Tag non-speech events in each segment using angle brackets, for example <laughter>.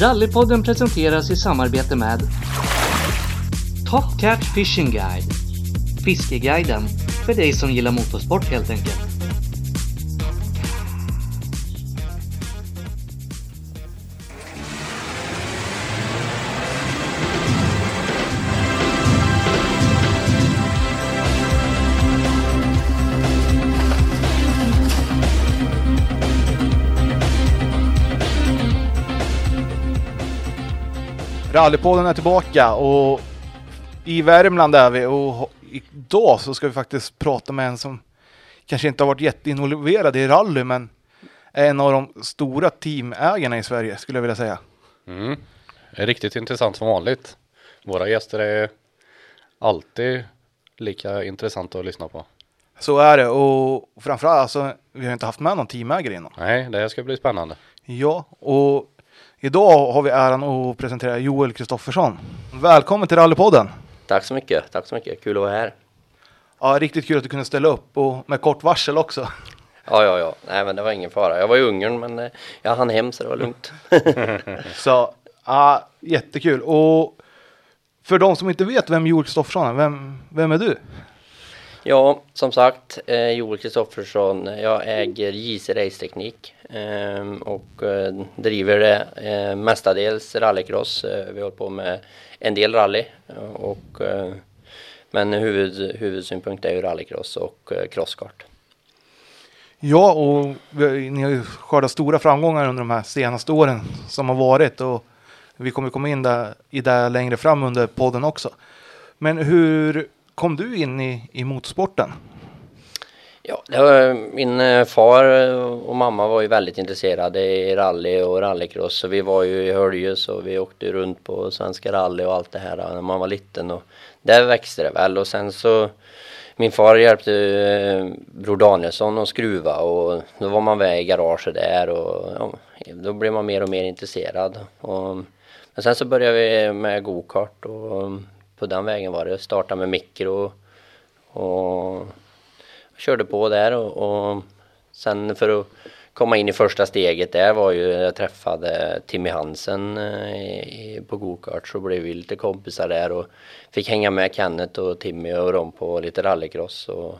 Rallypodden presenteras i samarbete med Top Cat Fishing Guide Fiskeguiden för dig som gillar motorsport helt enkelt. Rallypodden är tillbaka och i Värmland är vi och idag så ska vi faktiskt prata med en som kanske inte har varit jätteinvolverad i rally men är en av de stora teamägarna i Sverige skulle jag vilja säga. Mm. Det är riktigt intressant som vanligt. Våra gäster är alltid lika intressanta att lyssna på. Så är det och framförallt alltså, vi har inte haft med någon teamägare innan. Nej, det här ska bli spännande. Ja, och idag har vi äran att presentera Joel Kristoffersson. Välkommen till Rallypodden! Tack så mycket, tack så mycket, kul att vara här. Ja, riktigt kul att du kunde ställa upp och med kort varsel också. Ja, ja, ja, nej men det var ingen fara. Jag var i Ungern men eh, jag hann hem så det var lugnt. <laughs> Så, ja, jättekul. Och för de som inte vet vem Joel Kristoffersson är, vem, vem är du? Ja, som sagt, eh, Joel Kristoffersson, eh, jag äger JC Raceteknik eh, och eh, driver det eh, mestadels rallycross. Eh, vi håller på med en del rally eh, och eh, men huvud, huvudsynpunkt är ju rallycross och eh, crosskart. Ja, och ni har ju skördat stora framgångar under de här senaste åren som har varit och vi kommer komma in där, i det längre fram under podden också. Men hur kom du in i, i motorsporten? Ja, det var, eh, min eh, far eh, och mamma var ju väldigt intresserade i rally och rallycross så vi var ju i Höljes och vi åkte runt på Svenska rally och allt det här när man var liten och där växte det väl och sen så min far hjälpte eh, Bror Danielsson att skruva och då var man med i garaget där och ja, då blev man mer och mer intresserad. Och, men sen så började vi med gokart. och på den vägen var det. Starta med mikro och körde på där och, och sen för att komma in i första steget där var ju jag träffade Timmy Hansen eh, i, på gokart så blev vi lite kompisar där och fick hänga med Kenneth och Timmy och dem på lite rallycross och,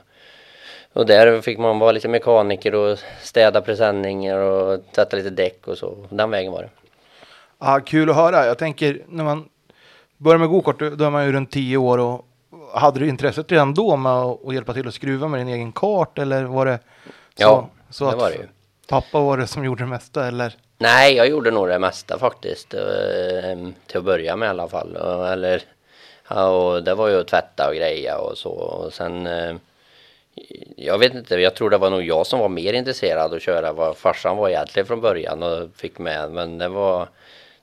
och där fick man vara lite mekaniker och städa presenningar och sätta lite däck och så. Den vägen var det. Ja, kul att höra. Jag tänker när man börjar med gokart, då är man ju runt tio år och hade du intresset redan då med att hjälpa till att skruva med din egen kart eller var det så, Ja, så det att var det ju. pappa var det som gjorde det mesta eller? Nej, jag gjorde nog det mesta faktiskt. eh, Till att börja med i alla fall. Eller, och det var ju att tvätta och greja och så. Och sen, eh, jag vet inte, jag tror det var nog jag som var mer intresserad att köra vad farsan var egentligen från början och fick med. Men det var,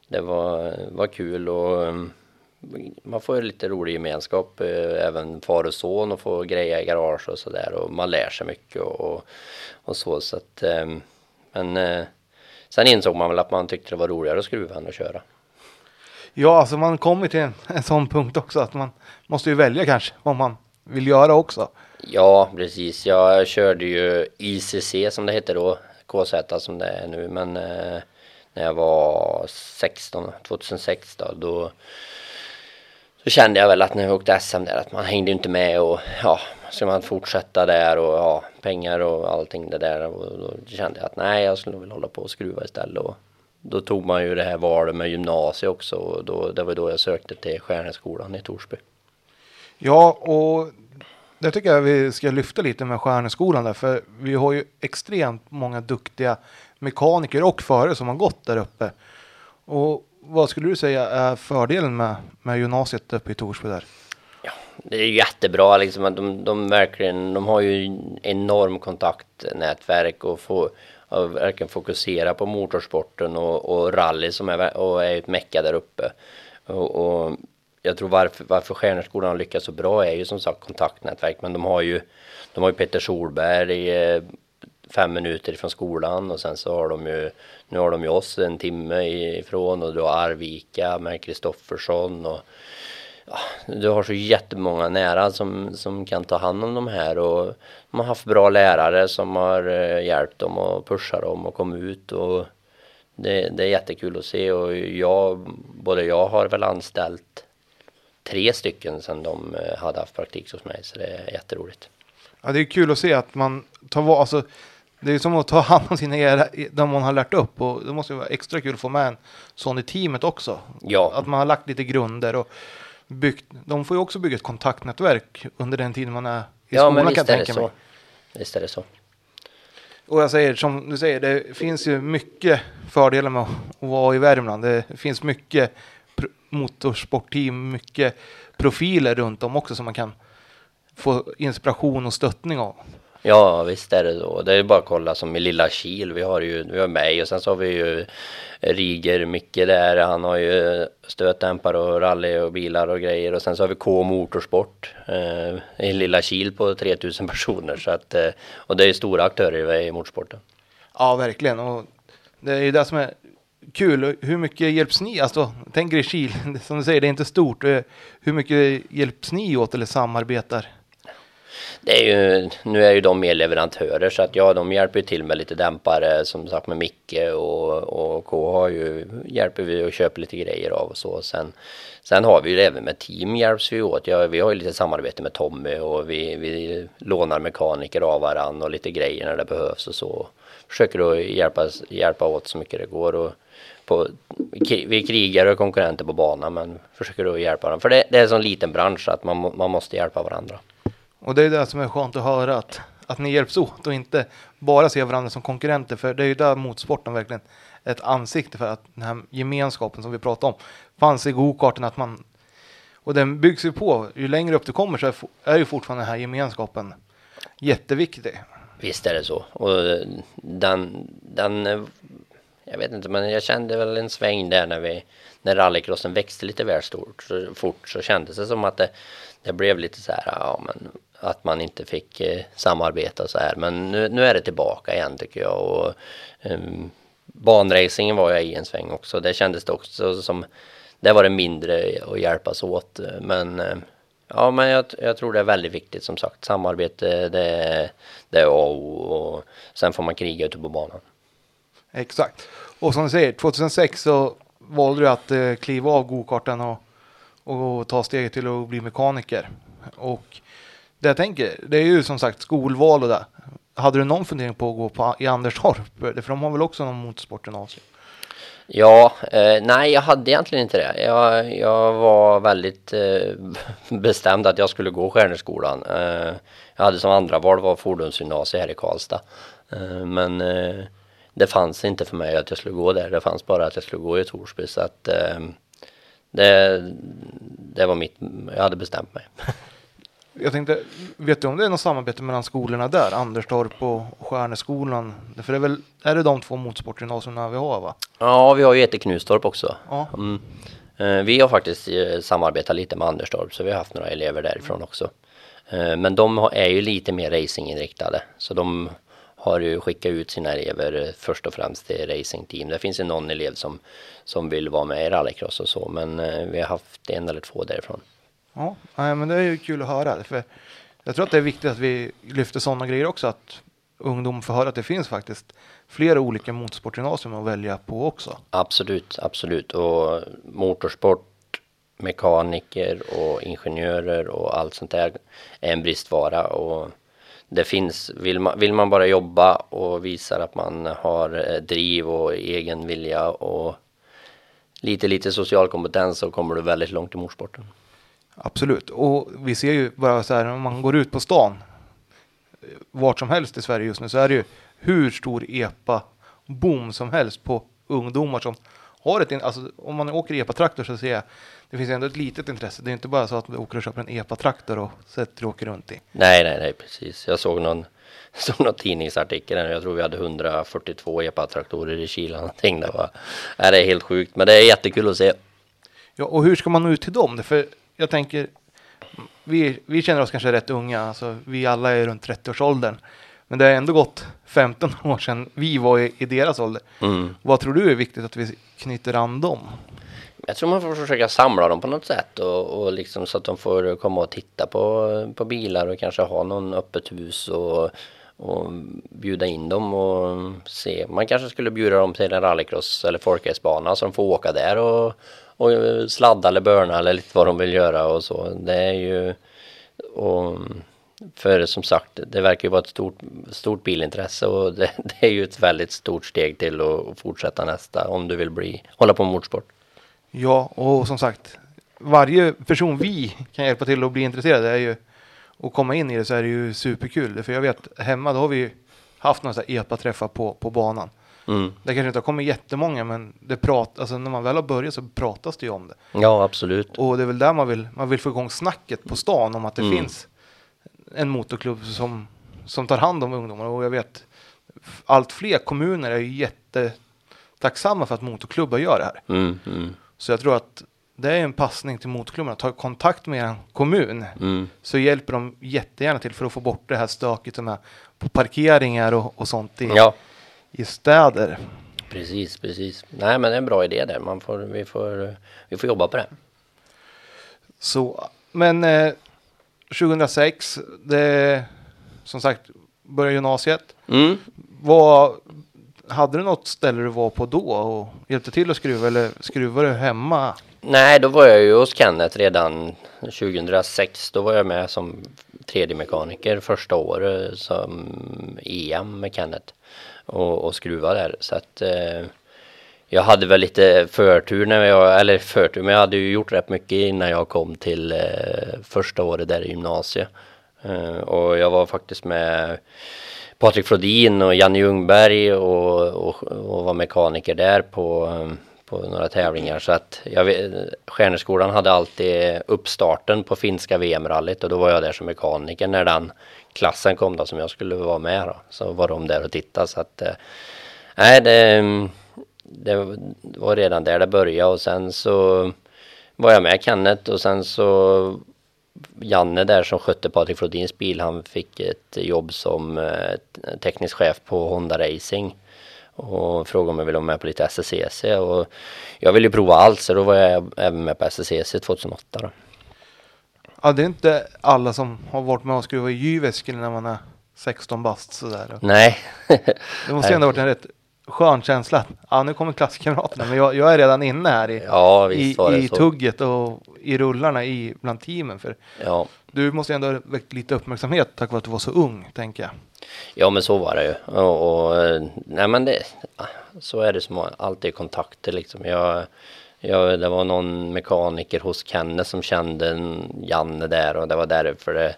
det var, var kul och man får ju lite rolig gemenskap, eh, även far och son och få greja i garage och sådär och man lär sig mycket och, och så. så att, eh, men eh, sen insåg man väl att man tyckte det var roligare att skruva än att köra. Ja, alltså man kommer till en, en sån punkt också att man måste ju välja kanske vad man vill göra också. Ja, precis. Jag körde ju ICC som det hette då, KZ som det är nu, men eh, när jag var 16, 2006 då, då så kände jag väl att när jag åkte SM där att man hängde inte med och ja, ska man fortsätta där och ja, pengar och allting det där och då kände jag att nej, jag skulle nog vilja hålla på och skruva istället och då tog man ju det här valet med gymnasiet också och då, det var då jag sökte till Stjärneskolan i Torsby. Ja, och det tycker jag vi ska lyfta lite med Stjärneskolan där, för vi har ju extremt många duktiga mekaniker och förare som har gått där uppe. Och vad skulle du säga är fördelen med, med gymnasiet uppe i Torsby där? Det är jättebra liksom att de, de verkligen, de har ju enorm kontaktnätverk och får, och verkligen fokusera på motorsporten och, och rally som är, och är ett mecka där uppe. Och, och jag tror varför, varför Stjärnerskolan har lyckats så bra är ju som sagt kontaktnätverk, men de har ju, de har ju Peter Solberg eh, fem minuter ifrån skolan och sen så har de ju, nu har de ju oss en timme ifrån och du har Arvika med Kristoffersson och ja, du har så jättemånga nära som, som kan ta hand om de här och de har haft bra lärare som har eh, hjälpt dem och pushat dem och kom ut och det, det är jättekul att se och jag, både jag har väl anställt tre stycken sedan de eh, hade haft praktik hos mig så det är jätteroligt. Ja, det är kul att se att man tar alltså det är som att ta hand om sina era, de man har lärt upp och det måste vara extra kul att få med en sån i teamet också. Ja. Att man har lagt lite grunder och byggt, de får ju också bygga ett kontaktnätverk under den tiden man är i Ja skolan men kan visst jag är det tänka mig. så. Visst är det så. Och jag säger som du säger, det finns ju mycket fördelar med att vara i Värmland. Det finns mycket motorsportteam, mycket profiler runt om också som man kan få inspiration och stöttning av. Ja visst är det så. Det är bara att kolla som i Lilla Kil. Vi har ju vi har mig och sen så har vi ju Riger Micke där. Han har ju stötdämpare och rally och bilar och grejer. Och sen så har vi K Motorsport eh, i Lilla Kil på 3000 personer. Så att, eh, och det är stora aktörer i motorsporten. Ja, verkligen. Och det är ju det som är kul. Hur mycket hjälps ni? Alltså, tänk er i Kil, <laughs> som du säger, det är inte stort. Eh, hur mycket hjälps ni åt eller samarbetar? Det är ju, nu är ju de mer leverantörer så att ja, de hjälper ju till med lite dämpare som sagt med Micke och, och K har ju, hjälper vi och köper lite grejer av och så. Sen, sen har vi ju även med team hjälps vi åt. Ja, vi har ju lite samarbete med Tommy och vi, vi lånar mekaniker av varann och lite grejer när det behövs och så. Försöker att hjälpa, hjälpa åt så mycket det går. Och på, vi är krigare och konkurrenter på banan men försöker att hjälpa dem. För det, det är en sån liten bransch att man, man måste hjälpa varandra. Och det är det som är skönt att höra, att, att ni hjälps åt och inte bara ser varandra som konkurrenter. För det är ju där motorsporten verkligen är ett ansikte för att den här gemenskapen som vi pratade om fanns i gokarten att man och den byggs ju på. Ju längre upp du kommer så är, är ju fortfarande den här gemenskapen jätteviktig. Visst är det så. Och eh, den, den, eh, jag vet inte, men jag kände väl en sväng där när vi, när rallycrossen växte lite väl stort, så fort så kändes det som att det, det blev lite så här, ja men att man inte fick eh, samarbeta så här. Men nu, nu är det tillbaka igen tycker jag. Och, um, banracingen var jag i en sväng också. Det kändes det också som, där var det mindre att hjälpas åt. Men eh, Ja, men jag, jag tror det är väldigt viktigt som sagt. Samarbete, det, är- det är A och O och sen får man kriga ute på banan. Exakt. Och som du säger, 2006 så valde du att eh, kliva av gokarten och, och ta steget till att bli mekaniker. Och det jag tänker, det är ju som sagt skolval och det. Hade du någon fundering på att gå på, i Anderstorp? För de har väl också någon motorsportgymnasium? Ja, eh, nej jag hade egentligen inte det. Jag, jag var väldigt eh, <laughs> bestämd att jag skulle gå Stjärneskolan. Eh, jag hade som andra val var fordonsgymnasiet här i Karlstad. Eh, men eh, det fanns inte för mig att jag skulle gå där. Det fanns bara att jag skulle gå i Torsby. Så att eh, det, det var mitt, jag hade bestämt mig. <laughs> Jag tänkte, vet du om det är något samarbete mellan skolorna där? Anderstorp och Stjärneskolan? För det är väl, är det de två motorsportgymnasierna vi har va? Ja, vi har ju ett i Knustorp också. Ja. Mm. Eh, Vi har faktiskt eh, samarbetat lite med Anderstorp så vi har haft några elever därifrån också. Eh, Men de är ju lite mer racinginriktade så de har ju skickat ut sina elever först och främst till racingteam. Det finns ju någon elev som, som vill vara med i rallycross och så men vi har haft en eller två därifrån. Ja, nej, men det är ju kul att höra. För jag tror att det är viktigt att vi lyfter sådana grejer också. Att ungdom får höra att det finns faktiskt flera olika motorsportgymnasium att välja på också. Absolut, absolut. Och motorsport, mekaniker och ingenjörer och allt sånt där är en bristvara. Och det finns, vill man, vill man bara jobba och visar att man har eh, driv och egen vilja och lite, lite social kompetens så kommer du väldigt långt i motorsporten. Absolut. Och vi ser ju bara så här om man går ut på stan. Vart som helst i Sverige just nu så är det ju hur stor epa boom som helst på ungdomar som har ett, in- alltså om man åker epa-traktor så ser jag, det finns ändå ett litet intresse. Det är inte bara så att du åker och köper en epa-traktor och sätter och åker runt i. Nej, nej, nej, precis. Jag såg någon, <laughs> såg någon tidningsartikel. Jag tror vi hade 142 epa-traktorer i Kila. Någonting. Det, var, nej, det är helt sjukt, men det är jättekul att se. Ja, och hur ska man nå ut till dem? För jag tänker, vi, vi känner oss kanske rätt unga, alltså vi alla är runt 30-årsåldern. Men det har ändå gått 15 <laughs> år sedan vi var i, i deras ålder. Mm. Vad tror du är viktigt att vi knyter an dem? Jag tror man får försöka samla dem på något sätt och, och liksom så att de får komma och titta på, på bilar och kanske ha någon öppet hus och, och bjuda in dem och se. Man kanske skulle bjuda dem till en rallycross eller folkracerbana så de får åka där och, och sladda eller börna eller lite vad de vill göra och så. Det är ju och för som sagt, det verkar ju vara ett stort, stort bilintresse och det, <laughs> det är ju ett väldigt stort steg till att fortsätta nästa om du vill bli, hålla på med motorsport. Ja, och som sagt, varje person vi kan hjälpa till att bli intresserade är ju och komma in i det så är det ju superkul. För jag vet hemma då har vi haft några epa-träffar på, på banan. Mm. Det kanske inte har kommit jättemånga men det prat, alltså när man väl har börjat så pratas det ju om det. Ja, absolut. Och det är väl där man vill, man vill få igång snacket på stan om att det Mm. finns en motorklubb som, som tar hand om ungdomar. Och jag vet allt fler kommuner är ju jättetacksamma för att motorklubbar gör det här. Mm, mm, Så jag tror att det är en passning till motorklubbarna. Ta kontakt med en kommun mm. så hjälper de jättegärna till för att få bort det här stöket är på parkeringar och, och sånt i, Ja, i städer. precis, precis. Nej, men det är en bra idé där. Man får, vi, får, vi får jobba på det. Så, men eh, 2006, det som sagt började gymnasiet. Mm. Vad, hade du något ställe du var på då och hjälpte till att skruva eller skruvade du hemma? Nej, då var jag ju hos Kenneth redan 2006. Då var jag med som 3D-mekaniker första året som EM med Kenneth och, och skruva där. Så att eh, jag hade väl lite förtur när jag, eller förtur, men jag hade ju gjort rätt mycket innan jag kom till eh, första året där i gymnasiet. Eh, och jag var faktiskt med Patrik Flodin och Janne Ljungberg och, och, och var mekaniker där på, eh, på några tävlingar. Så att jag Stjärneskolan hade alltid uppstarten på finska VM-rallyt och då var jag där som mekaniker när den klassen kom då som jag skulle vara med då. Så var de där och tittade så att eh, nej det, det var redan där det började och sen så var jag med Kenneth och sen så Janne där som skötte Patrik Flodins bil, han fick ett jobb som eh, teknisk chef på Honda Racing och frågade om jag ville vara med på lite SSCC och jag ville ju prova allt så då var jag även med på SSCC 2008 då. Ja, det är inte alla som har varit med och skruvat i Jyväskylä när man är 16 bast sådär. Nej, Det måste ju ändå varit en rätt skön känsla. Ja, nu kommer klasskamraterna, men jag, jag är redan inne här i, ja i, i tugget och i rullarna i, bland teamen. För Ja. du måste ju ändå ha väckt lite uppmärksamhet tack vare att du var så ung, tänker jag. Ja men så var det ju. Och, och eh, nej men det, så är det som alltid kontakter liksom. Jag, jag, det var någon mekaniker hos Kenne som kände Janne där och det var därför det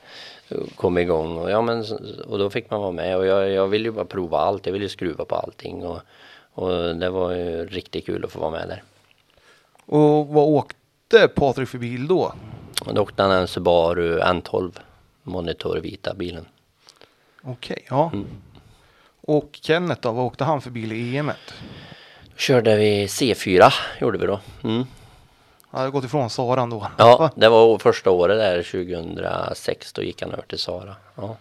kom igång. Och, ja, men, och då fick man vara med och jag, jag ville ju bara prova allt. Jag ville ju skruva på allting och, och det var ju riktigt kul att få vara med där. Och vad åkte Patrik för bil då? Och då åkte han en Subaru N12 Monitor vita bilen. Okej, ja. Mm. Och Kenneth då, vad åkte han för bil i EM? Körde vi C4 gjorde vi då. Mm. Han hade gått ifrån Saran då. Ja, <laughs> det var första året där 2006. Då gick han över till Sara. Ja.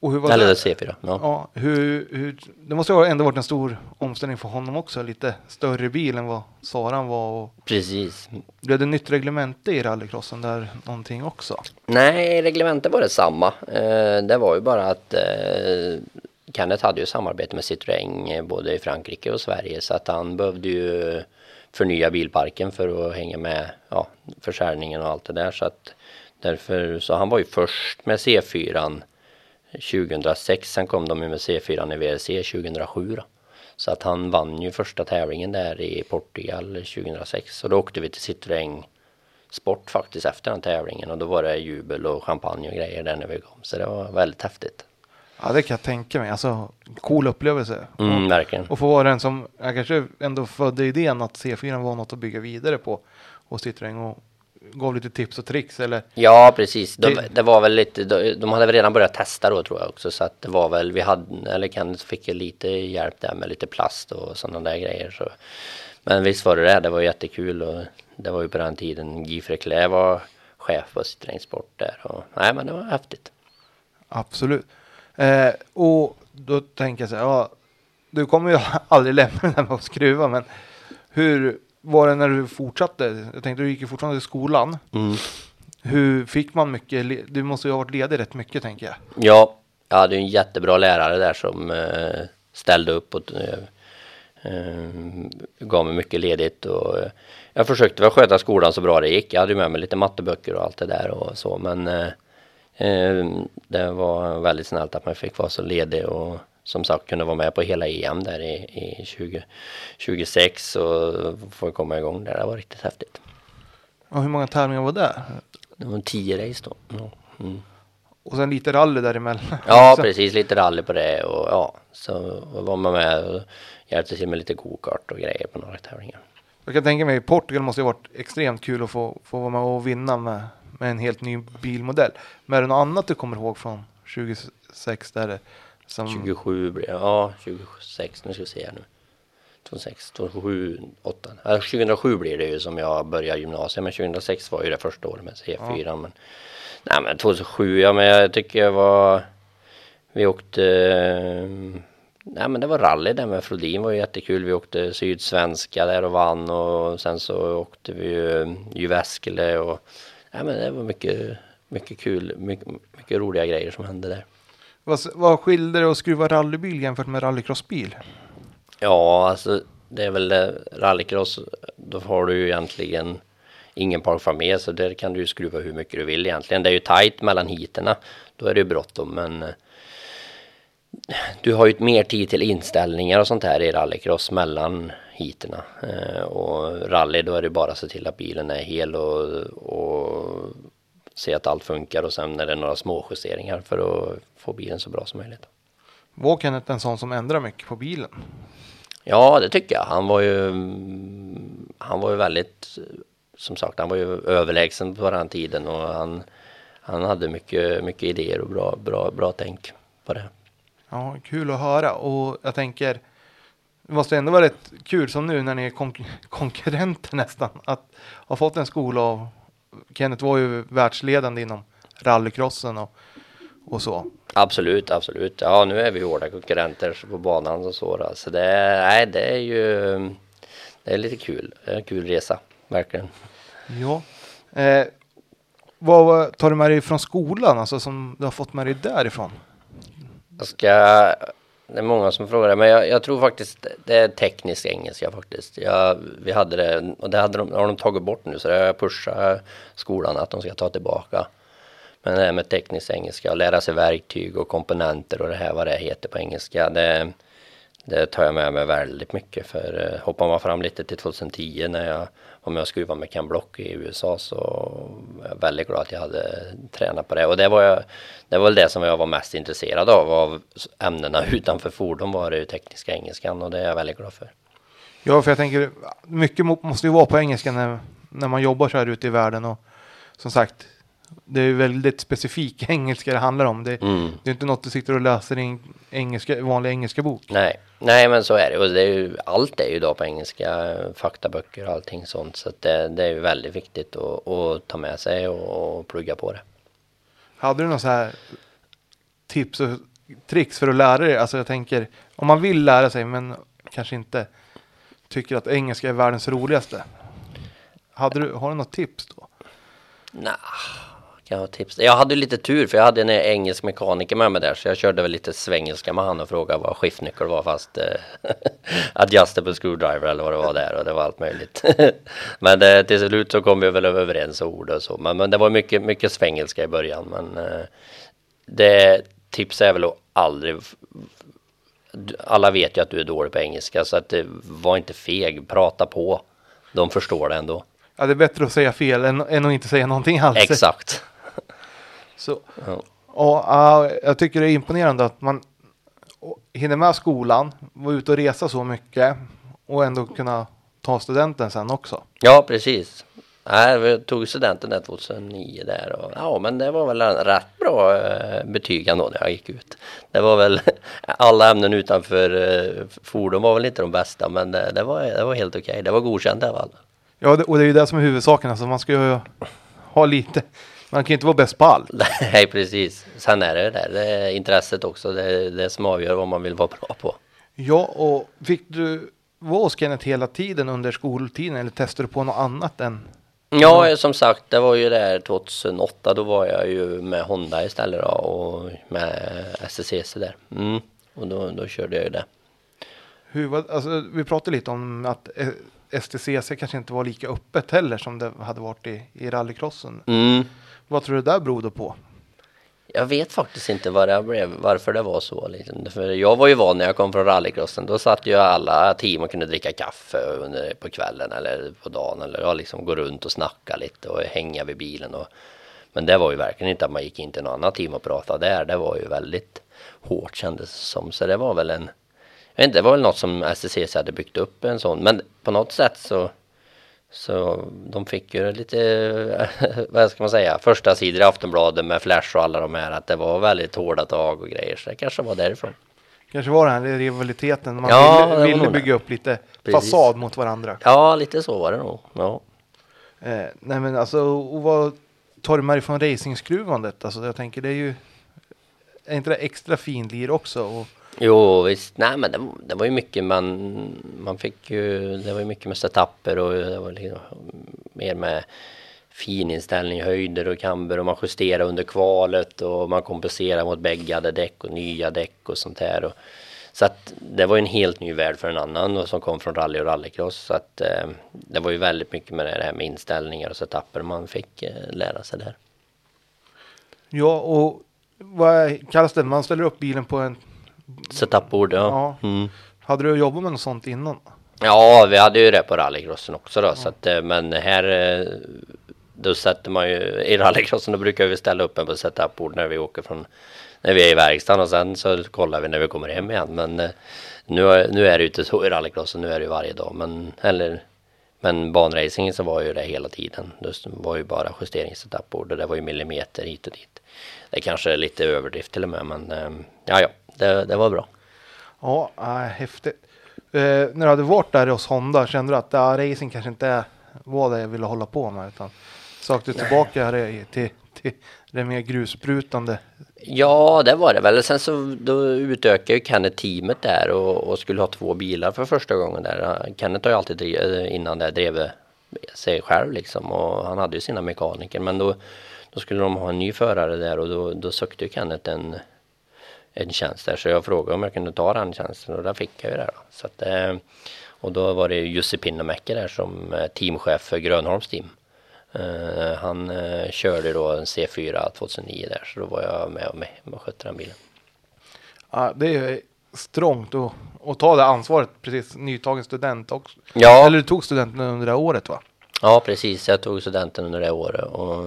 Och hur var Eller det? C4. Ja. Ja, hur, hur, det måste ju ändå varit en stor omställning för honom också. Lite större bil än vad Saran var. Och Precis. blev det nytt reglemente i rallycrossen där någonting också? Nej, reglementet var detsamma. Eh, det var ju bara att eh, Kenneth hade ju samarbete med Citroën eh, både i Frankrike och Sverige så att han behövde ju förnya bilparken för att hänga med ja, försäljningen och allt det där så att därför så han var ju först med C4 2006 sen kom de ju med C4 i WRC 2007 då. Så att han vann ju första tävlingen där i Portugal 2006 och då åkte vi till Citroën sport faktiskt efter den tävlingen och då var det jubel och champagne och grejer där när vi kom. Så det var väldigt häftigt. Ja, det kan jag tänka mig. Alltså, cool upplevelse. Mm, Och, verkligen. och få vara den som, jag kanske ändå födde idén att C4 var något att bygga vidare på. Och Citroën och gav lite tips och tricks eller Ja, precis. De, Det- var väl lite, de, de hade väl redan börjat testa då tror jag också. Så att det var väl, vi hade, eller Kenneth fick lite hjälp där med lite plast och sådana där grejer. Så. Men visst var det det, det var jättekul och det var ju på den tiden Guy Freclé var chef på Citroën Sport där. Och, nej, men det var häftigt. Absolut. Eh, och då tänker jag så här, ja, du kommer ju <laughs> aldrig lämna det här med att skruva, men hur var det när du fortsatte? Jag tänkte du gick ju fortfarande till skolan. Hur fick man mycket? Du måste ju ha varit ledig rätt mycket tänker jag. Ja, jag hade en jättebra lärare där som eh, ställde upp och eh, eh, gav mig mycket ledigt och eh, jag försökte väl sköta skolan så bra det gick. Jag hade med mig lite matteböcker och allt det där och så men eh, det var väldigt snällt att man fick vara så ledig och som sagt kunde vara med på hela EM där i, i 20, 26 och få komma igång där. Det var riktigt häftigt. Och hur många tävlingar var det? Det var 10 race då. Mm. Och sen lite rally däremellan. <laughs> Ja, precis. Lite rally på det och ja, så var man med och hjälpte till med lite gokart och grejer på några tävlingar. Jag kan tänka mig, Portugal måste ju varit extremt kul att få, få vara med och vinna med, med en helt ny bilmodell. Men är det något annat du kommer ihåg från 26 där? Som, 27 blir det, ja 26, nu ska vi se här nu. 2006, 2007, 8. Ja, 2007 blir det ju som jag började gymnasiet, men 2006 var ju det första året med C4. Men, nej men 2007, ja men jag tycker jag var, vi åkte, nej men det var rally där med Flodin var ju jättekul. Vi åkte Sydsvenska där och vann och sen så åkte vi ju Jyväskylä och, nej men det var mycket, mycket kul, mycket, mycket roliga grejer som hände där. vad, vad skilde det att skruva rallybil jämfört med rallycrossbil? Ja, alltså det är väl rallycross. Då har du ju egentligen ingen parkfram med så där kan du ju skruva hur mycket du vill egentligen. Det är ju tajt mellan heaterna. Då är det ju bråttom men eh, du har ju mer tid till inställningar och sånt här i rallycross mellan heaterna. Eh, och rally då är det bara att se till att bilen är hel och, och se att allt funkar och sen är det några små justeringar för att få bilen så bra som möjligt. Var Kenneth en sån som ändrar mycket på bilen? Ja, det tycker jag. Han var ju, han var ju väldigt, som sagt, han var ju överlägsen på den tiden och han, han hade mycket, mycket idéer och bra, bra, bra tänk på det. Ja, kul att höra. Och jag tänker, det måste ändå vara rätt kul som nu när ni är konk- <laughs> konkurrenter nästan. Att ha fått en skola av, Kenneth var ju världsledande inom rallycrossen och, och så. Absolut, absolut. Ja, nu är vi hårda konkurrenter på banan och så. Då. Så det, nej, det är ju, det är lite kul. Det är en kul resa, verkligen. Ja. Eh, vad tar du med dig från skolan, alltså som du har fått med dig därifrån? Jag ska, det är många som frågar det, men jag, jag tror faktiskt det är teknisk engelska faktiskt. Jag, vi hade det, och det hade de, har de tagit bort nu, så det har jag pushat skolan att de ska ta tillbaka. Men det här med teknisk engelska, och lära sig verktyg och komponenter och det här vad det heter på engelska, det, det tar jag med mig väldigt mycket. För eh, hoppar man fram lite till 2010 när jag om jag skruvar skruvade med Ken Block i USA så är jag väldigt glad att jag hade tränat på det. Och det var, jag, det var väl det som jag var mest intresserad av, av ämnena <laughs> utanför fordon var det ju tekniska engelskan och det är jag väldigt glad för. Ja, för jag tänker, mycket måste ju vara på engelska när, när man jobbar så här ute i världen. Och som sagt, det är väldigt specifik <laughs> engelska det handlar om. Det, Mm. det är inte något du sitter och läser i en engelska, vanlig engelska bok. Nej, nej men så är det. Och det är ju, allt är ju då på engelska, faktaböcker och allting sånt. Så det, det är ju väldigt viktigt att, att ta med sig och, och plugga på det. Hade du några så här tips och tricks för att lära dig? Alltså jag tänker, om man vill lära sig men kanske inte tycker att engelska är världens roligaste. Hade du, har du något tips då? Nah, kan jag ha tips? Jag hade lite tur för jag hade en engelsk mekaniker med mig där så jag körde väl lite svengelska med han och frågade vad skiftnyckel var fast eh, <laughs> adjustable screwdriver eller vad det var där och det var allt möjligt. <laughs> men det, till slut så kom vi väl överens om ord och så men, men det var mycket, mycket svengelska i början men eh, det tips är väl att aldrig alla vet ju att du är dålig på engelska så att det var inte feg, prata på. De förstår det ändå. Ja, det är bättre att säga fel än, än att inte säga någonting alls. Exakt. Så, Ja. Och, ja, jag tycker det är imponerande att man hinner med skolan, vara ute och resa så mycket och ändå kunna ta studenten sen också. Ja, precis. Nej, vi tog studenten där 2009 där och ja, men det var väl rätt bra eh, betyg ändå när jag gick ut. Det var väl <laughs> alla ämnen utanför eh, fordon var väl inte de bästa, men det, det var, det var helt okej. Det var godkänt i alla fall. Ja, och det är ju det som är huvudsaken. Alltså man ska ju ha lite. Man kan ju inte vara bäst på allt. <laughs> Nej, precis. Sen är det det där, det är intresset också. Det är det som avgör vad man vill vara bra på. Ja, och fick du vara hos Kenneth hela tiden under skoltiden eller testade du på något annat än? Ja, som sagt, det var ju där 2008. Då var jag ju med Honda istället då och med STCC där. Mm. Och då, då körde jag ju det. Hur var, alltså, vi pratade lite om att eh, STCC kanske inte var lika öppet heller som det hade varit i, i rallycrossen. Mm. Vad tror du det där berodde på? Jag vet faktiskt inte vad det blev, varför det var så. Liksom. För jag var ju van när jag kom från rallycrossen. Då satt ju alla team och kunde dricka kaffe under, på kvällen eller på dagen. Eller ja, liksom gå runt och snacka lite och hänga vid bilen. Och, men det var ju verkligen inte att man gick in till något annat team och pratade där. Det var ju väldigt hårt kändes det som. Så det var väl en... Jag vet inte, det var väl något som STCC hade byggt upp en sån. Men på något sätt så så de fick ju lite, <laughs> vad ska man säga, första sidor i Aftonbladet med Flash och alla de här att det var väldigt hårda tag och grejer. Så det kanske var därifrån. Kanske var det här rivaliteten. Man Ja, ville, ville bygga upp lite Precis. fasad mot varandra. Ja, lite så var det nog. Ja. Eh, nej men alltså, och vad tar du med dig från racingskruvandet? Alltså jag tänker det är ju, är inte det extra finlir också? Och, Jo visst, nej men det, det var ju mycket man, man fick ju, det var ju mycket med setuper och det var liksom mer med fininställning, höjder och kamber och man justerade under kvalet och man kompenserade mot bäggade däck och nya däck och sånt här. Och, så att det var ju en helt ny värld för en annan och som kom från rally och rallycross. Så att eh, det var ju väldigt mycket med det här med inställningar och setuper man fick eh, lära sig där. ja, och vad kallas det? Man ställer upp bilen på en, Setupbord, ja. Ja. Mm. hade du jobbat med något sånt innan? Ja, vi hade ju det på rallycrossen också då. Så att, eh, men här eh, då sätter man ju i rallycrossen då brukar vi ställa upp en på setupbord när vi åker från när vi är i verkstaden och sen så kollar vi när vi kommer hem igen. Men eh, nu, är- nu är det ju inte så i rallycrossen, nu är det ju varje dag. Men, eller, men banracingen så var ju det hela tiden. Det var ju bara justeringssetupbord och det var ju millimeter hit och dit. Det kanske är lite överdrift till och med men ja ja, det, det var bra. Ja, äh, häftigt. Eh, när du hade varit där hos Honda, kände du att ja, racing kanske inte var det jag ville hålla på med? Utan sökte du tillbaka till, till det mer grusbrutande? Ja, det var det väl. Sen så då utökade ju Kenneth teamet där och, och skulle ha två bilar för första gången där. Kenneth har ju alltid driv, innan det drivit sig själv liksom och han hade ju sina mekaniker men då, då skulle de ha en ny förare där och då, då sökte ju Kenneth en, en tjänst där så jag frågade om jag kunde ta den tjänsten och där fick jag ju det då. Så att, eh, och då var det Jussi Pinnamäki där som eh, teamchef för Grönholms team. Eh, han körde då en C4 2009 där så då var jag med och, med och skötte den bilen. Ja, det är strångt att, att ta det ansvaret, precis nytagen student också. Ja. Eller du tog studenten under det året va? Ja precis, jag tog studenten under det året och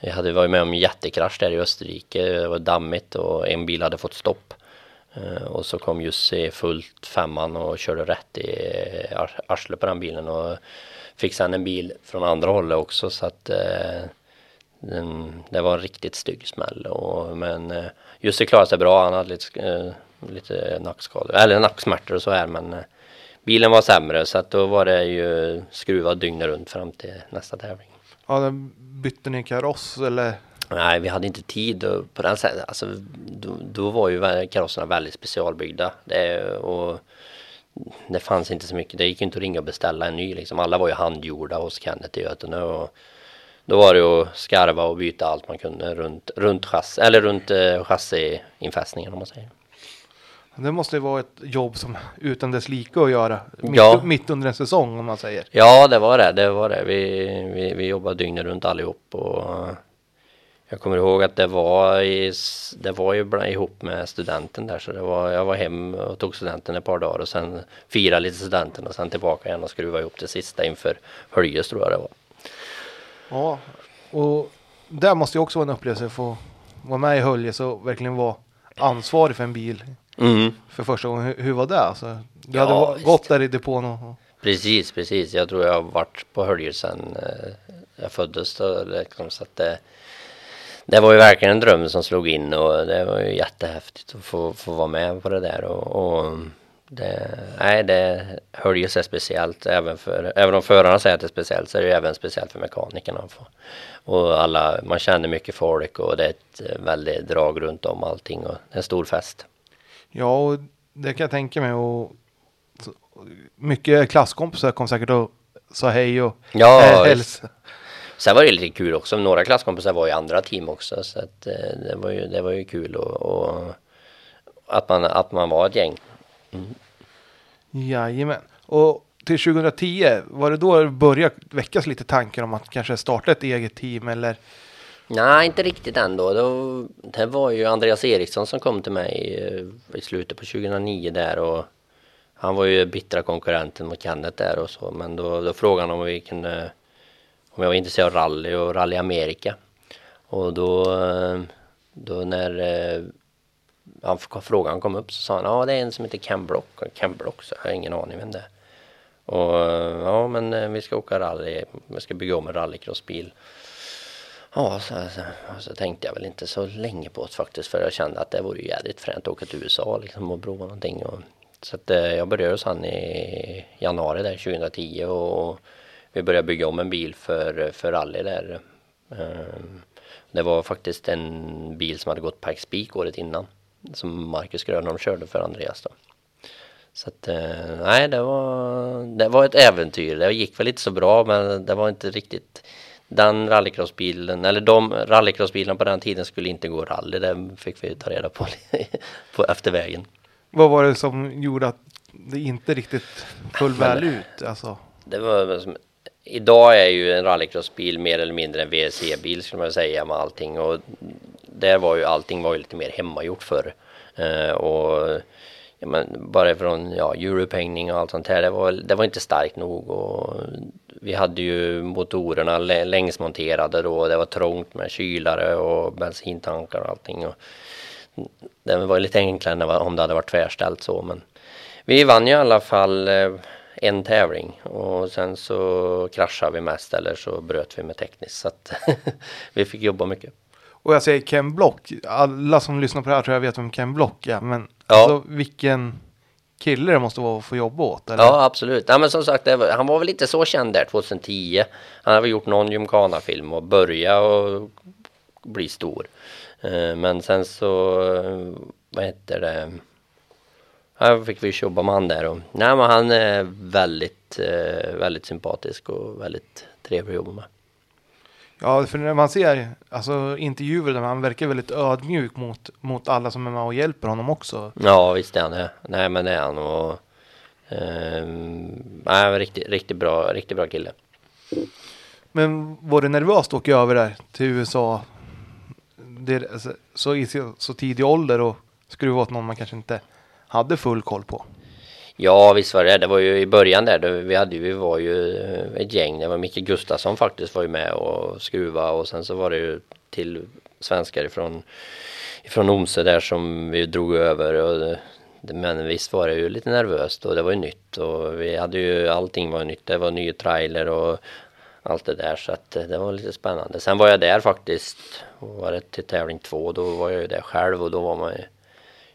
jag hade varit med om en jättekrasch där i Österrike. Det var dammigt och en bil hade fått stopp. Eh, och så kom Jussi fullt femman och körde rätt i arslet på den bilen och fick sen en bil från andra hållet också så att eh, den, det var en riktigt stygg smäll. Och, men eh, Jussi klarade sig bra, han hade lite, lite nackskador, eller nacksmärtor och så här men bilen var sämre så att då var det ju skruvad dygnet runt fram till nästa tävling. Ja, den bytte ni kaross eller? Nej, vi hade inte tid på den sättet. Alltså, då, då var ju karosserna väldigt specialbyggda. Det, och det fanns inte så mycket. Det gick inte att ringa och beställa en ny. Liksom. Alla var ju handgjorda hos Kenneth i Götene. Och då var det att skarva och byta allt man kunde runt, runt, chass, eller runt eh, chassiinfästningen om man säger. Det måste ju vara ett jobb som utan dess like att göra. Mitt, Ja. mitt under en säsong om man säger. Ja, det var det. Det var det. Vi, vi, vi jobbade dygnet runt allihop och jag kommer ihåg att det var, i, det var ju bland, ihop med studenten där så det var, jag var hem och tog studenten ett par dagar och sen firade lite studenten och sen tillbaka igen och skruva ihop det sista inför Höljes tror jag det var. Ja, och det måste ju också vara en upplevelse att få vara med i Höljes och verkligen vara ansvarig för en bil Mm. för första gången. Hur, hur var det? Alltså, du Ja, hade visst. gått där i depån och... och Precis, precis. Jag tror jag har varit på Höljes sedan eh, jag föddes. Då, liksom, så att det, det var ju verkligen en dröm som slog in och det var ju jättehäftigt att få, få vara med på det där. Och, och det, nej, det Höljes är speciellt. Även, för, även om förarna säger att det är speciellt så är det ju även speciellt för mekanikerna. Och alla, man känner mycket folk och det är ett väldigt drag runt om allting och det är en stor fest. Ja, och det kan jag tänka mig. Och, så, mycket klasskompisar kom säkert och sa hej och Ja, visst. hälsa. Sen var det lite kul också, några klasskompisar var i andra team också så att eh, det var ju, det var ju kul och, och att, man, att man var ett gäng. Jajamän. Och till 2010, var det då det började väckas lite tankar om att kanske starta ett eget team eller? Nej, inte riktigt ändå. Då, det var ju Andreas Eriksson som kom till mig eh, i slutet på 2009 där och han var ju bittra konkurrenten mot Kenneth där och så men då, då frågade han om vi kunde om jag var intresserad av rally och Rally Amerika. Och då, eh, då när eh, han, frågan kom upp så sa han ja det är en som heter Ken Block Ken Block så jag har ingen aning vem det är. Och ja men vi ska åka rally vi ska bygga om en rallycrossbil. Ja, så, så, så tänkte jag väl inte så länge på det faktiskt för jag kände att det vore jävligt fränt att åka till USA liksom och prova någonting. Och, så att eh, jag började hos han i januari där 2010 och vi började bygga om en bil för, för rally där. Ehm, det var faktiskt en bil som hade gått Pikes Peak året innan som Marcus Grönholm körde för Andreas då. Så att eh, nej, det var, det var ett äventyr. Det gick väl inte så bra men det var inte riktigt den rallycrossbilen, eller de rallycrossbilarna på den tiden skulle inte gå rally. Det fick vi ta reda på, <laughs> på efter vägen. Vad var det som gjorde att det inte riktigt föll väl ut? Alltså, Det var, idag är ju en rallycrossbil mer eller mindre en WRC-bil skulle man säga med allting och där var ju allting var ju lite mer hemmagjort förr. Eh, och men bara från ja, hjulupphängning och allt sånt här, det var, det var inte starkt nog och vi hade ju motorerna längsmonterade då, det var trångt med kylare och bensintankar och allting. Och det var lite enklare om det hade varit tvärställt så men vi vann ju i alla fall eh, en tävling och sen så kraschade vi mest eller så bröt vi med tekniskt så att <laughs> vi fick jobba mycket och jag säger Ken Block. Alla som lyssnar på det här tror jag vet vem Ken Block är. Men Ja. alltså, vilken kille det måste vara att få jobba åt. Eller? Ja absolut. Ja, men som sagt, var, han var väl inte så känd där 2010. Han hade väl gjort någon Gymkhana-film och börjat och bli stor. Eh, Men sen så, eh, vad heter det? Här fick vi jobba med han där och nej men han är väldigt, eh, väldigt sympatisk och väldigt trevlig att jobba med. Ja, för när man ser alltså, intervjuer där han verkar väldigt ödmjuk mot, mot alla som är med och hjälper honom också. Ja visst är han det. Nej men det är han och ehm, nej, riktigt, riktigt bra, riktigt bra kille. Men var det nervöst att åka över där till USA? Det, alltså, så i så tidig ålder och skruva åt någon man kanske inte hade full koll på. Ja visst var det det. var ju i början där, vi, hade, ju- vi var ju ett gäng. Det var Micke Gustafsson faktiskt var ju med och skruva och sen så var det ju till svenskar ifrån, ifrån Omse där som vi drog över. Och men visst var det ju lite nervöst och det var ju nytt och vi hade ju allting var nytt. Det var ny trailer och allt det där så att det var lite spännande. Sen var jag där faktiskt, var det till tävling två, då var jag ju där själv och då var man ju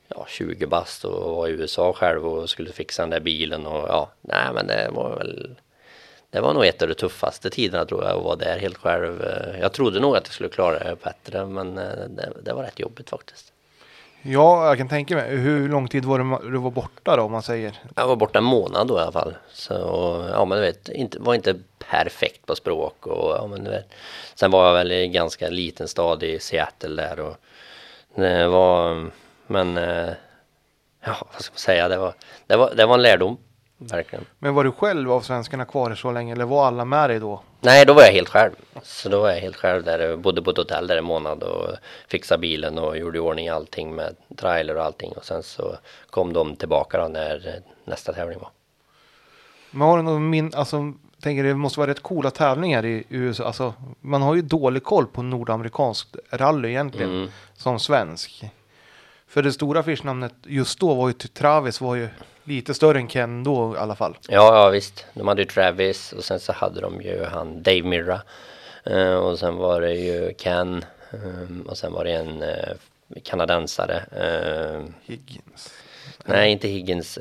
ja, 20 bast och var i USA själv och skulle fixa den där bilen och ja, nej men det var väl det var nog ett av de tuffaste tiderna tror jag att vara där helt själv. Eh, Jag trodde nog att jag skulle klara det bättre men eh, det, det var rätt jobbigt faktiskt. Ja, jag kan tänka mig. Hur lång tid var ma- du var borta då om man säger? Jag var borta en månad då i alla fall. Så ja men du vet, inte, var inte perfekt på språk och ja men du vet. Sen var jag väl i en ganska liten stad i Seattle där och det var, men eh, ja vad ska man säga, det var, det var, det var en lärdom. Verkligen. Men var du själv av svenskarna kvar så länge eller var alla med dig då? Nej, då var jag helt själv. Så då var jag helt själv där. Bodde på ett hotell där en månad och fixade bilen och gjorde i ordning allting med trailer och allting. Och sen så kom de tillbaka då när nästa tävling var. Men har du någon min, alltså tänker det måste vara rätt coola tävlingar i USA. Alltså, man har ju dålig koll på nordamerikanskt rally egentligen Mm. som svensk. För det stora affischnamnet just då var ju Travis var ju lite större än Ken då i alla fall. Ja, ja visst. De hade ju Travis och sen så hade de ju han Dave Mirra. Eh, och sen var det ju Ken. eh, och sen var det en eh, kanadensare. Eh, Higgins. nej, inte Higgins.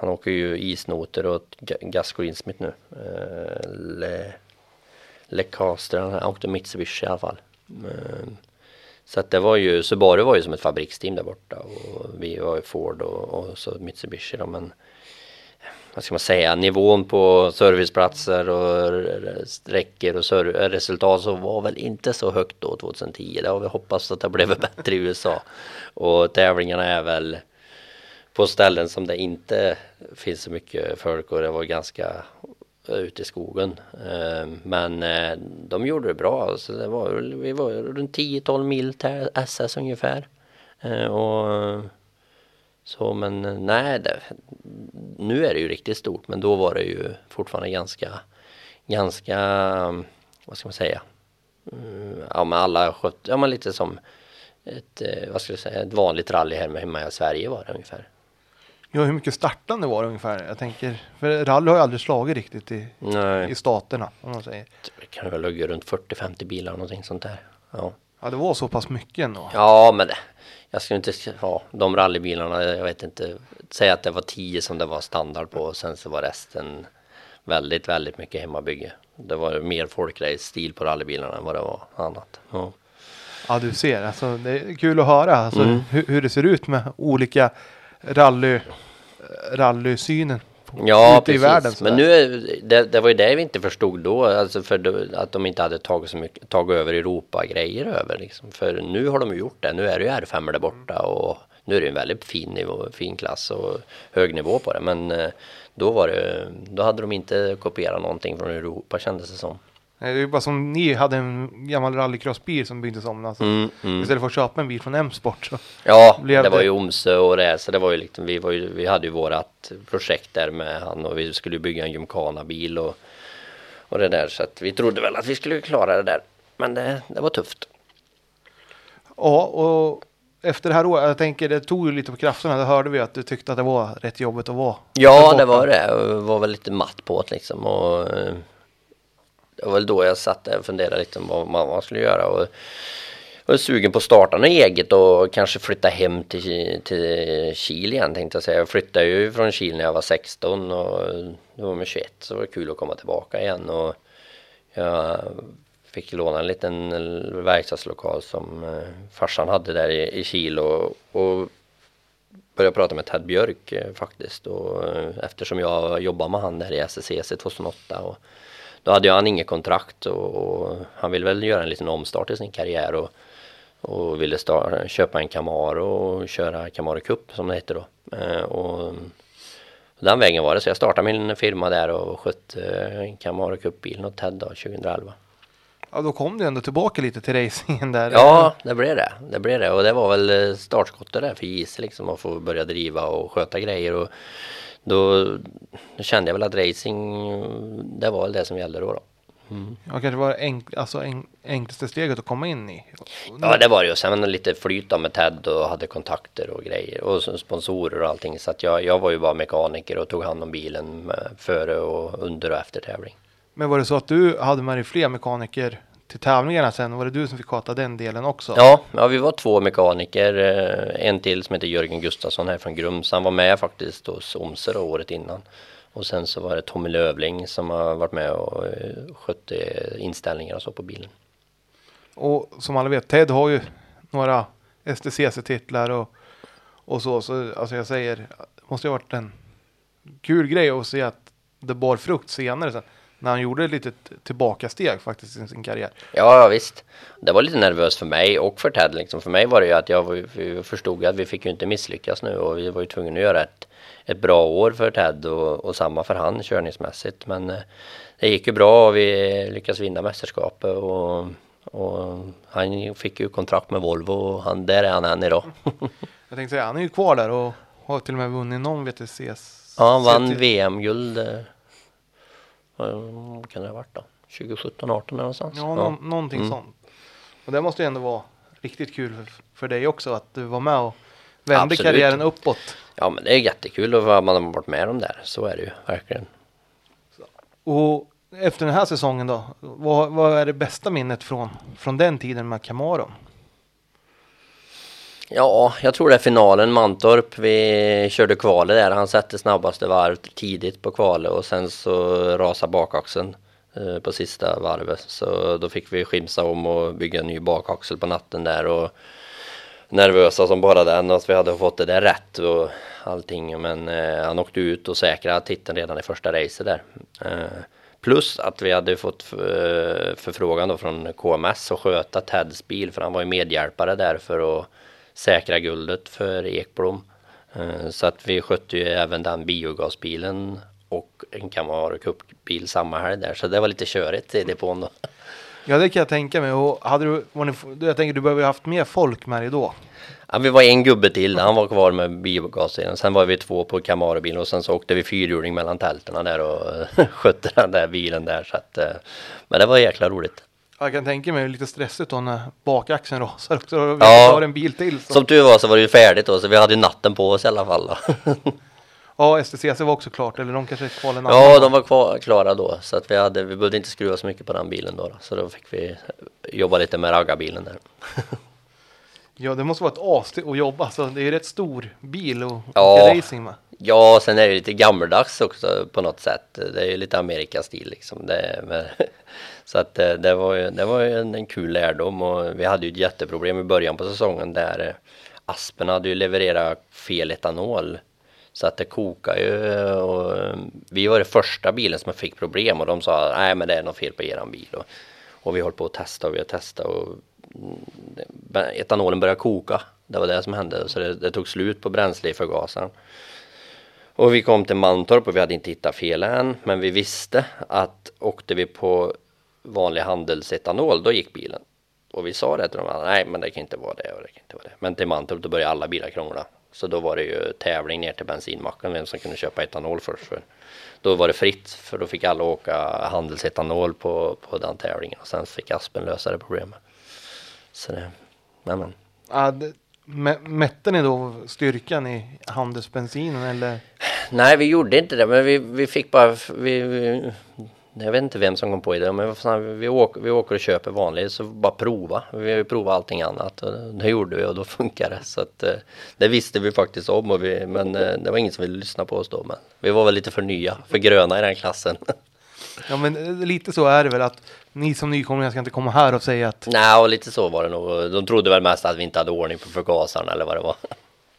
Han åker ju isnoter åt Ga- Gus Greensmith nu. Eh, Le, Le Caster, han åkte Mitsubishi i alla fall. Så att det var ju, Subaru var ju som ett fabriksteam där borta och vi var ju Ford och, och så Mitsubishi då men vad ska man säga, nivån på serviceplatser och sträckor och resultat så var väl inte så högt då 2010. Det har vi hoppats att det blev bättre i USA. Och tävlingarna är väl på ställen som det inte finns så mycket folk och det var ganska ute i skogen. Ehm, men eh, de gjorde det bra. Så det var, vi var runt 10-12 mil till SS ungefär. Ehm, och så men nej, det, nu är det ju riktigt stort men då var det ju fortfarande ganska, ganska, vad ska man säga, mm, ja men alla skötte, ja men lite som ett, eh, vad ska jag säga, ett vanligt rally här med hemma i Sverige var det ungefär. Ja, hur mycket startande var det ungefär? Jag tänker, för rally har ju aldrig slagit riktigt i, Nej, i staterna. Om man säger. det kan väl ligga runt 40-50 bilar någonting sånt där. Ja. Ja, det var så pass mycket ändå. Ja, men det, jag skulle inte, ja, de rallybilarna, jag vet inte, säga att det var 10 som det var standard på och sen så var resten väldigt, väldigt mycket hemmabygge. Det var mer folkrace-stil på rallybilarna än vad det var annat. Ja, Ja, du ser. Alltså, det är kul att höra alltså, Mm. hur, hur det ser ut med olika rally, rallysynen ja precis. världen. men nu, det, det var ju det vi inte förstod då, alltså för att de inte hade tagit så mycket, tagit över Europa-grejer över liksom. För nu har de ju gjort det, nu är det ju R5 där borta och nu är det en väldigt fin nivå, fin klass och hög nivå på det. Men eh, då var det, då hade de inte kopierat någonting från Europa kändes det som. Det är ju bara som ni hade en gammal rallycrossbil som byggdes om. Alltså, Mm, mm. Istället för att köpa en bil från M-sport. Så. Ja, <laughs> Blev det var det- ju Omsö och det, så det var ju liksom, vi, var ju, vi hade ju vårat projekt där med han och vi skulle bygga en Gymkhana-bil och, och det där så att vi trodde väl att vi skulle klara det där. Men det, det var tufft. Ja, och efter det här året, jag tänker det tog ju lite på krafterna. Det hörde vi att du tyckte att det var rätt jobbigt att vara. Ja, det var det. Jag var väl lite matt på det liksom och eh, det var väl då jag satt där och funderade lite om vad man skulle göra och jag var sugen på att starta något eget och kanske flytta hem till, till Kil igen tänkte jag säga. Jag flyttade ju från Kil när jag var 16 och då var jag 21 så var det kul att komma tillbaka igen och jag fick låna en liten verkstadslokal som eh, farsan hade där i, i Kil och, och började prata med Ted Björk eh, faktiskt och eh, eftersom jag jobbade med han där i SSCC 2008 och då hade han inget kontrakt och, och han ville väl göra en liten omstart i sin karriär och, och ville starta, köpa en Camaro och köra Camaro Cup som det heter då. Eh, och den vägen var det så jag startade min firma där och skötte eh, Camaro Cup-bilen åt Ted då 2011. Ja, då kom du ändå tillbaka lite till racingen där. Ja, det blev det. Det blev det och det var väl eh, startskottet där för JC liksom att få börja driva och sköta grejer och då, då kände jag väl att racing, det var väl det som gällde då. då. Ja, kanske var enk, alltså en, enklaste steget att komma in i. Ja det var det ju. Sen lite flyt med Ted och hade kontakter och grejer och sponsorer och allting. Så att jag, jag var ju bara mekaniker och tog hand om bilen med, före och under och efter tävling. Men var det så att du hade med dig fler mekaniker till tävlingarna sen? Var det du som fick sköta den delen också? Ja, ja, vi var två mekaniker. eh, En till som heter Jörgen Gustafsson här från Grums. Han var med faktiskt hos Omse då, året innan. Och sen så var det Tommy Lövling som har varit med och eh, skötte inställningar och så på bilen. Och som alla vet, Ted har ju några STCC-titlar och, och så. Så alltså jag säger, det måste ju ha varit en kul grej att se att det bar frukt senare sen. När han gjorde ett litet tillbakasteg faktiskt i sin karriär. Ja, ja, visst. Det var lite nervöst för mig och för Ted. Liksom. För mig var det ju att jag var- förstod att vi fick ju inte misslyckas nu och vi var ju tvungna att göra ett, ett bra år för Ted och, och samma för han körningsmässigt. Men eh, det gick ju bra och vi lyckades vinna mästerskapet och, och han fick ju kontrakt med Volvo och han, där är han än idag. <laughs> Jag tänkte säga, han är ju kvar där och har till och med vunnit någon VTCs. Ja, han vann. VM-guld. Vad kan det ha varit då? 2017, 18 någonstans. Ja, nå- någonting Mm. sånt. Och det måste ju ändå vara riktigt kul för, dig också att du var med och vände Absolut. karriären uppåt. ja, men det är jättekul att man har varit med om där. Så är det ju verkligen. Och efter den här säsongen då, vad, vad är det bästa minnet från, från den tiden med Camaron? Ja, jag tror det är finalen Mantorp. Vi körde kvalet där. Han satte snabbaste varv tidigt på kvalet och sen så rasade bakaxeln eh, på sista varvet. Så då fick vi skimsa om och bygga en ny bakaxel på natten där och nervösa som bara den att vi hade fått det där rätt och allting. Men eh, han åkte ut och säkrade titeln redan i första racet där. Eh, plus att vi hade fått eh, förfrågan då från KMS att sköta Teds bil för han var ju medhjälpare där för att säkra guldet för Ekblom. Eh, så att vi skötte ju även den biogasbilen och en Camaro Cup-bil samma helg där. Så det var lite körigt i depån då. Ja, det kan jag tänka mig. Och hade du, ni, jag tänker du behöver ju haft mer folk med dig då. Ja, vi var en gubbe till, han var kvar med biogasdelen. Sen var vi två på Camaro-bilen och sen så åkte vi fyrhjuling mellan tälterna där och <laughs> skötte den där bilen där. Så att, eh, men det var jäkla roligt. Jag kan tänka mig lite stressigt då när bakaxeln rasar också. Vi Ja. har en bil till. Som, Som tur var så var det ju färdigt då, så vi hade ju natten på oss i alla fall. <laughs> Ja, STCC var också klart. Eller de kanske är kvar en annan Ja, de var kvar, klara då. Så att vi, hade, vi behövde inte skruva så mycket på den bilen då. då. Så då fick vi jobba lite med raggarbilen där. <laughs> Ja, det måste vara ett as att jobba. Så det är ju rätt stor bil och Ja. racing med. Ja, sen är det lite gammeldags också på något sätt. Det är ju lite Amerikastil liksom. Det, men, <laughs> så att eh, det var ju, det var ju en, en kul lärdom och vi hade ju ett jätteproblem i början på säsongen där eh, Aspen hade ju levererat fel etanol. Så att det kokade ju och eh, vi var det första bilen som fick problem och de sa nej men det är något fel på eran bil. Och, och vi höll på att testa och vi har testat och Mm, etanolen började koka. Det var det som hände så det, det tog slut på bränsle i förgasaren. Och vi kom till Mantorp och vi hade inte hittat fel än, men vi visste att åkte vi på vanlig handelsetanol, då gick bilen. Och vi sa det till dem, nej men det kan inte vara det och det kan inte vara det. Men till Mantorp då började alla bilar krångla. Så då var det ju tävling ner till bensinmacken, vem som kunde köpa etanol först. För då var det fritt, för då fick alla åka handelsetanol på, på den tävlingen. Och sen fick Aspen lösa det problemet. Så det, men, men. Ja, det, mä- mätte ni då styrkan i handelsbensinen eller? Nej, vi gjorde inte det, men vi, vi fick bara, vi, vi, jag vet inte vem som kom på det, men vi, åker, vi åker och köper vanligt, så bara prova. Vi provat allting annat och det gjorde vi och då funkar det. Så att, eh, det visste vi faktiskt om, och vi, men eh, det var ingen som ville lyssna på oss då. Men vi var väl lite för nya, för gröna i den klassen. Ja, men eh, lite så är det väl att ni som nykomlingar ska inte komma här och säga att Nej, och lite så var det nog. De trodde väl mest att vi inte hade ordning på förgasaren eller vad det var.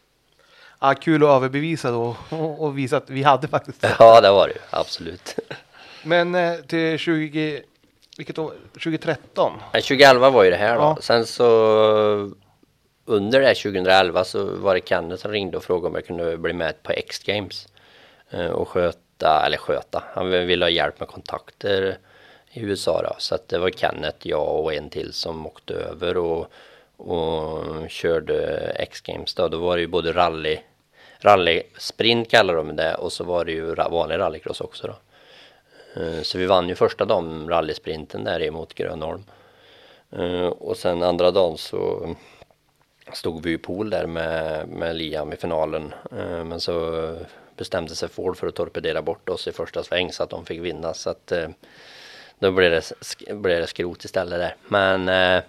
<laughs> ah, kul att överbevisa då och, visa att vi hade faktiskt det. <laughs> Ja, det var det ju, absolut. <laughs> Men eh, till 20, vilket år? 2013? Nej, 2011 var ju det här då. Ja. Sen så under det här 2011 så var det Kenneth som ringde och frågade om jag kunde bli med på X-Games eh, och sköta, eller sköta, han ville ha hjälp med kontakter i USA då. Så att det var Kenneth, jag och en till som åkte över och, och körde X-Games då. Då var det ju både rally, rally sprint kallar de det och så var det ju vanlig rallycross också då. Eh, så vi vann ju första dagen rallysprinten där emot Grönholm. Eh, och sen andra dagen så stod vi i pool där med, med Liam i finalen. Eh, men så bestämde sig Ford för att torpedera bort oss i första sväng så att de fick vinna. Så att eh, då blev det, sk- blev det skrot istället där. Men eh,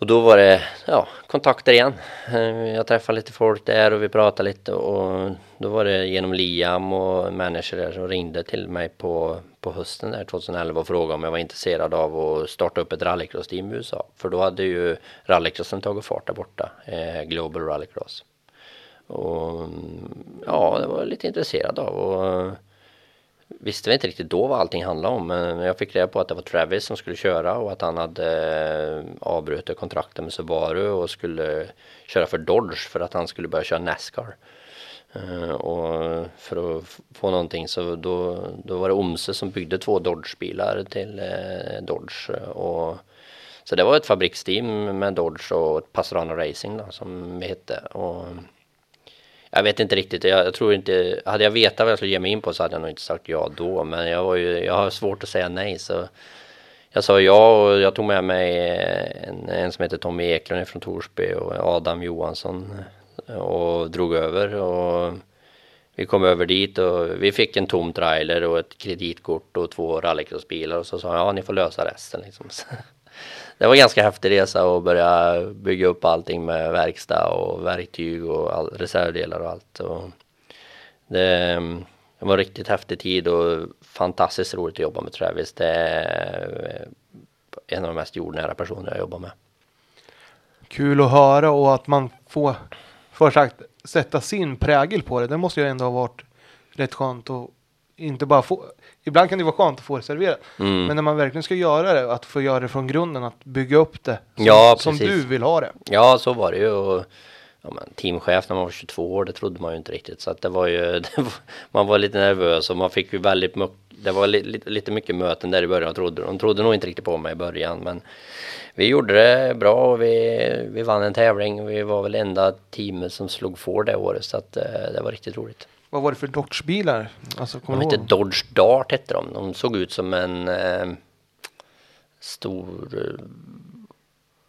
och då var det ja, kontakter igen. Eh, jag träffade lite folk där och vi pratade lite och då var det genom Liam och människor där som ringde till mig på, på hösten där 2011 och frågade om jag var intresserad av att starta upp ett rallycross-team i USA. För då hade ju rallycrossen tagit fart där borta, eh, Global Rallycross. Och mm, ja, det var jag lite intresserad av och visste vi inte riktigt då vad allting handlade om men jag fick reda på att det var Travis som skulle köra och att han hade eh, avbrutit kontrakten med Subaru och skulle köra för Dodge för att han skulle börja köra Nascar. Eh, och för att få någonting så då, då var det Omse som byggde två Dodge-bilar till eh, Dodge och så det var ett fabriksteam med Dodge och Passerano Racing då, som vi hette och jag vet inte riktigt, jag, jag, tror inte, hade jag vetat vad jag skulle ge mig in på så hade jag nog inte sagt ja då, men jag var ju, jag har svårt att säga nej så jag sa ja och jag tog med mig en, en som heter Tommy Eklund från Torsby och Adam Johansson eh, och drog över. Och vi kom över dit och vi fick en tom trailer och ett kreditkort och två rallycrossbilar. Och så sa ja ni får lösa resten liksom. <laughs> Det var en ganska häftig resa att börja bygga upp allting med verkstad och verktyg och all, reservdelar och allt. Och det, det var en riktigt häftig tid och fantastiskt roligt att jobba med Travis. Det är en av de mest jordnära personer jag jobbar med. Kul att höra och att man får, för sagt, sätta sin prägel på det. Det måste ju ändå ha varit rätt skönt att inte bara få. Ibland kan det vara skönt att få det serverat. Mm. Men när man verkligen ska göra det, att få göra det från grunden, att bygga upp det som, Ja, som du vill ha det. Ja, så var det ju. Och, ja, men, teamchef när man var 22 år, det trodde man ju inte riktigt. Så att det var ju, <laughs> det var, man var lite nervös och man fick ju väldigt mycket, det var li, li, lite mycket möten där i början. Trodde, de trodde nog inte riktigt på mig i början. Men vi gjorde det bra och vi, vi vann en tävling. Vi var väl enda teamet som slog för det året. Så att eh, det var riktigt roligt. Vad var det för Dodge-bilar? Alltså, De hette? Dodge Dart hette de. De såg ut som en eh, stor eh,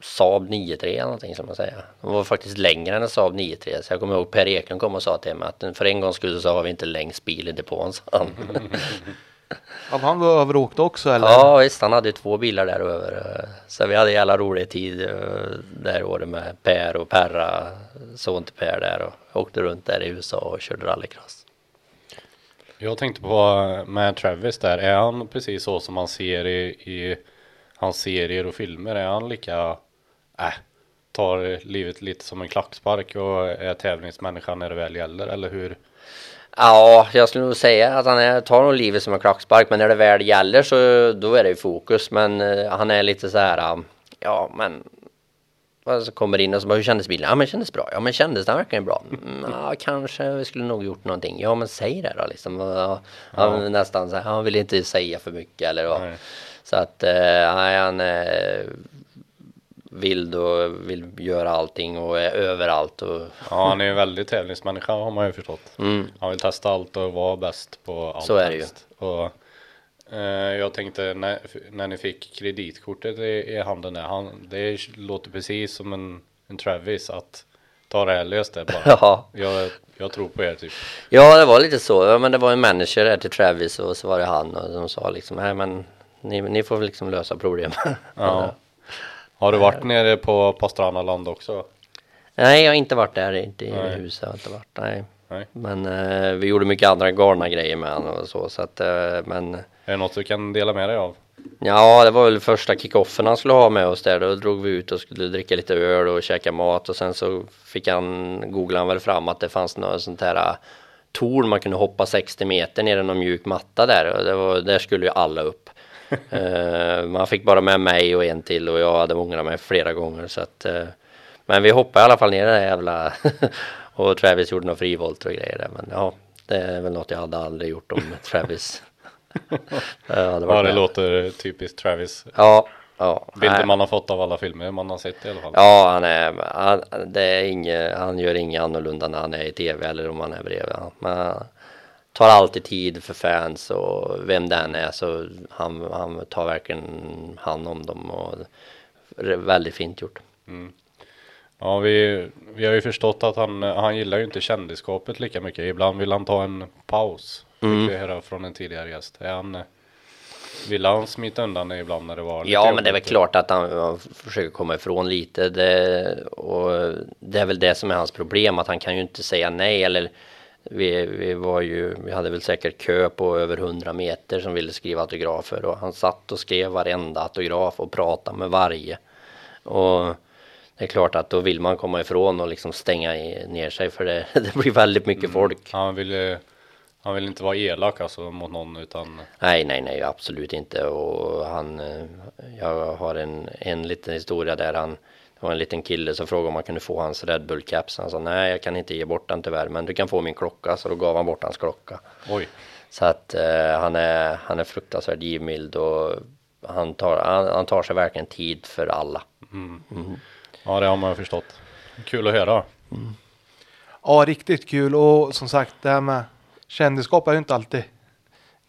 Saab 9-3 eller någonting som man säger. De var faktiskt längre än en Saab 9-3. Så jag kommer ihåg Per Eklund kom och sa till mig att för en gångs skull så har vi inte längst bil i depån. <laughs> Ja, han var över och åkte också eller? ja visst, han hade två bilar där över. eh, Så vi hade jävla rolig tid eh, där året med Per och Perra, son till Per där och åkte runt där i USA och körde rallycross. Jag tänkte på med Travis där, är han precis så som man ser i, i hans serier och filmer? Är han lika, äh, tar livet lite som en klackspark och är tävlingsmänniska när det väl gäller? Eller hur? Ja, jag skulle nog säga att han är, tar nog livet som en klackspark, men när det väl gäller så då är det ju fokus. Men eh, han är lite så här, um, ja men så kommer in och så bara, hur kändes bilen? Ja men kändes bra. Ja men kändes den verkligen bra? Mm, ja kanske vi skulle nog gjort någonting. Ja men säg det då liksom. Ja, Han nästan så här, han vill inte säga för mycket eller vad. Så att, eh, nej han är vild och vill göra allting och är överallt och Ja, han är ju väldigt tävlingsmänniska har man ju förstått. mm, Han vill testa allt och vara bäst på allt Så är det ju. Och, eh, jag tänkte när, när ni fick kreditkortet i, i handen där, han, det låter precis som en, en Travis att ta det här löst det bara. <laughs> ja. jag, jag tror på er typ. Ja, det var lite så. Ja, men det var en manager där till Travis och så var det han och de sa liksom, nej men ni, ni får liksom lösa problemen. Ja. <laughs> Har du varit nere på Pastrana land också? nej, jag har inte varit där, inte i Nej. huset, har inte varit, nej. Nej. Men eh, vi gjorde mycket andra galna grejer med honom och så, så att, eh, men Är det något du kan dela med dig av? Ja, det var väl första kickoffen han skulle ha med oss där. Då drog vi ut och skulle dricka lite öl och käka mat och sen så fick han, googlade han väl fram att det fanns något sånt här äh, torn man kunde hoppa 60 meter ner i någon mjuk matta där och det var, där skulle ju alla upp. Eh, man fick bara med mig och en till och jag hade ångrat mig flera gånger så att eh, men vi hoppade i alla fall ner det där jävla <laughs> och Travis gjorde några frivolter och grejer där men ja det är väl något jag hade aldrig gjort om <laughs> Travis. Hade varit Ja, det låter typiskt Travis. Ja, ja. Bilder nej. man har fått av alla filmer man har sett i alla fall. Ja, han är, han, det är inget, han gör inget annorlunda när han är i tv eller om han är bredvid. Men tar alltid tid för fans och vem den är så han, han tar verkligen hand om dem och det väldigt fint gjort. Ja, vi, vi har ju förstått att han, han gillar ju inte kändiskapet lika mycket. Ibland vill han ta en paus. Fick Mm. vi höra från en tidigare gäst. Är han, vill han smita undan det ibland när det var lite Ja, men det är väl jobbigt? klart att han, han försöker komma ifrån lite. Det, och det är väl det som är hans problem, att han kan ju inte säga nej. Eller vi, vi var ju, vi hade väl säkert kö på över 100 meter som ville skriva autografer och han satt och skrev varenda autograf och pratade med varje. Och det är klart att då vill man komma ifrån och liksom stänga i, ner sig för det, <laughs> det blir väldigt mycket folk. Han vill, han vill inte vara elak alltså mot någon utan Nej, nej, nej, absolut inte. Och han, eh, jag har en, en liten historia där han, det var en liten kille som frågade om man kunde få hans Red Bull caps. Han sa nej, jag kan inte ge bort den tyvärr, men du kan få min klocka. Så då gav han bort hans klocka. oj. Så att eh, han, är, han är fruktansvärt givmild och han tar, han, han tar sig verkligen tid för alla. Ja, det har man ju förstått. Kul att höra. Ja, riktigt kul och som sagt det här med kändisskap är ju inte alltid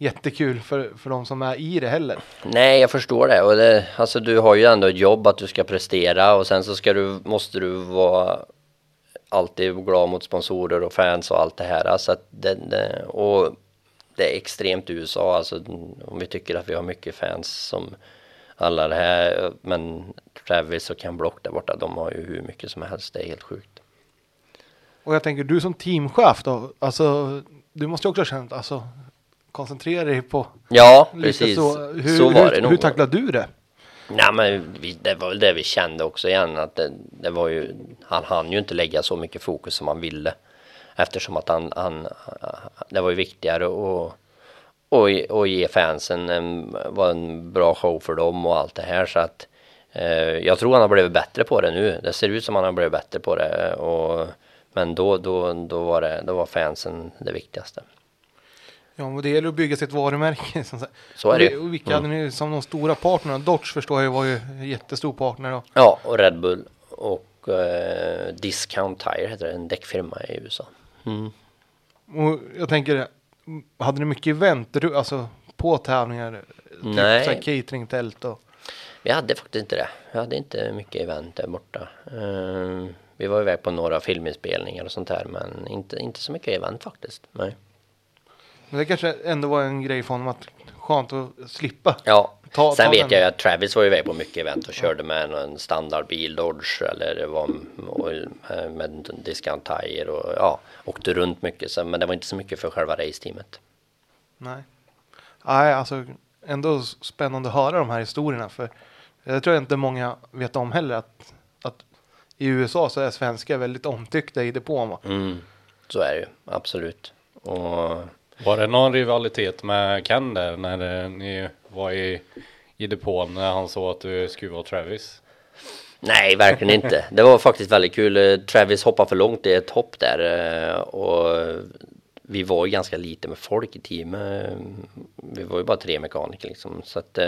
jättekul för, för de som är i det heller. Nej, jag förstår det. Och det, alltså, du har ju ändå ett jobb att du ska prestera och sen så ska du, måste du vara alltid glad mot sponsorer och fans och allt det här. Så det, det, och det är extremt i USA, alltså om vi tycker att vi har mycket fans som alla det här, men Travis och Ken Block där borta, de har ju hur mycket som helst, det är helt sjukt. Och jag tänker du som teamchef då, alltså du måste ju också ha känt, alltså koncentrera dig på Ja, precis. så. Hur, så var hur, det nog. hur tacklar du det? Nej men vi, det var väl det vi kände också igen att det, det var ju Han hann ju inte lägga så mycket fokus som han ville Eftersom att han, han Det var ju viktigare att och, och ge fansen en, var en bra show för dem och allt det här så att eh, Jag tror han har blivit bättre på det nu Det ser ut som han har blivit bättre på det och Men då, då, då var det, då var fansen det viktigaste Ja, men det gäller att bygga sitt varumärke. Så är det. Och vilka hade ni som de stora partnerna? Dodge förstår jag var ju en jättestor partner. Och, Ja, och Red Bull och eh, Discount Tire heter det, en däckfirma i USA. Mm. och jag tänker, hade ni mycket event alltså, på tävlingar? Nej. Typ så här cateringtält och... Vi hade faktiskt inte det. Vi hade inte mycket event där borta. Eh, vi var iväg på några filminspelningar och sånt där, men inte, inte så mycket event faktiskt. Nej. Men det kanske ändå var en grej för honom att skönt att slippa. Ja, Ta- sen ta vet den. jag ju att Travis var iväg på mycket event och körde med en standardbil Dodge eller det var med en Discount Tire och ja, åkte runt mycket. Så, men det var inte så mycket för själva raceteamet. Nej. Nej, alltså ändå spännande att höra de här historierna. För jag tror inte många vet om heller att, att i USA så är svenskar väldigt omtyckta i depån. Mm, så är det ju, absolut. Och var det någon rivalitet med Ken där när ni var i, i depån när han såg att du skulle vara Travis? Nej, verkligen inte. Det var faktiskt väldigt kul. Eh, Travis hoppade för långt i ett hopp där eh, och vi var ju ganska lite med folk i teamet. Eh, vi var ju bara tre mekaniker liksom så att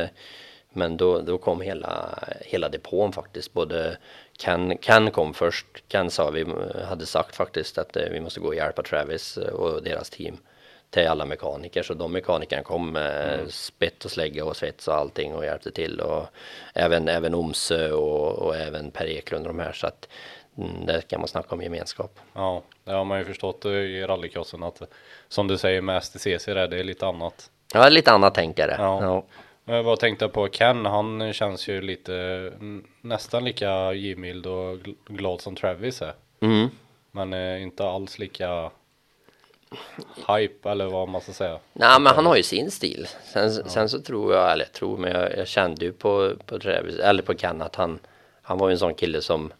men då, då kom hela, hela depån faktiskt. Både Ken, Ken kom först. Ken sa vi hade sagt faktiskt att vi måste gå och hjälpa Travis och deras team till alla mekaniker. Så de mekanikerna kom med spett och slägga och svets och allting och hjälpte till. Och även, även Omsö och, och även Per Eklund och de här. Så att mm, där kan man snacka om gemenskap. Ja, det har man ju förstått i rallycrossen att som du säger med STCC där, det är lite annat. Ja, lite annat tänkare. Ja. Ja. Men Jag bara tänkte på Ken, han känns ju lite mm, nästan lika givmild och gl- glad som Travis är. Mm. Men eh, inte alls lika hype eller vad man ska säga. Nej, men han har ju sin stil. Sen, sen så tror jag, eller jag tror, men jag, jag kände ju på, på Travis, eller på Ken att han, han var ju en sån kille som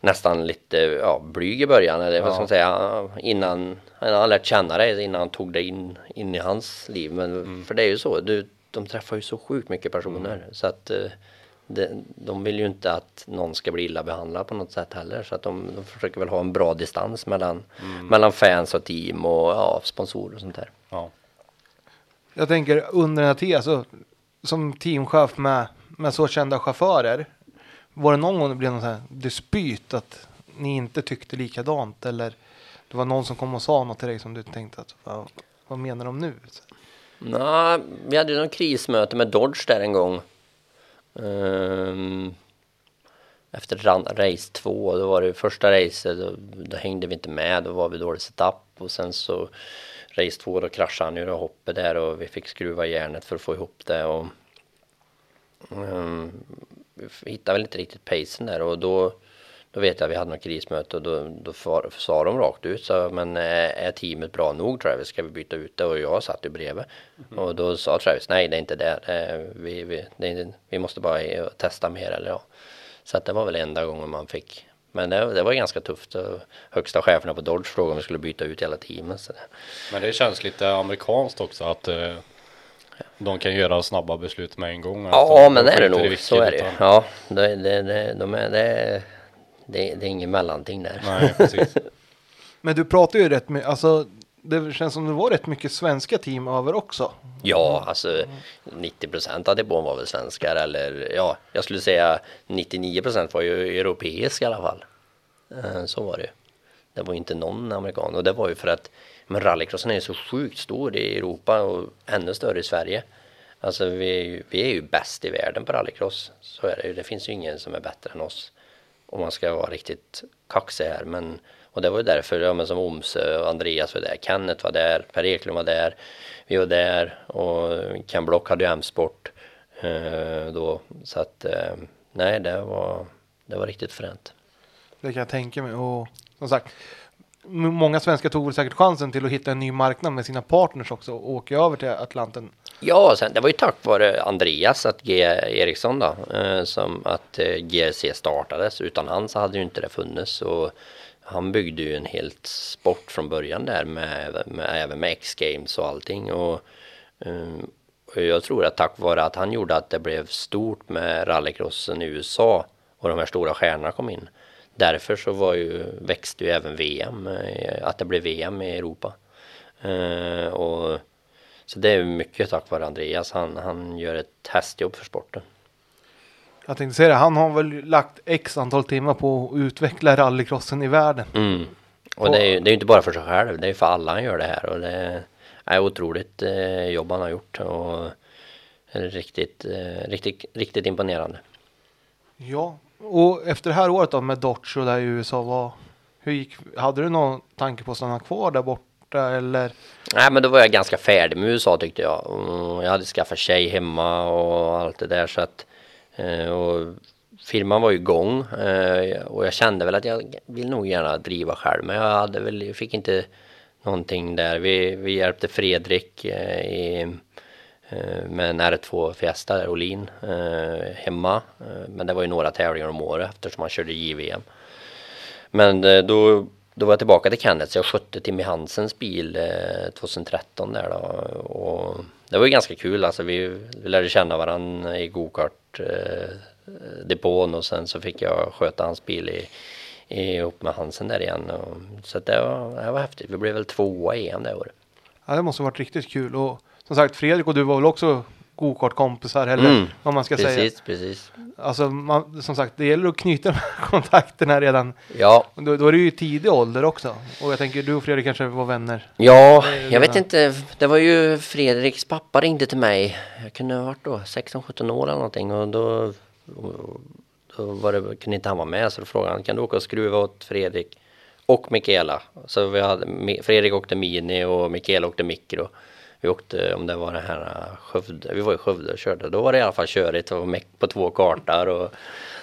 nästan lite ja, blyg i början, eller vad ska man säga, innan, innan han lärt känna dig, innan han tog dig in, in i hans liv. Men för det är ju så, du, de träffar ju så sjukt mycket personer så att det, de vill ju inte att någon ska bli illa behandlad på något sätt heller så att de, de försöker väl ha en bra distans mellan, mellan fans och team och ja, sponsorer och sånt där. Ja. Jag tänker under den här tiden, alltså, som teamchef med, med så kända chaufförer. Var det någon gång det blev någon sån här dispyt att ni inte tyckte likadant eller det var någon som kom och sa något till dig som du tänkte att vad, vad menar de nu? Nej, vi hade ju någon krismöte med Dodge där en gång. Ehm, efter race två, då var det första racet, då, då hängde vi inte med, då var vi dålig setup. Och sen så race två då kraschade han ju och hoppet där och vi fick skruva järnet för att få ihop det och um, vi hittade väl inte riktigt pacen där och då då vet jag att vi hade något krismöte och då, då far, sa de rakt ut så men är, är teamet bra nog Travis? Ska vi byta ut det? Och jag satt ju bredvid. Och då sa Travis nej det är inte det. är, vi, vi, det inte- vi måste bara eh, testa mer eller ja. Så att det var väl enda gången man fick. Men det, det var ganska tufft. Högsta cheferna på Dodge frågade om vi skulle byta ut hela teamet. Så Men det känns lite amerikanskt också att eh, de kan göra snabba beslut med en gång. Ja men de det är det nog. Så är det. utan- Ja, det, det, de är, det, det, det är ingen mellanting där. Nej, precis. <laughs> Men du pratar ju rätt mycket, alltså det känns som det var rätt mycket svenska team över också. Ja, alltså 90 procent av depån var väl svenskar eller ja, jag skulle säga 99 procent var ju europeisk i alla fall. Eh, Så var det ju. Det var inte någon amerikan och det var ju för att men rallycrossen är så sjukt stor i Europa och ännu större i Sverige. Alltså vi är ju, vi är ju bäst i världen på rallycross. Så är det ju. Det finns ju ingen som är bättre än oss. Om man ska vara riktigt kaxig här. Men, och det var ju därför, ja, men som Omsö Andreas var där, Kenneth var där, Per Eklund var där, vi var där och Ken Block hade ju M-sport eh, då. Så att eh, nej, det var, det var riktigt fränt. Det kan jag tänka mig. Och som sagt, många svenskar tog väl säkert chansen till att hitta en ny marknad med sina partners också och åka över till Atlanten. Ja, sen, det var ju tack vare Andreas att G. Eriksson då, eh, som att eh, GRC startades. Utan han så hade ju inte det funnits. Och han byggde ju en helt sport från början där med, med även med X-games och allting. Och, eh, och jag tror att tack vare att han gjorde att det blev stort med rallycrossen i USA och de här stora stjärnorna kom in. Därför så var ju, växte ju även VM, eh, att det blev VM i Europa. Eh, och så det är mycket tack vare Andreas. Han, han gör ett hästjobb för sporten. Jag tänkte säga det, han har väl lagt x antal timmar på att utveckla rallycrossen i världen. Mm. Och det är ju det är inte bara för sig själv, det är för alla han gör det här. Och det är otroligt eh, jobb han har gjort. Och riktigt, eh, riktigt, riktigt imponerande. Ja, och efter det här året då med Dodge och där i USA, vad, hur gick, hade du någon tanke på att stanna kvar där borta eller? Nej men då var jag ganska färdig med USA tyckte jag. Och jag hade skaffat tjej hemma och allt det där så att eh, och firman var ju igång eh, och jag kände väl att jag vill nog gärna driva själv men jag hade väl, jag fick inte någonting där. Vi, vi hjälpte Fredrik eh, i, med en R2 Fiesta där, Olin eh, hemma. Eh, men det var ju några tävlingar om året eftersom han körde JVM. Men eh, då, då var jag tillbaka till Kenneth så jag skötte Timmy Hansens bil 2013 där då. Och det var ju ganska kul alltså. Vi, vi lärde känna varandra i gokart depån och sen så fick jag sköta hans bil i, i, ihop med Hansen där igen. Och, så att det, var, det var häftigt. Vi blev väl tvåa i EM det året. Ja, det måste ha varit riktigt kul och som sagt Fredrik och du var väl också gokartkompisar eller Mm, vad man ska säga. Precis, precis. Alltså man, som sagt, det gäller att knyta <laughs> de här kontakterna redan. Ja, Då, då är det ju tidig ålder också. Och jag tänker du och Fredrik kanske var vänner. Ja, är jag vet redan- inte. Det var ju Fredriks pappa ringde till mig. Jag kunde ha varit då 16-17 år eller någonting och då, då var det, kunde inte han vara med så då frågade han kan du åka och skruva åt Fredrik och Mikaela. Så vi hade, Fredrik åkte mini och Mikaela åkte mikro. Vi åkte om det var det här uh, Skövde, vi var i Skövde och körde. Då var det i alla fall körigt och meck på två kartor och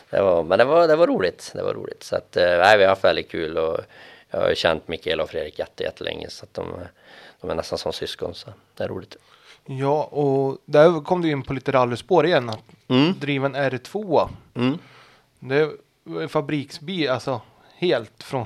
det var, men det var, det var roligt. Det var roligt. Så att, eh, nej, vi har haft väldigt kul och jag har känt Mikaela och Fredrik jätte, jättelänge så att de, de är nästan som syskon så det är roligt. Ja, och där kom du in på lite rallyspår igen. Att driva en R2. Mm. Det var fabriksbil, alltså helt från.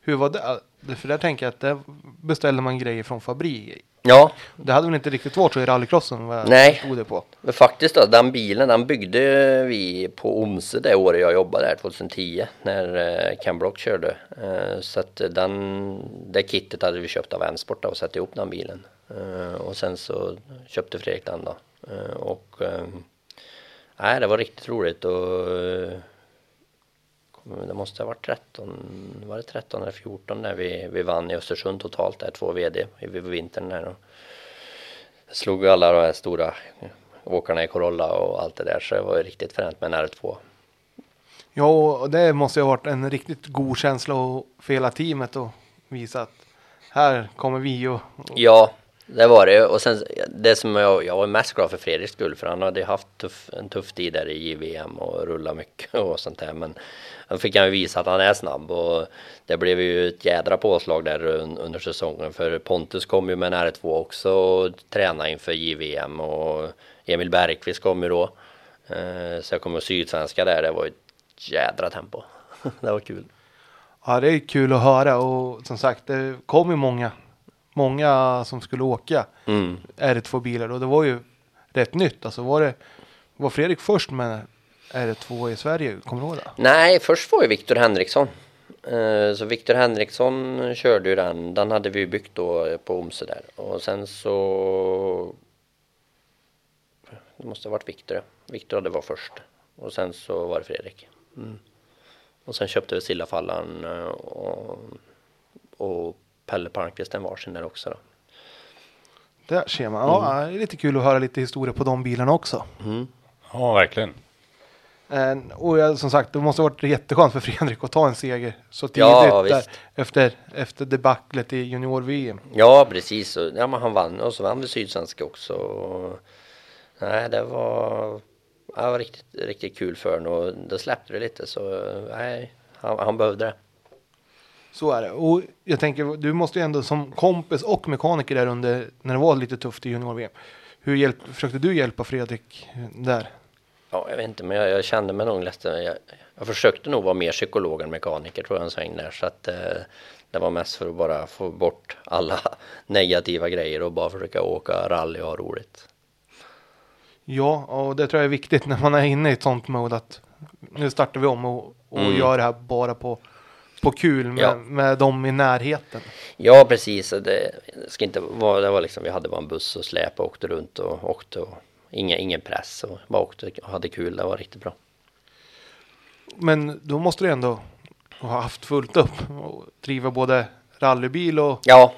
Hur var det? Det- För där tänker jag att där beställde man grejer från fabrik. Ja, Det hade väl inte riktigt varit så i rallycrossen vad jag Nej. förstod det på. men faktiskt då, den bilen den byggde vi på Omse det året jag jobbade där, 2010, när eh, Ken Block körde. Eh, så att den, det kittet hade vi köpt av M-sport då och satt ihop den bilen. Eh, och sen så köpte Fredrik den då. Och nej, det var riktigt roligt och det måste ha varit 13, var det 13 eller 14 när vi, vi vann i Östersund totalt där, två VD i vintern där. Och slog alla de här stora åkarna i Corolla och allt det där så det var ju riktigt fränt med en R2. Ja, och det måste ju ha varit en riktigt god känsla och för hela teamet och visa att här kommer vi och, och Ja, det var det och sen det som jag, jag var mest glad för Fredriks skull för han hade haft tuff, en tuff tid där i JVM och rullat mycket <laughs> och sånt där men då fick han ju visa att han är snabb och det blev ju ett jädra påslag där under säsongen för Pontus kom ju med en R2 också och tränade inför JVM och Emil Bergqvist kom ju då eh, så jag kom och Sydsvenska där, det var ett jädra tempo. <laughs> det var kul. ja, det är kul att höra och som sagt det kom ju många, många som skulle åka Mm. R2 bilar och det var ju rätt nytt. Alltså var det, var Fredrik först med R2 i Sverige? Kommer du ihåg det? Nej, först var ju Viktor Henriksson. Eh, Så Viktor Henriksson körde ju den. Den hade vi byggt då på Omse där. Och sen så... Det måste ha varit Viktor. Viktor hade var först. Och sen så var det Fredrik. Mm. Och sen köpte vi Sillafallan. eh, Och och Pelle Palmqvist en varsin där också då. Där ser man. Ja, det är lite kul att höra lite historia på de bilarna också. Ja, verkligen. Eh, Och jag, som sagt, det måste ha varit jätteskönt för Fredrik att ta en seger så tidigt Ja, där, visst. efter, efter debaclet i junior-VM. Ja, precis. Ja, men han vann och så vann vi Sydsvenska också. Och, nej, det var, det var riktigt, riktigt kul för honom och då släppte det lite så nej, han, han behövde det. Så är det. Och jag tänker, du måste ju ändå som kompis och mekaniker där under, när det var lite tufft i junior-VM. Hur hjälp, försökte du hjälpa Fredrik där? Ja, jag vet inte, men jag, jag kände mig nog nästan, jag, jag försökte nog vara mer psykolog än mekaniker tror jag en sväng där. Så att eh, det var mest för att bara få bort alla <laughs> negativa grejer och bara försöka åka rally och ha roligt. Ja, och det tror jag är viktigt när man är inne i ett sånt mode att nu startar vi om och, och Mm. gör det här bara på, på kul med, Ja. med dem i närheten. Ja, precis. Det, ska inte vara, det var liksom, vi hade bara en buss och släp och åkte runt och åkte och ingen, ingen press och bara åkte och hade kul. Det var riktigt bra. Men då måste du ändå ha haft fullt upp och driva både rallybil och, Ja,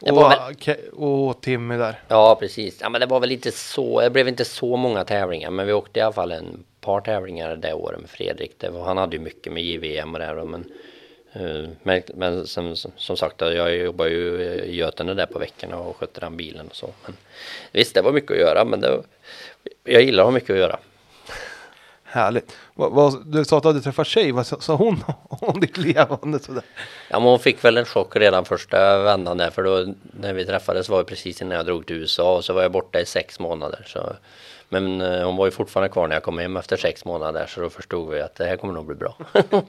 det och, var väl, och Timmy där. ja precis. Ja, men det var väl inte så, det blev inte så många tävlingar, men vi åkte i alla fall en par tävlingar det året med Fredrik. Det var, han hade ju mycket med JVM och det här, men men, men som, som, sagt, jag jobbar ju i Götene där på veckorna och skötte den bilen och så. Men visst, det var mycket att göra, men det, jag gillar att ha mycket att göra. <laughs> Härligt. Vad, vad, du sa att du hade träffat tjej, vad sa, sa hon <laughs> om ditt levande sådär? Ja, men hon fick väl en chock redan första vändan där, för då när vi träffades var det precis innan jag drog till USA och så var jag borta i sex månader. Så, men eh, hon var ju fortfarande kvar när jag kom hem efter sex månader, så då förstod vi att det här kommer nog bli bra. <laughs>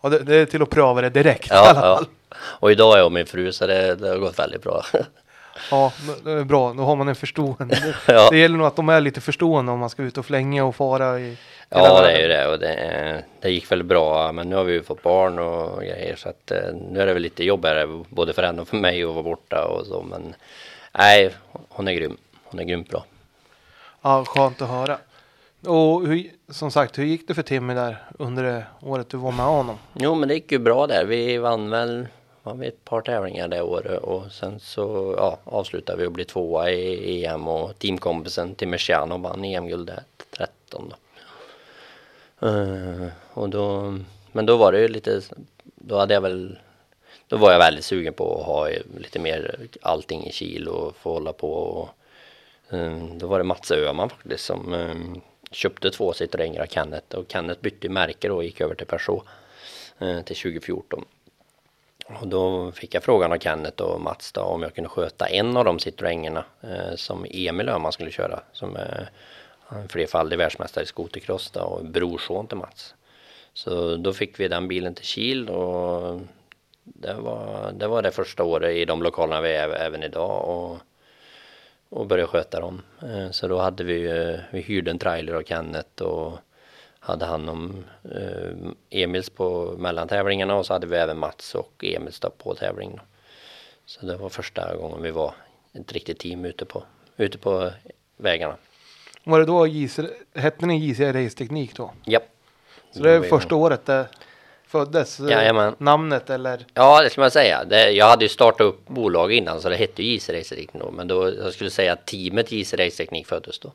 Ja, det, det är till att pröva det direkt i ja, alla ja. fall. Och idag är jag min fru, så det, det har gått väldigt bra. Ja, det är bra. Då har man en förstående. <laughs> Det, Ja. det gäller nog att de är lite förstående om man ska ut och flänga och fara i Ja, det är ju det och det, det gick väl bra. Men nu har vi ju fått barn och grejer så att eh, nu är det väl lite jobbigare både för henne och för mig att vara borta och så. Men nej, hon är grym. Hon är grymt bra. Ja, skönt att höra. Och hur, som sagt, hur gick det för Timmy där under det året du var med honom? Jo, men det gick ju bra där. Vi vann väl vann vi ett par tävlingar det året och sen så ja, avslutade vi och blev tvåa i EM och teamkompisen Timmerciano vann EM-guld där 13 då. Uh, och då, men då var det ju lite, då hade jag väl, då var jag väldigt sugen på att ha lite mer allting i kil och få hålla på och um, då var det Mats Öhman faktiskt som um, köpte två Citroënger av Kenneth och Kenneth bytte märke då och gick över till Peugeot eh, till 2014. Och då fick jag frågan av Kenneth och Mats då, om jag kunde sköta en av de Citroënerna eh, som Emil Öhman skulle köra. Som är flerfaldig världsmästare i skotercross då, och brorson till Mats. Så då fick vi den bilen till Kil och det var det, var det första året i de lokalerna vi är även idag och, och började sköta dem. Eh, Så då hade vi, eh, vi hyrde en trailer av Kenneth och hade hand om eh, Emils på mellantävlingarna och så hade vi även Mats och Emils på tävling. Då. Så det var första gången vi var ett riktigt team ute på, ute på vägarna. Var det då JC, hette ni JC Race Teknik då? Japp. Så det är första året det föddes eh, Jajamän. namnet eller? Ja, det ska man säga. Det, jag hade ju startat upp bolag innan så det hette ju JC Race Teknik då. Men då, jag skulle säga att teamet JC Race Teknik föddes då.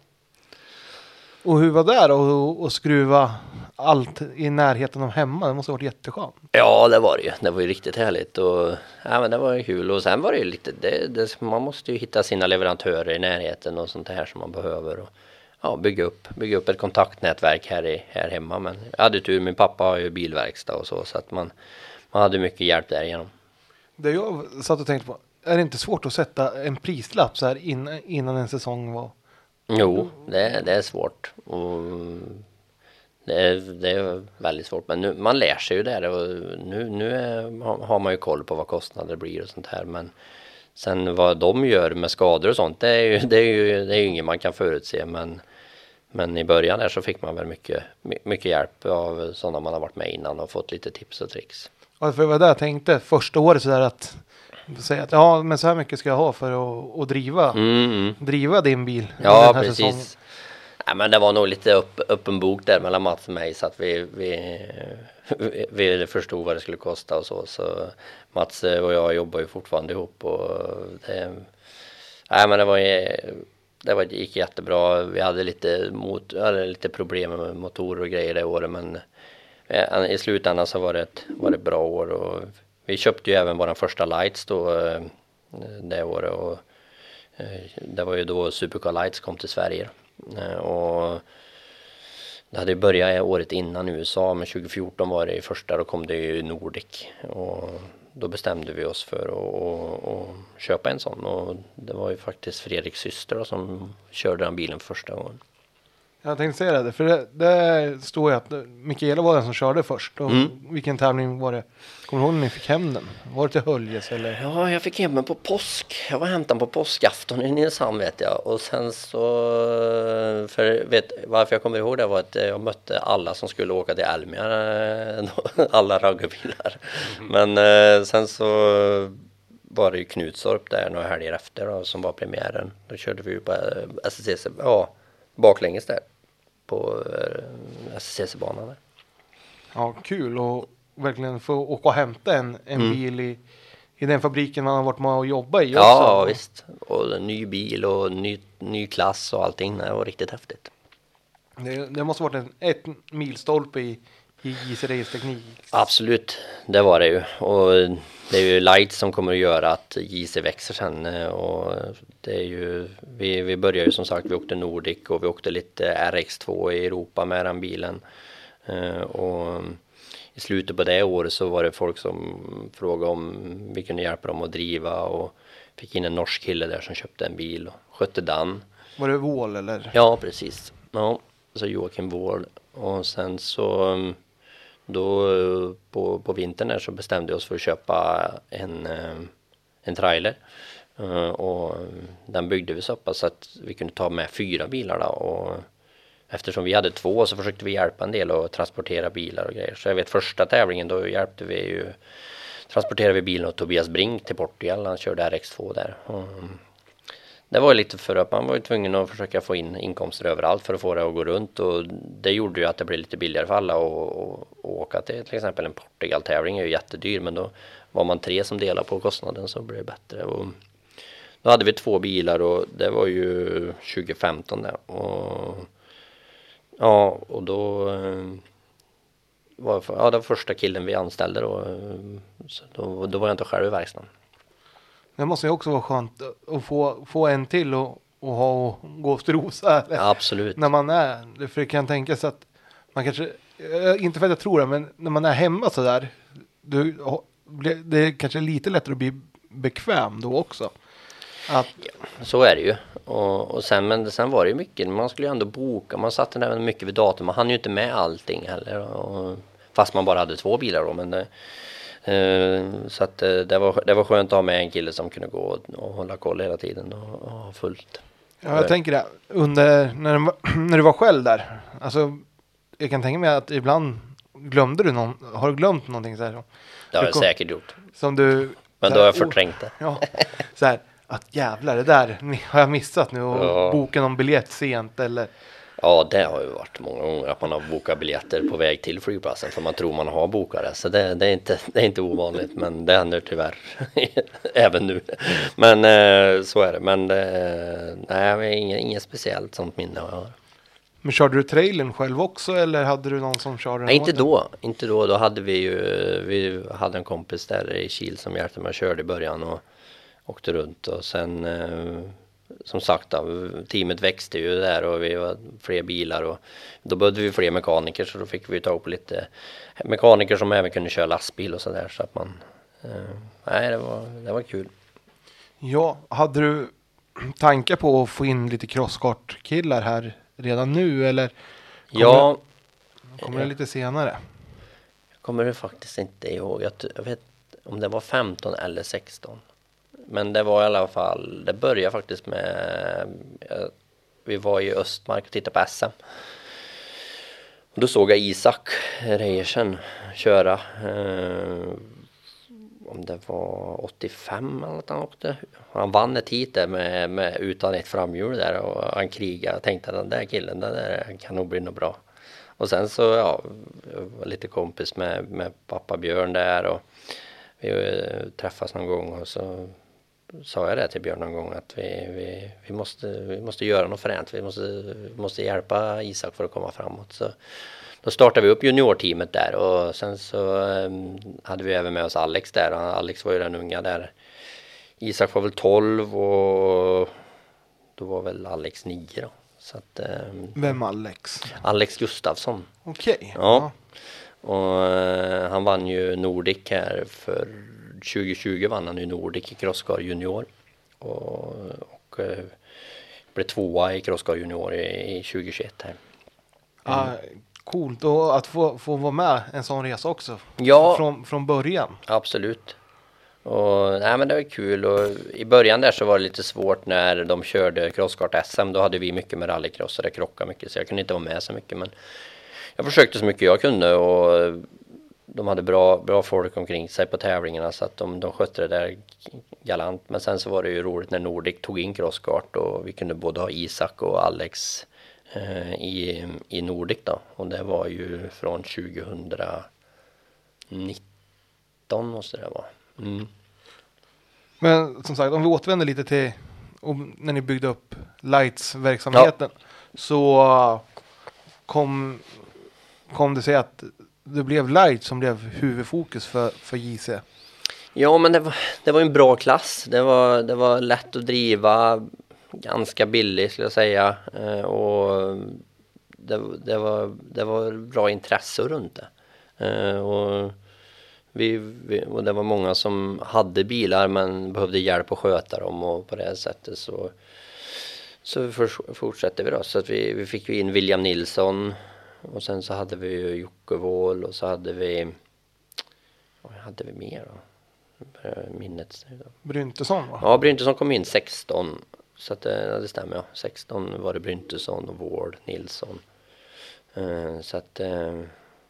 Och hur var det då och skruva allt i närheten av hemma? Det måste ha varit jätteskönt. Ja, det var det ju. Det var ju riktigt härligt och ja, men det var ju kul. Och sen var det ju lite, det, det, man måste ju hitta sina leverantörer i närheten och sånt här som man behöver. Och, ja, bygga upp, bygga upp ett kontaktnätverk här, i, här hemma. Men jag hade tur, min pappa har ju bilverkstad och så, så att man, man hade mycket hjälp därigenom. Det jag satt och tänkte på, är det inte svårt att sätta en prislapp så här innan, innan en säsong var? Jo, det, det är svårt. Och det, är, det är väldigt svårt. Men nu, man lär sig ju där och nu, nu är, har- man ju koll på vad kostnader blir och sånt här. Men sen vad de gör med skador och sånt, det är ju, det är ju, det är ju inget man kan förutse. Men, men i början där så fick man väl mycket, my- mycket hjälp av sådana man har varit med innan och fått lite tips och tricks. Ja, för det var det jag tänkte första året så där att säga att ja, men så här mycket ska jag ha för att, att driva, Mm, mm. driva din bil. Ja, precis. säsongen. Nej, men det var nog lite upp, öppen bok där mellan Mats och mig så att vi, vi, vi, <laughs> vi förstod vad det skulle kosta och så. Så Mats och jag jobbar ju fortfarande ihop och det, nej, men det var, det var, gick jättebra. Vi hade lite, mot, hade lite problem med motorer och grejer det året men eh, i slutändan så var det ett, var det ett bra år och vi köpte ju även våran första lights då eh, det året och eh, det var ju då Supercar Lights kom till Sverige. Och det hade börjat året innan i USA, men 2014 var det första, då kom det ju Nordic. Och då bestämde vi oss för att, att köpa en sån och det var ju faktiskt Fredriks syster då, som körde den bilen första gången. Jag tänkte säga det, för det, det står ju att Mikaela var den som körde först. Och Mm. Vilken tävling var det? Kommer du ihåg när ni fick hem den? Var det till Höljes eller? Ja, jag fick hem den på påsk. Jag var hämtad på påskafton i Nynäshamn vet jag. Och sen så, för vet, varför jag kommer ihåg det var att jag mötte alla som skulle åka till Elmia, eh, <laughs> alla raggarbilar. Men eh, sen så var det ju Knutstorp där några helger efter då, som var premiären. Då körde vi ju på eh, SSC, ja, baklänges där på eh, SSC-banan där. Ja, kul och verkligen få åka och hämta en, en Mm. bil i, i den fabriken man har varit med och jobbat i Ja, också. visst. Och ny bil och ny, ny klass och allting. Det var riktigt häftigt. Det, det måste varit en ett milstolpe i, i JC Race teknik. Absolut, det var det ju. Och det är ju Light som kommer att göra att JC växer sen. eh, Och det är ju, vi, vi började ju som sagt, vi åkte Nordic och vi åkte lite RX2 i Europa med den bilen. Eh, Och i slutet på det året så var det folk som frågade om vi kunde hjälpa dem att driva och fick in en norsk kille där som köpte en bil och skötte den. Var det Vål eller? Ja, precis. Ja, så Joakim Wåhl. Och sen så då eh, på, på vintern där så bestämde vi oss för att köpa en, eh, en trailer. Eh, och den byggde vi så pass så att vi kunde ta med fyra bilar då. Och eftersom vi hade två så försökte vi hjälpa en del att transportera bilar och grejer. Så jag vet första tävlingen då hjälpte vi ju transporterade vi bilen åt Tobias Brink till Portugal. Han körde RX2 där. Och, det var ju lite för att man var ju tvungen att försöka få in inkomster överallt för att få det att gå runt och det gjorde ju att det blev lite billigare för alla att åka till till exempel en Portugal-tävling är ju jättedyr men då var man tre som delade på kostnaden så blev det bättre. Och då hade vi två bilar och det var ju 2015 där och ja och då var var, ja, det var första killen vi anställde då, eh, så då, då var jag inte själv i verkstaden. Det måste ju också vara skönt att få, få en till och, och ha och gå och strosa. eller? Absolut. När man är, för det kan tänka sig att man kanske, eh, inte för att jag tror det, men när man är hemma sådär, du, ha- blir- det är kanske lite lättare att bli bekväm då också. Att, Så är det ju. Och, och sen, men sen var det ju mycket, man skulle ju ändå boka, man satte där mycket vid datum, man hann ju inte med allting heller. Och, fast man bara hade två bilar då. Men det, eh, så att eh, det var, det var skönt att ha med en kille som kunde gå och, och hålla koll hela tiden och, och ha fullt. ja, jag tänker det, under, när, den <clears throat> när du var själv där, alltså, jag kan tänka mig att ibland glömde du någon, har du glömt någonting så här, som- Det har jag kom- säkert gjort. som du... Men då har jag "Oh, förträngt det. <laughs> Ja, så här, att jävlar, det där har jag missat nu och Ja. boka någon biljett sent eller Ja, det har ju varit många gånger att man har bokat biljetter på väg till flygplatsen för man tror man har bokat det. Så det, det, är, inte, det är inte ovanligt, men det händer tyvärr <laughs> även nu. Men eh, så är det. Men det, nej, inget, inget speciellt sånt minne har jag. Men körde du trailern själv också eller hade du någon som körde Nej, inte då. Inte då. Då hade vi ju, vi hade en kompis där i Kil som hjälpte mig och körde i början och åkte runt och sen eh, som sagt då, teamet växte ju där och vi var fler bilar och då behövde vi fler mekaniker så då fick vi ta upp lite mekaniker som även kunde köra lastbil och sådär så att man eh, nej det var, det var kul. Ja, hade du tankar på att få in lite crosskart-killar här redan nu eller Kommer Ja, kommer det lite senare? Jag kommer det faktiskt inte ihåg. Jag, jag vet om det var 15 eller 16. Men det var i alla fall, det började faktiskt med, eh, vi var i Östmark och tittade på SM. Och då såg jag Isak Reiersen köra. Eh, om det var 85 eller något. han åkte. Han vann ett hit där med, med, utan ett framhjul där och han krigade. Jag tänkte att den där killen, den där kan nog bli något bra. Och sen så, ja, jag var lite kompis med, med pappa Björn där och vi träffades träffas någon gång och så sa jag det till Björn någon gång att vi, vi, vi, måste, vi måste göra något fränt. Vi måste, vi måste hjälpa Isak för att komma framåt. Så då startade vi upp juniorteamet där och sen så um, hade vi även med oss Alex där. Alex var ju den unga där. Isak var väl 12 och då var väl Alex 9 då. Så att, um, Vem Alex? Alex Gustafsson. Okej. Ja. Och uh, han vann ju Nordic här för 2020 vann han ju Nordic i Crosscar Junior. Och, och uh, blev tvåa i Crosscar Junior i, i 2021 här. Ja, coolt och att få, få vara med en sån resa också. Ja. Från, från början. Absolut. Och nej men det var kul och i början där så var det lite svårt när de körde crosskart-SM. Då hade vi mycket med rallycross och det krockade mycket så jag kunde inte vara med så mycket men jag försökte så mycket jag kunde och de hade bra, bra folk omkring sig på tävlingarna så att de, de skötte det där galant. Men sen så var det ju roligt när Nordic tog in crosskart och vi kunde både ha Isak och Alex eh, i, i Nordic då. Och det var ju från 2019 måste det vara. Mm. Men som sagt, om vi återvänder lite till när ni byggde upp Lights-verksamheten. Så uh, kom, kom det sig att det blev light som blev huvudfokus för, för JC. Ja, men det var, det var en bra klass. Det var, det var lätt att driva, ganska billig skulle jag säga. Eh, och det, det, var, det var bra intresse runt det. Eh, och, vi, vi, och det var många som hade bilar men behövde hjälp att sköta dem och på det sättet så, så för, fortsatte vi då. Så att vi, vi fick ju in William Nilsson och sen så hade vi ju Jocke Wåhl och så hade vi, vad hade vi mer då? Minnet. Bryntesson va? Ja, Bryntesson kom in 16. Så att det, det stämmer ja. 16 var det Bryntesson och Wård, Nilsson. Uh, så att, uh,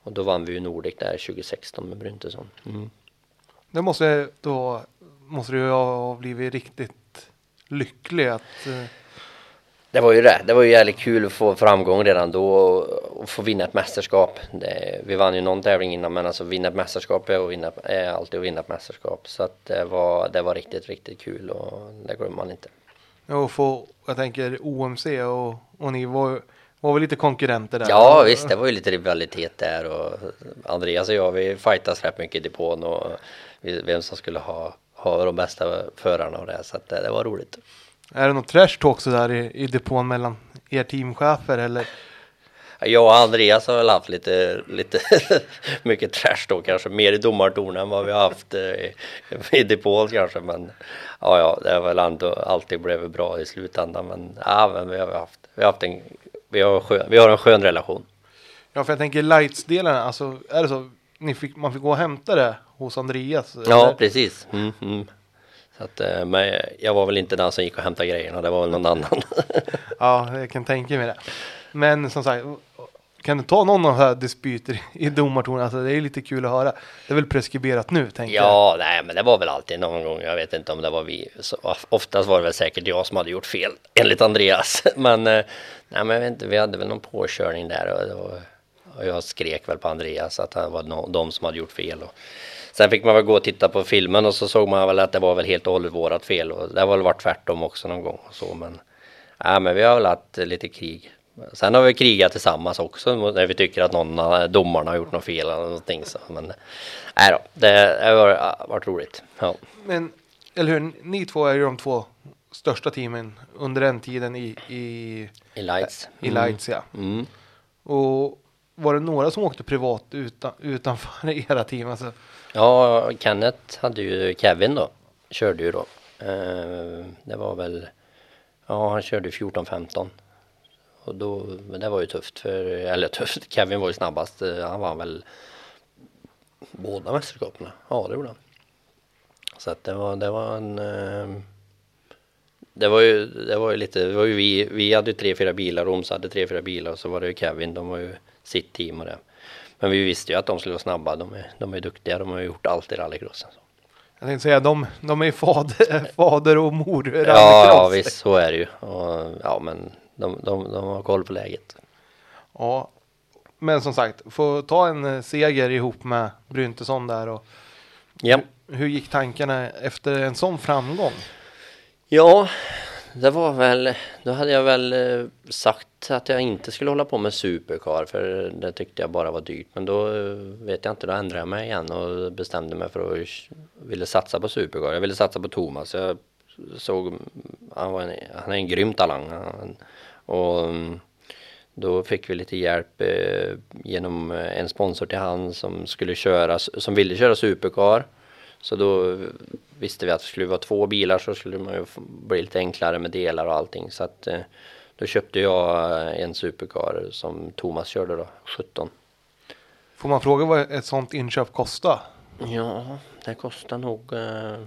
och då vann vi ju Nordic där 2016 med Bryntesson. Mm. Det måste då, måste du ha blivit riktigt lycklig att uh... Det var ju det. Det var ju jävligt kul att få framgång redan då och, få vinna ett mästerskap. Det, vi vann ju någon tävling innan men alltså vinna ett mästerskap är, att vinna, är alltid att vinna ett mästerskap. Så att det var, det var riktigt, riktigt kul och det glömmer man inte. Och få, jag tänker OMC och, och ni var, var väl lite konkurrenter där? Ja visst, det var ju lite rivalitet där och Andreas och jag vi fightas rätt mycket i depån och vem som skulle ha, ha de bästa förarna och det så att det, det var roligt. Är det något trash talk sådär i, i depån mellan er teamchefer eller? Jag och Andreas har väl haft lite, lite <laughs> mycket trash då kanske, mer i domartornen än vad vi har haft i, i depån kanske. Men ja, ja, det har väl ändå alltid blivit bra i slutändan. Men ja, men vi har haft, vi har haft en, vi har, skön, vi har en skön relation. Ja, för jag tänker lights-delarna, alltså är det så, ni fick, man fick gå och hämta det hos Andreas? Ja, eller? precis. Mm, mm. Att, eh, men jag var väl inte den som gick och hämtade grejerna, det var väl någon annan. <laughs> ja, jag kan tänka mig det. Men som sagt, kan du ta någon av de här dispyter i domartornet? Alltså det är lite kul att höra. Det är väl preskriberat nu, tänker ja, jag. Ja, nej, men det var väl alltid någon gång. Jag vet inte om det var vi. Så oftast var det väl säkert jag som hade gjort fel, <laughs> enligt Andreas. <laughs> Men eh, nej, men jag vet inte, vi hade väl någon påkörning där och, och, och jag skrek väl på Andreas att det var no, de som hade gjort fel. Och, Sen fick man väl gå och titta på filmen och så såg man väl att det var väl helt och hållet vårat fel och det har väl varit tvärtom också någon gång och så men ja, men vi har väl haft lite krig. Sen har vi krigat tillsammans också när vi tycker att någon av domarna har gjort något fel eller någonting så men nej då, det har varit, roligt. Ja. Men eller hur, ni två är ju de två största teamen under den tiden i i, I Lights. I Lights ja. Mm. Och var det några som åkte privat utan, utanför <laughs> era team? Alltså, Ja, Kenneth hade ju Kevin då, körde ju då. Eh, det var väl, ja han körde 14-15. Och då, men det var ju tufft för, eller tufft, <laughs> Kevin var ju snabbast. Eh, han vann väl båda mästerskapen. Ja, det gjorde han. Så att det var, det var en eh, det var ju, det var ju lite, det var ju vi, vi hade ju tre, fyra bilar, Roms hade tre, fyra bilar och så var det ju Kevin, de var ju sitt team och det. Men vi visste ju att de skulle vara snabba. De är, de är duktiga. De har gjort allt i rallycrossen. Jag tänkte säga, de, de är ju fader, <laughs> fader och mor. Ja, ja rallycross. visst så är det ju. Och, ja men de, de, de har koll på läget. Ja, men som sagt, få ta en eh, seger ihop med Bryntesson där och Ja. hur gick tankarna efter en sån framgång? Ja, det var väl, då hade jag väl eh, sagt att jag inte skulle hålla på med supercar för det tyckte jag bara var dyrt. Men då eh, vet jag inte, då ändrade jag mig igen och bestämde mig för att ville satsa på supercar. Jag ville satsa på Thomas. Jag såg, han, var en, han är en grym talang. Han, och mm, då fick vi lite hjälp eh, genom eh, en sponsor till han som skulle köra, som ville köra supercar. Så då visste vi att det skulle vara två bilar så skulle man ju bli lite enklare med delar och allting. Så att eh, då köpte jag eh, en supercar som Thomas körde då, 17. Får man fråga vad ett sånt inköp kostar? Ja, det kostar nog eh,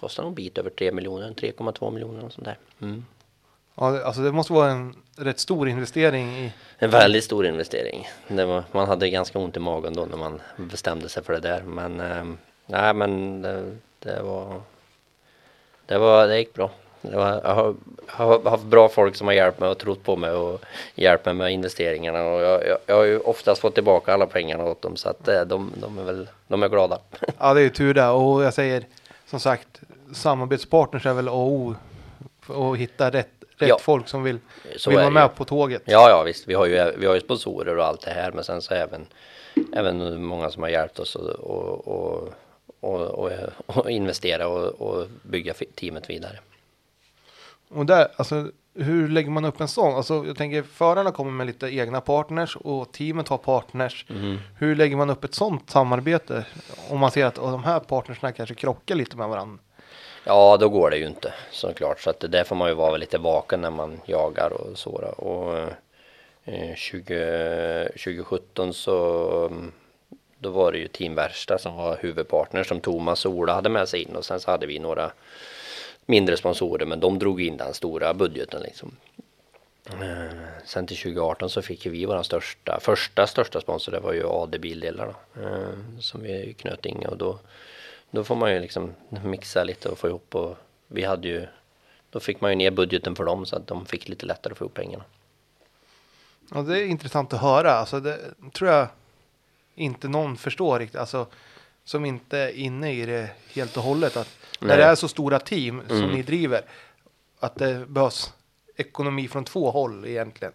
kostar nog en bit över 3 miljoner, 3,2 miljoner och sånt där. Mm. Ja, alltså det måste vara en rätt stor investering i En väldigt stor investering. Var, man hade ganska ont i magen då när man bestämde sig för det där. Men eh, nej, men det, det var. Det var, det gick bra. Det var, jag, har, har haft bra folk som har hjälpt mig och trott på mig och hjälpt mig med investeringarna och jag, jag, jag har ju oftast fått tillbaka alla pengarna åt dem så att eh, de, de är väl, de är glada. <laughs> Ja, det är ju tur det. Och jag säger som sagt, samarbetspartners är väl A och O att hitta rätt, rätt Ja. folk som vill, Så vill vara det ju. med på tåget. Ja, ja visst. Vi har ju, vi har ju sponsorer och allt det här, men sen så även, även många som har hjälpt oss och, och, och, och, och, investera och, och bygga teamet vidare. Och där, alltså hur lägger man upp en sån? Alltså jag tänker förarna kommer med lite egna partners och teamet har partners. Mm. Hur lägger man upp ett sånt samarbete? Om man ser att de här partnersna kanske krockar lite med varandra. Ja, då går det ju inte såklart. Så att det där får man ju vara lite vaken när man jagar och så. Och eh, 20, 2017 så mm, då var det ju Team Värsta som var huvudpartner som Thomas och Ola hade med sig in och sen så hade vi några mindre sponsorer men de drog in den stora budgeten liksom. Eh, Sen till 2018 så fick vi vår största, första största sponsor det var ju AD Bildelar då, eh, som vi knöt in och då då får man ju liksom mixa lite och få ihop och vi hade ju då fick man ju ner budgeten för dem så att de fick lite lättare att få ihop pengarna. Ja, det är intressant att höra. Alltså det tror jag inte någon förstår riktigt. Alltså som inte är inne i det helt och hållet. Att när det är så stora team som Mm. ni driver. Att det behövs ekonomi från två håll egentligen.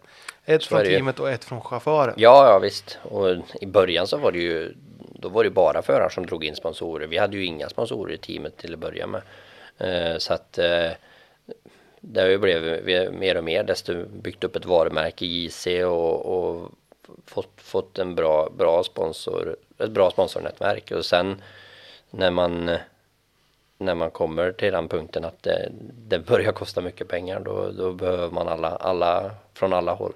Ett från ju. teamet och ett från chauffören. Ja, ja visst. Och i början så var det ju då var det bara förare som drog in sponsorer. Vi hade ju inga sponsorer i teamet till att börja med. Eh, så att eh, det har ju blivit vi- mer och mer desto byggt upp ett varumärke i JC och, och fått, fått en bra, bra sponsor, ett bra sponsornätverk och sen när man när man kommer till den punkten att det, det börjar kosta mycket pengar då, då behöver man alla, alla från alla håll.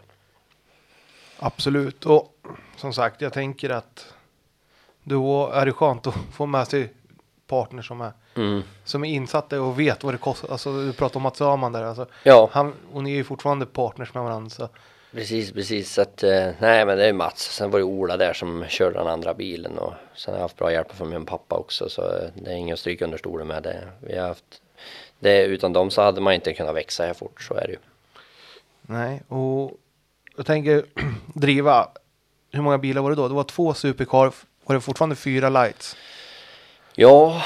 Absolut. Och som sagt, jag tänker att då är det skönt att få med sig partners som är, Mm. som är insatta och vet vad det kostar. Alltså du pratar om Mats Öhman där. Alltså, Ja. han, och ni är ju fortfarande partners med varandra. Så. Precis, precis. Så att, eh, nej men det är Mats. Sen var det Ola där som körde den andra bilen och sen har jag haft bra hjälp från min pappa också så det är inget att stryka under stolen med det. Vi har haft det, utan dem så hade man inte kunnat växa här fort, så är det ju. Nej, och jag tänker <clears throat> driva. Hur många bilar var det då? Det var två supercar. Var det fortfarande fyra lights? Ja,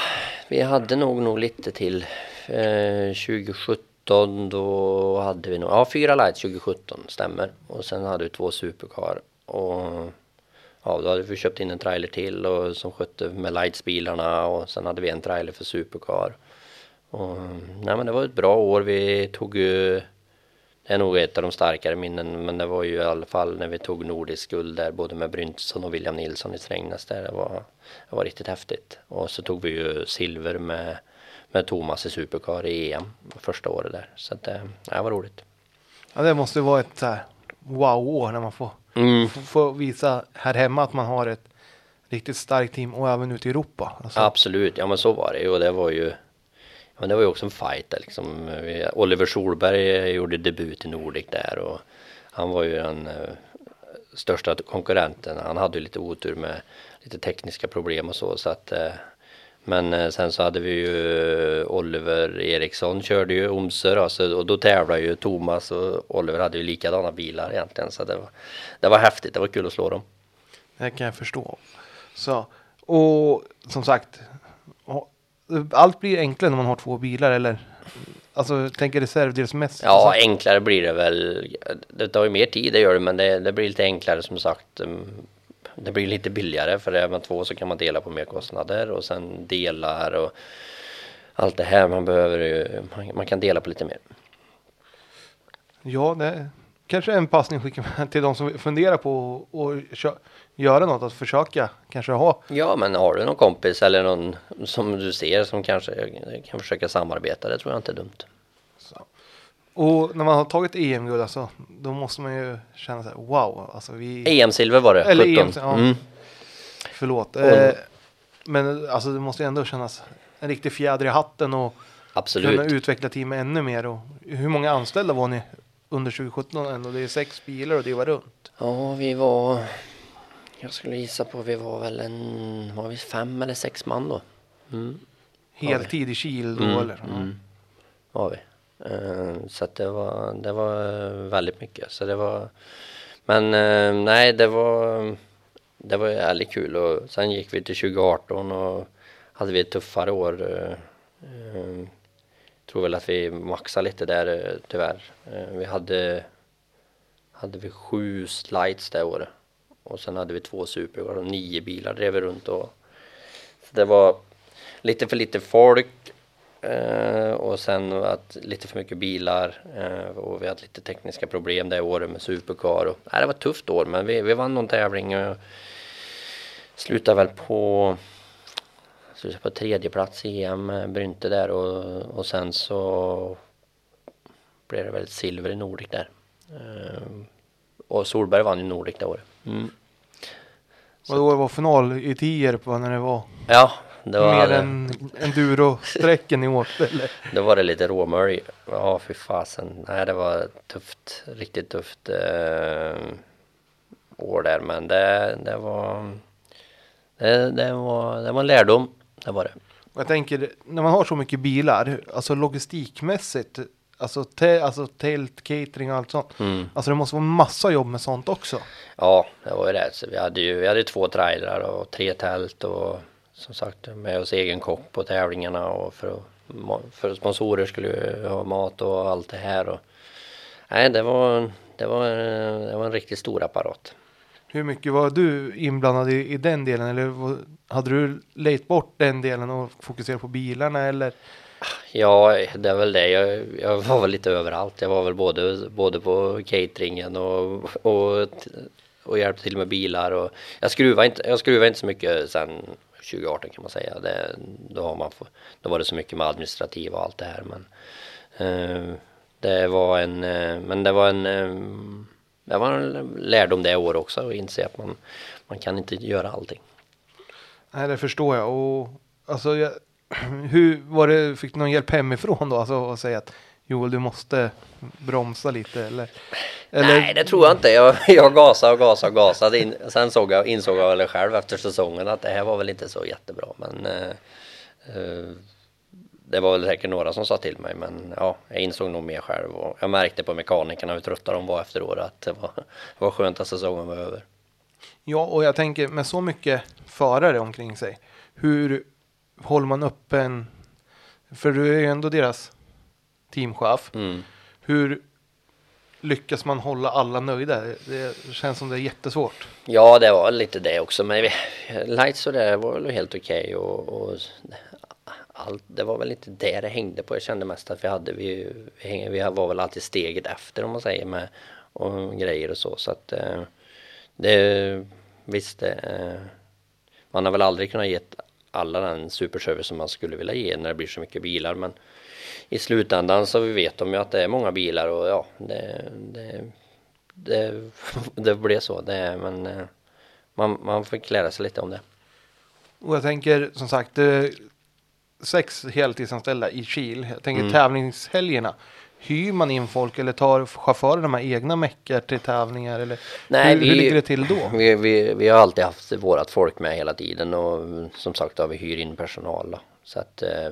vi hade nog nog lite till. Eh, 2017 då hade vi nog, ja fyra lights 2017 stämmer. Och sen hade vi två supercar. Och ja, då hade vi köpt in en trailer till och som skötte med lightsbilarna och sen hade vi en trailer för supercar. Och, nej men det var ett bra år. Vi tog ju är nog ett av de starkare minnen, men det var ju i alla fall när vi tog nordisk guld där, både med Bryntesson och William Nilsson i Strängnäs där. Det var, det var riktigt häftigt. Och så tog vi ju silver med, med Thomas i Supercar i EM första året där. Så att det, det var roligt. Ja, det måste vara ett wow-år när man får, Mm. får, visa här hemma att man har ett riktigt starkt team och även ute i Europa. Alltså, Absolut, ja men så var det ju och det var ju men det var ju också en fight där liksom. Oliver Solberg eh, gjorde debut i Nordic där och han var ju den eh, största konkurrenten. Han hade ju lite otur med lite tekniska problem och så. så att, eh, men sen så hade vi ju Oliver Eriksson körde ju Omsö alltså, och då tävlade ju Thomas och Oliver hade ju likadana bilar egentligen. Så det var, det var häftigt, det var kul att slå dem. Det kan jag förstå. Så, och som sagt, allt blir enklare när man har två bilar eller? Alltså, tänker reservdelsmässigt. Ja, Alltså, enklare blir det väl. Det tar ju mer tid, det gör det, men det, det blir lite enklare som sagt. Mm, Det blir lite billigare för är man två så kan man dela på mer kostnader och sen delar och allt det här. Man behöver ju, man, man kan dela på lite mer. ja, det kanske är en passning skickar till de som funderar på att kö- göra något, att försöka kanske ha. Ja, men har du någon kompis eller någon som du ser som kanske kan försöka samarbeta, det tror jag inte är dumt. Och när man har tagit EM-guld, alltså, då måste man ju känna så här, wow, alltså vi... EM-silver var det, Eller 17. EM, ja. Mm. Förlåt. Och- Eh, men alltså det måste ju ändå kännas en riktig fjäder i hatten och Absolut. kunna utveckla teamet ännu mer. Och hur många anställda var ni under 2017 ändå? Det är sex bilar och det var runt. Ja, vi var... Jag skulle gissa på vi var väl en... Var vi fem eller sex man då? Mm. Heltid i Kil då eller? Ja. Mm. Var vi. Eh, så att det var, det var eh, väldigt mycket. Så det var... Men eh, nej, det var... Det var jävligt kul och sen gick vi till 2018 och hade vi ett tuffare år. eh, tror väl att vi maxade lite där tyvärr. Vi hade hade vi sju slides det året. Och sen hade vi två supercar och nio bilar drev vi runt och så det var lite för lite folk eh, och sen att lite för mycket bilar eh, och vi hade lite tekniska problem det året med supercar och nej, det var ett tufft år men vi, vi vann någon tävling och slutade väl på slutade på tredje plats i EM eh, Brynte där och, och sen så blev det väl ett silver i Nordic där. Eh, och Solberg vann ju Nordic det året. Mm. Och då var final i Tierp va, när det var Ja, det var, mer än enduro-sträcken i år. <laughs> Eller? då var det lite råmölj. Ja, fy fasen. Nej, det var tufft. Riktigt tufft eh, år där. Men det, det var det, det var det var en lärdom. Det var det. Jag tänker, när man har så mycket bilar, alltså logistikmässigt, alltså, te, alltså tält, catering och allt sånt. Mm. Alltså det måste vara massa jobb med sånt också. Ja, det var ju det. Så vi hade ju vi hade två trailrar och tre tält och som sagt med oss egen kock på tävlingarna och för, för sponsorer skulle ju ha mat och allt det här. Och, nej, det var, det var, det var en riktigt stor apparat. Hur mycket var du inblandad i, i den delen? Eller hade du lejt bort den delen och fokuserat på bilarna eller? Ja, det är väl det. Jag, jag var väl lite överallt. Jag var väl både, både på cateringen och, och, och hjälpte till med bilar. Och jag, skruvade inte, jag skruvade inte så mycket sen 2018 kan man säga. Det, då, har man då var det så mycket med administrativ och allt det här. Men eh, det var en, eh, men det var en, eh, det var en lärdom det år också att inse att man, man kan inte göra allting. Nej, det förstår jag. Och alltså, jag, hur var det? Fick du någon hjälp hemifrån då? Alltså att säga att Joel, du måste bromsa lite eller? eller Nej, det tror jag inte. Jag, <laughs> jag gasade och gasade och gasade. In, sen såg jag, insåg jag väl själv efter säsongen att det här var väl inte så jättebra. Men eh, det var väl säkert några som sa till mig. Men ja, jag insåg nog mer själv. Och jag märkte på mekanikerna hur trötta de var efter året att det var, <laughs> det var skönt att säsongen var över. Ja, och jag tänker med så mycket förare omkring sig. Hur håller man upp en? För du är ju ändå deras teamchef. Mm. Hur lyckas man hålla alla nöjda? Det känns som det är jättesvårt. Ja, det var lite det också. Men lights och det var väl helt okej. och, och allt, det var väl inte det det hängde på. Jag kände mest att vi hade, vi, vi, var väl alltid steget efter om man säger med och grejer och så. Så att eh, det, visst, det, eh, man har väl aldrig kunnat ge alla den superservice som man skulle vilja ge när det blir så mycket bilar. Men i slutändan så vet de ju att det är många bilar och ja, det, det, det, <laughs> det blev så. Det, men eh, man, man fick lära sig lite om det. Och jag tänker som sagt, eh, sex heltidsanställda i Kil. Jag tänker Mm. tävlingshelgerna. Hyr man in folk eller tar chaufförerna egna meckar till tävlingar? Eller Nej, hur, vi- hur ligger det till då? Vi, vi, vi har alltid haft vårat folk med hela tiden och som sagt har vi hyr in personal då. Så att eh,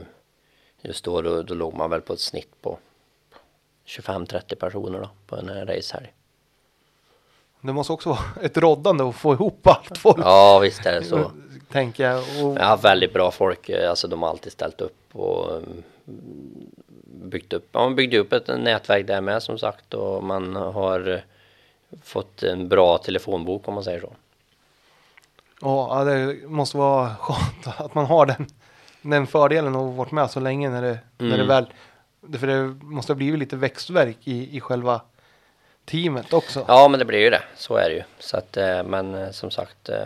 just då, då, då låg man väl på ett snitt på 25-30 personer då på en eh, racehelg. Det måste också vara ett roddande att få ihop allt folk. Ja visst är det så. Tänker jag. Och, Jag har väldigt bra folk, eh, alltså de har alltid ställt upp och mm, byggt upp, ja, man byggde upp ett nätverk där med som sagt och man har fått en bra telefonbok om man säger så. ja, det måste vara skönt att man har den, den fördelen och varit med så länge när det, när det Mm. väl. För det måste ha blivit lite växtverk i, i själva teamet också. Ja men det blir ju det, så är det ju. Så att, eh, men eh, som sagt eh,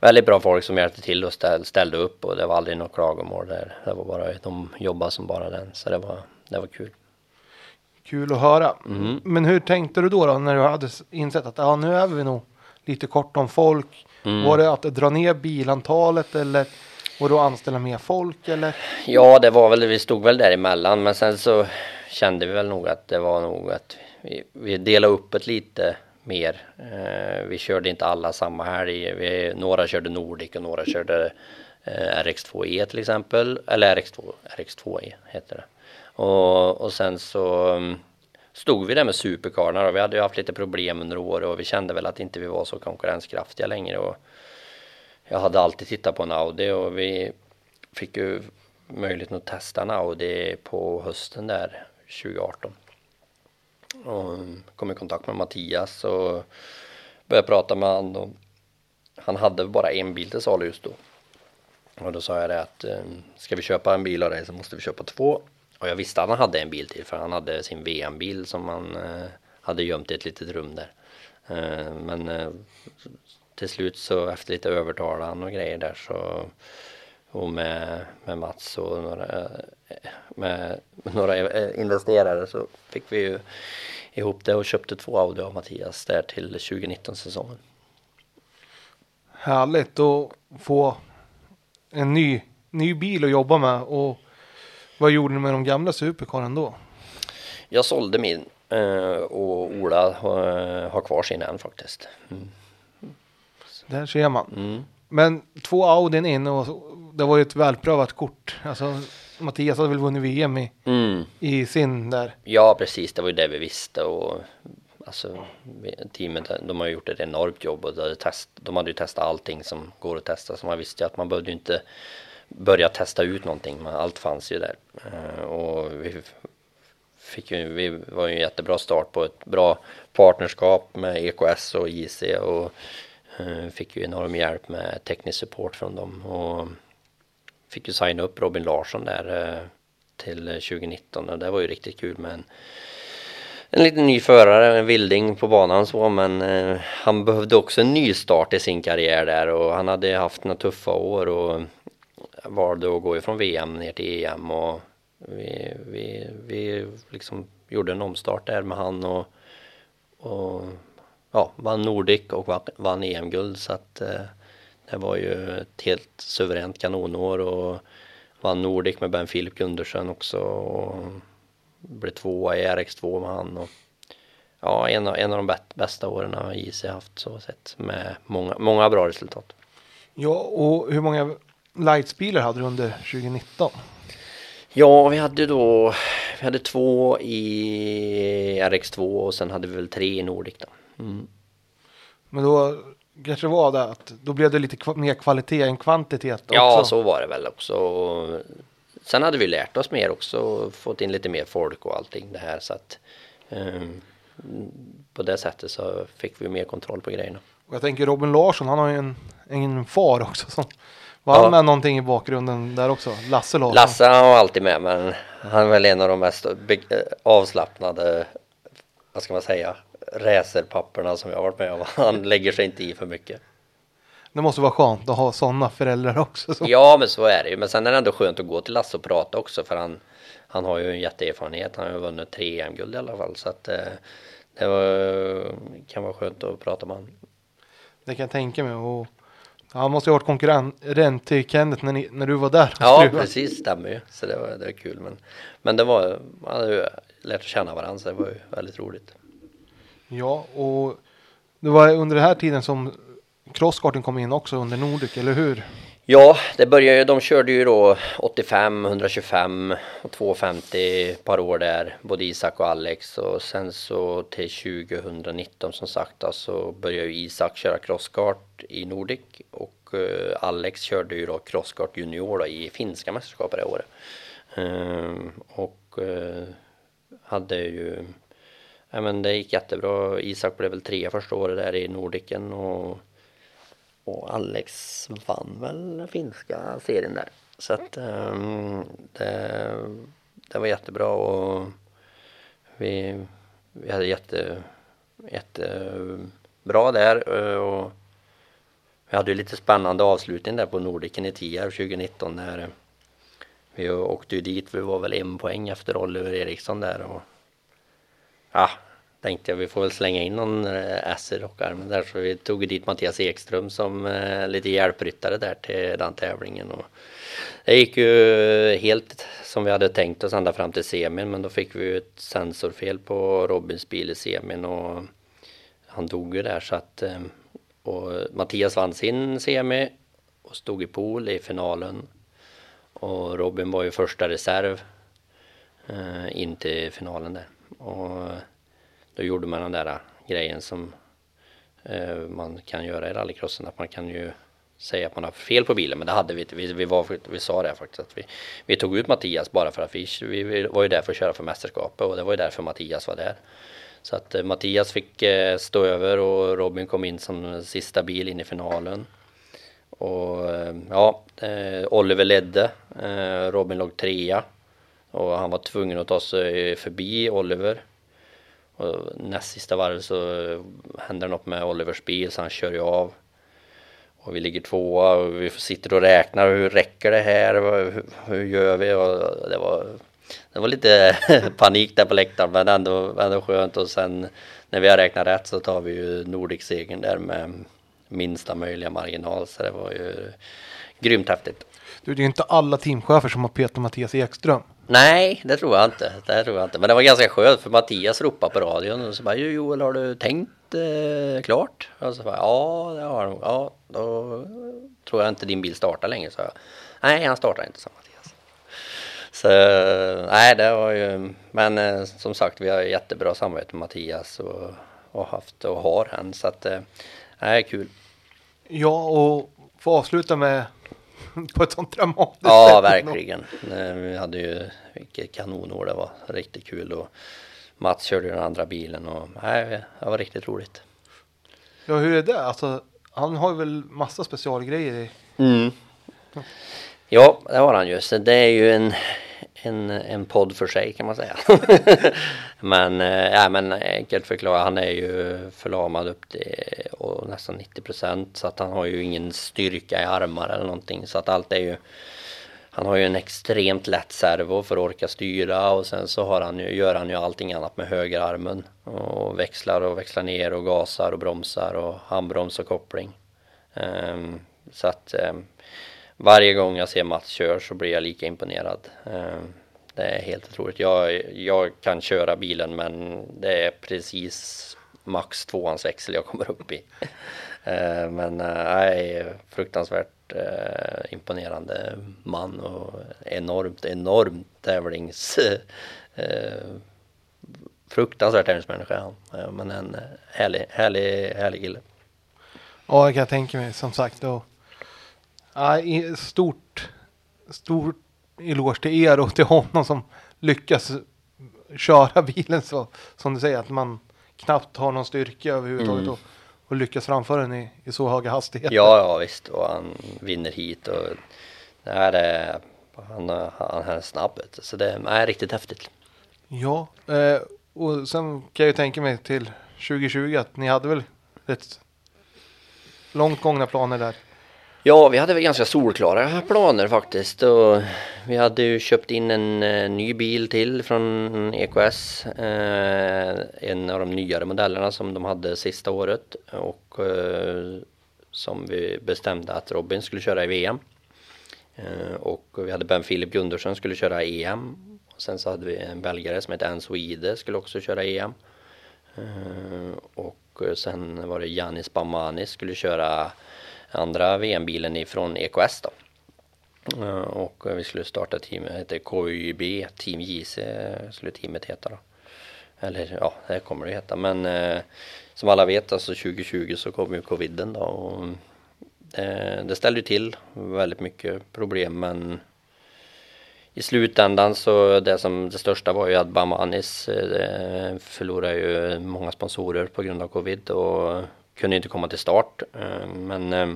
väldigt bra folk som hjälpte till och ställ, ställde upp och det var aldrig något klagomål där. Det var bara, de jobbade som bara den så det var, det var kul. Kul att höra. Mm. Men hur tänkte du då, då när du hade insett att ja, nu är vi nog lite kort om folk? Mm. Var det att dra ner bilantalet eller var det att anställa mer folk eller? Ja, det var väl, vi stod väl däremellan men sen så kände vi väl nog att det var nog att vi, vi delade upp det lite mer. Eh, vi körde inte alla samma helg. Vi, några körde Nordic och några körde eh, RX2E till exempel. Eller RX2, RX2E heter det. Och, och sen så mm, stod vi där med superkarlarna och vi hade ju haft lite problem under året och vi kände väl att inte vi var så konkurrenskraftiga längre. Och, jag hade alltid tittat på en Audi och vi fick ju möjligheten att testa en Audi på hösten där 2018. Och kom i kontakt med Mattias och började prata med honom. och han hade bara en bil till salu just då. Och då sa jag det att eh, ska vi köpa en bil av dig så måste vi köpa två. Och jag visste att han hade en bil till för han hade sin VM-bil som han eh, hade gömt i ett litet rum där. Eh, men till slut så efter lite övertalan och grejer där så och med, med Mats och några, med några eh, investerare så fick vi ju ihop det och köpte två Audi av Mattias där till 2019 säsongen. Härligt att få en ny, ny bil att jobba med och vad gjorde ni med de gamla supercaren då? Jag sålde min eh, och Ola har, har kvar sin än faktiskt. Mm. Där ser man. Mm. Men två Audin in och det var ju ett välprövat kort. Alltså Mattias hade väl vunnit VM i, Mm. i sin där. Ja precis, det var ju det vi visste och alltså teamet de har gjort ett enormt jobb och de hade, test, de hade ju testat allting som går att testa. Så man visste ju att man behövde ju inte börja testa ut någonting. Men allt fanns ju där. Eh, och vi fick ju, vi var ju en jättebra start på ett bra partnerskap med EKS och JC och eh, fick ju enorm hjälp med teknisk support från dem. Och fick ju signa upp Robin Larsson där eh, till eh, 2019 och det var ju riktigt kul med en, en liten ny förare, en vilding på banan så men eh, han behövde också en ny start i sin karriär där och han hade haft några tuffa år och valde att gå ifrån VM ner till EM och vi, vi, vi liksom gjorde en omstart där med han och, och ja, vann Nordic och vann, vann EM-guld så att eh, det var ju ett helt suveränt kanonår och vann Nordic med Ben Philip Gundersen också och blev tvåa i RX2 med han och ja, en av, en av de bä- bästa åren har JC haft så sett med många, många bra resultat. Ja, och hur många lightsbilar hade du under 2019? Ja, vi hade då, vi hade två i RX2 och sen hade vi väl tre i Nordic då. Mm. Men då kanske var det att då blev det lite mer kvalitet än kvantitet också. Ja, så var det väl också. Och Sen hade vi lärt oss mer också och fått in lite mer folk och allting det här så att ehm, på det sättet så fick vi mer kontroll på grejerna. Och jag tänker Robin Larsson, han har ju en, en far också som var Ja. med någonting i bakgrunden där också? Lasse Larsson. Lasse han var alltid med men han är väl en av de mest avslappnade, vad ska man säga, racerpapperna som jag har varit med om. <laughs> Han lägger sig inte i för mycket. Det måste vara skönt att ha sådana föräldrar också. Så. Ja men så är det ju. Men sen är det ändå skönt att gå till Lasse och prata också för han, han har ju en jätteerfarenhet. Han har ju vunnit tre EM-guld i alla fall. Så att eh, det var, kan vara skönt att prata med honom. Det kan jag tänka mig. Och han måste ju ha varit konkurrent till Kenneth när, ni, när du var där. Ja skruvade. precis, stämmer ju. Så det var, det var kul. Men, men det var, han hade ju- lärt känna varandra så det var ju väldigt roligt. Ja, och det var under den här tiden som crosskarten kom in också under Nordic, eller hur? Ja, det började ju, de körde ju då 85, 125 och 250 par år där, både Isak och Alex och sen så till 2019 som sagt då, så började ju Isak köra crosskart i Nordic och uh, Alex körde ju då crosskart junior då, i finska mästerskapet det året. Uh, och uh, hade ju, ja men det gick jättebra. Isak blev väl tre första året där i Nordicen och och Alex vann väl finska serien där. Så att um, det, det var jättebra och vi, vi hade jätte, jättebra där eh, och vi hade ju lite spännande avslutning där på Nordiken i Tierp 2019 när vi åkte ju dit, vi var väl en poäng efter Oliver Eriksson där och ja, tänkte jag vi får väl slänga in någon äh, i rockarmen där så vi tog dit Mattias Ekström som eh, lite hjälpryttare där till den tävlingen och det gick ju helt som vi hade tänkt oss ända fram till semin men då fick vi ju ett sensorfel på Robins bil i semin och han dog ju där så att eh, och Mattias vann sin semi och stod i pool i finalen. Och Robin var ju första reserv eh, in till finalen där och eh, då gjorde man den där eh, grejen som eh, man kan göra i rallycrossen. Att man kan ju säga att man har fel på bilen. Men det hade vi inte. Vi, vi, var, vi sa det faktiskt. Att vi, vi tog ut Mattias bara för att vi, vi var ju där för att köra för mästerskapet. Och det var ju därför Mattias var där. Så att Mattias fick stå över och Robin kom in som sista bil in i finalen. Och ja, Oliver ledde. Robin låg trea. Och han var tvungen att ta sig förbi Oliver. Och näst sista varv så händer något med Olivers bil så han kör ju av. Och vi ligger tvåa och vi sitter och räknar. Hur räcker det här? Hur, hur gör vi? Och det var, det var lite <laughs> panik där på läktaren men ändå, ändå skönt. Och sen när vi har räknat rätt så tar vi ju Nordic-segern där med minsta möjliga marginal. Så det var ju grymt häftigt. Du, det är ju inte alla teamchefer som har petat Mattias Ekström. Nej, det tror jag inte. Det tror jag inte. Men det var ganska skönt för Mattias ropade på radion och så bara Joel har du tänkt eh, klart? Och så bara ja, det har jag nog. Ja, då tror jag inte din bil startar längre så jag. Nej, han startar inte sa Mattias. Så nej, det var ju. Men eh, som sagt, vi har jättebra samarbete med Mattias och, och haft och har han så att eh, nej, kul. Ja, och få avsluta med <laughs> på ett sånt dramatiskt Ja, sätt. verkligen. Eh, Vi hade ju vilket kanonår det var. Riktigt kul och Mats körde den andra bilen och nej, det var riktigt roligt. Ja, hur är det? Alltså, han har ju väl massa specialgrejer i. Mm. Ja, det har han ju. Så det är ju en, en, en podd för sig kan man säga. <laughs> men, eh, ja, men enkelt förklarat, han är ju förlamad upp till och nästan 90 procent så att han har ju ingen styrka i armar eller någonting så att allt är ju han har ju en extremt lätt servo för att orka styra och sen så har han ju, gör han ju allting annat med högerarmen och växlar och växlar ner och gasar och bromsar och handbroms och koppling. Um, så att um, varje gång jag ser Mats köra så blir jag lika imponerad. Eh, det är helt otroligt. Jag, jag kan köra bilen men det är precis max tvåans växel jag kommer upp i. Eh, men eh, nej, fruktansvärt imponerande man och enormt, enormt tävlings... Fruktansvärt tävlingsmänniska är han. Men en härlig, härlig, härlig kille. Ja, det kan jag tänka mig som sagt. Och, ja, stort, stort eloge till er och till honom som lyckas köra bilen så som du säger att man knappt har någon styrka överhuvudtaget Mm. och, och lyckas framföra den i, i så höga hastigheter. Ja, ja visst. Och han vinner hit och det här är... Han, han är snabb. Så det är riktigt häftigt. Ja, eh, och sen kan jag ju tänka mig till 2020 att ni hade väl rätt långt gångna planer där. Ja, vi hade väl ganska solklara planer faktiskt. Och vi hade ju köpt in en eh, ny bil till från EKS. Eh, en av de nyare modellerna som de hade sista året. Och eh, som vi bestämde att Robin skulle köra i VM. Och vi hade Ben Philip Gundersen skulle köra EM. Och sen så hade vi en belgare som hette Anne Ide, skulle också köra EM. Och sen var det Janis Bamani skulle köra andra VM-bilen ifrån EKS då. Eh, och vi skulle starta teamet, hette KYB, Team JC skulle teamet heta då. Eller ja, det kommer det heta. Men eh, som alla vet, alltså 2020 så kom ju coviden då. Och det, det ställde ju till väldigt mycket problem men i slutändan så det som det största var ju att Bamanis eh, förlorade ju många sponsorer på grund av covid och kunde inte komma till start. Eh, men eh,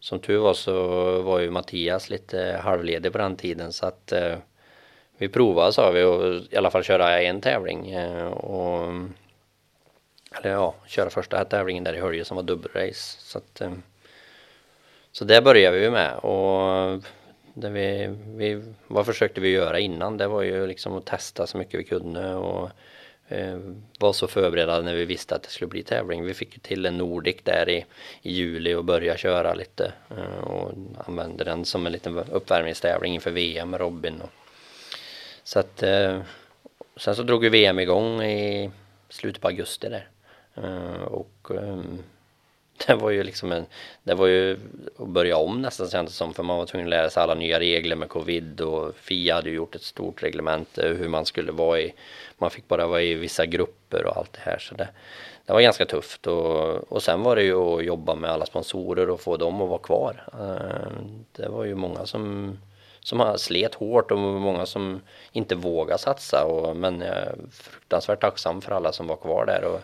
som tur var så var ju Mattias lite halvledig på den tiden så att eh, vi provade sa vi och i alla fall köra en tävling och eller ja, köra första tävlingen där i Hölje som var dubbelrace så att så det började vi med och det vi, vi, vad försökte vi göra innan? Det var ju liksom att testa så mycket vi kunde och Eh, var så förberedda när vi visste att det skulle bli tävling. Vi fick till en Nordic där i, i juli och började köra lite eh, och använde den som en liten uppvärmningstävling inför VM med Robin. Och, så att eh, sen så drog ju VM igång i slutet på augusti där och ehm, <laughs> det var ju liksom en, det var ju att börja om nästan kändes som för man var tvungen att lära sig alla nya regler med covid och FIA hade ju gjort ett stort reglement hur man skulle vara i, man fick bara vara i vissa grupper och allt det här så det, det var ganska tufft och, och sen var det ju att jobba med alla sponsorer och få dem att vara kvar. Eh, det var ju många som som har slet hårt och många som inte vågar satsa och, men jag är fruktansvärt tacksam för alla som var kvar där och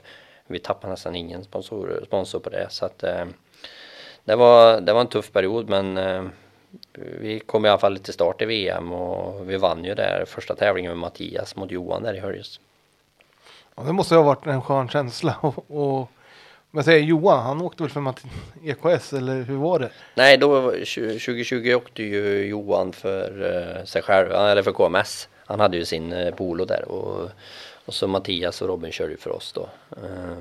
vi tappade nästan ingen sponsor, sponsor på det så att eh, det, var, det var en tuff period men eh, vi kom i alla fall till start i VM och vi vann ju där första tävlingen med Mattias mot Johan där i Höljes. Ja, det måste ha varit en skön känsla <laughs> och, och men säger Johan, han åkte väl för EKS eller hur var det? Nej, då 2020 åkte ju Johan för uh, sig själv, eller för KMS. Han hade ju sin uh, polo där och och så Mattias och Robin körde ju för oss då. Eh,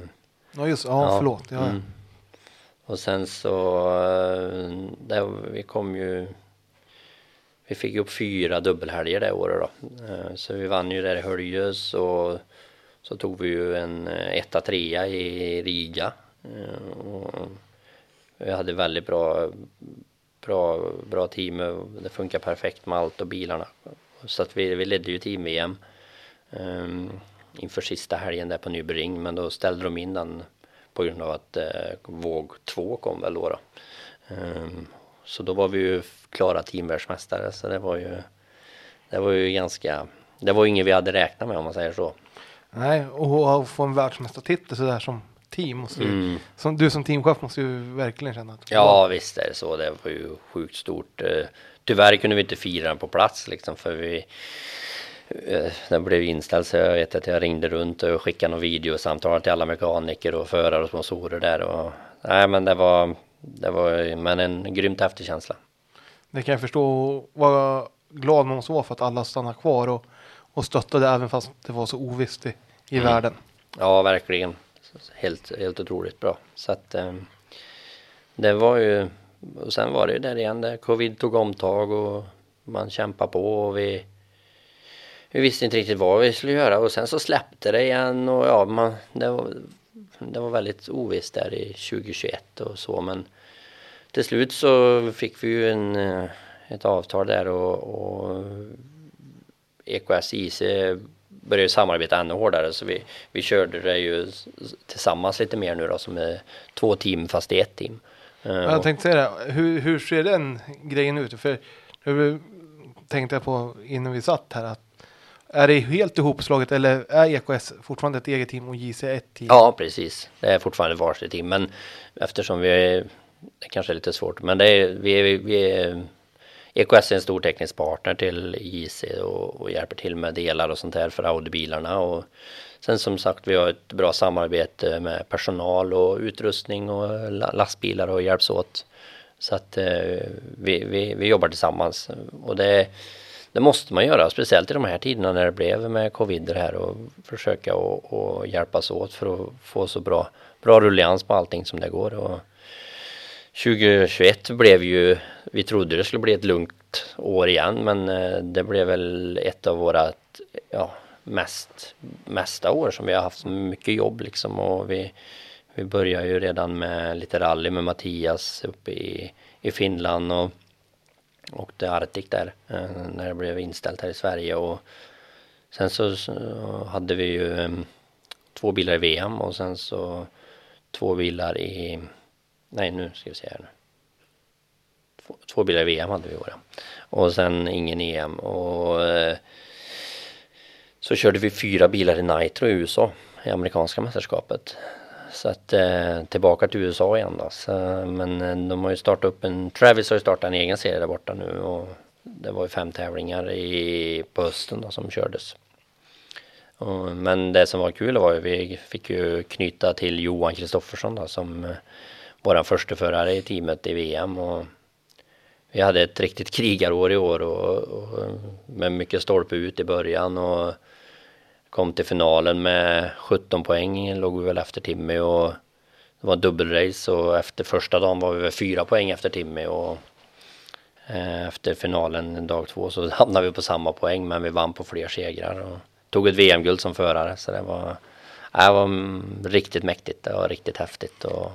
ja just ja, ja förlåt. Ja. Mm. Och sen så, eh, där, vi kom ju vi fick upp fyra dubbelhelger det året då. Eh, så vi vann ju där i Höljes och så tog vi ju en etta trea i Riga. Och vi hade väldigt bra, bra, bra team. Det funkar perfekt med allt och bilarna. Så att vi, vi ledde ju team-VM inför sista helgen där på Nybring men då ställde de in den på grund av att eh, våg 2 kom väl då. då. Um, så då var vi ju klara teamvärldsmästare så det var ju det var ju ganska det var ju inget vi hade räknat med om man säger så. Nej och att få en världsmästartitel sådär som team måste mm. som du som teamchef måste ju verkligen känna att Ja visst är det så det var ju sjukt stort. Eh, tyvärr kunde vi inte fira den på plats liksom för vi den blev inställd så jag vet att jag ringde runt och skickade några videosamtal till alla mekaniker och förare och sponsorer där och nej men det var det var men en grymt häftig känsla. Det kan jag förstå vad glad man måste vara för att alla stannar kvar och, och stöttade även fast det var så ovisst i, i mm. världen. Ja verkligen helt, helt otroligt bra så att eh, det var ju och sen var det ju där igen där covid tog omtag och man kämpar på och vi vi visste inte riktigt vad vi skulle göra och sen så släppte det igen och ja, man, det, var, det var väldigt ovisst där i 2021 och så men till slut så fick vi ju en, eh, ett avtal där och, och EKS IC började samarbeta ännu hårdare så vi, vi körde det ju tillsammans lite mer nu då som är två team fast i ett team. Jag tänkte säga det, hur, hur ser den grejen ut? För nu tänkte jag på innan vi satt här att är det helt ihopslaget eller är EKS fortfarande ett eget team och JC ett team? Ja, precis. Det är fortfarande varsitt team, men eftersom vi är, det kanske är lite svårt, men det är, vi är, vi är EKS är en stor teknisk partner till JC och, och hjälper till med delar och sånt här för Audi-bilarna och sen som sagt vi har ett bra samarbete med personal och utrustning och lastbilar och hjälps åt. Så att eh, vi, vi, vi jobbar tillsammans och det är det måste man göra, speciellt i de här tiderna när det blev med covid det här och försöka och, och hjälpas åt för att få så bra, bra rullians på allting som det går. Och 2021 blev ju, vi trodde det skulle bli ett lugnt år igen men eh, det blev väl ett av våra ja, mest, mesta år som vi har haft mycket jobb liksom och vi, vi börjar ju redan med lite rally med Mattias uppe i, i Finland och åkte Arctic där eh, när det blev inställt här i Sverige. Och sen så, hade vi ju ehm, två bilar i VM och sen så två bilar i nej nu ska vi se här nu. Två, två bilar i VM hade vi i år och sen ingen EM och eh, så körde vi fyra bilar i Nitro i USA i amerikanska mästerskapet så att eh, tillbaka till USA igen då. Så, men eh, de har ju startat upp en, Travis har ju startat en egen serie där borta nu och det var ju fem tävlingar i, på hösten då, som kördes. Och, men det som var kul var ju vi fick ju knyta till Johan Kristoffersson då som eh, våran första förare i teamet i VM och vi hade ett riktigt krigarår i år och, och eh, med mycket stolpe ut i början och Kom till finalen med 17 poäng, låg vi väl efter Timmy och det var dubbelrace och efter första dagen var vi väl fyra poäng efter Timmy och eh, efter finalen dag två så <laughs> hamnade vi på samma poäng men vi vann på fler segrar och tog ett VM-guld som förare så det var, det var riktigt mäktigt, var riktigt häftigt och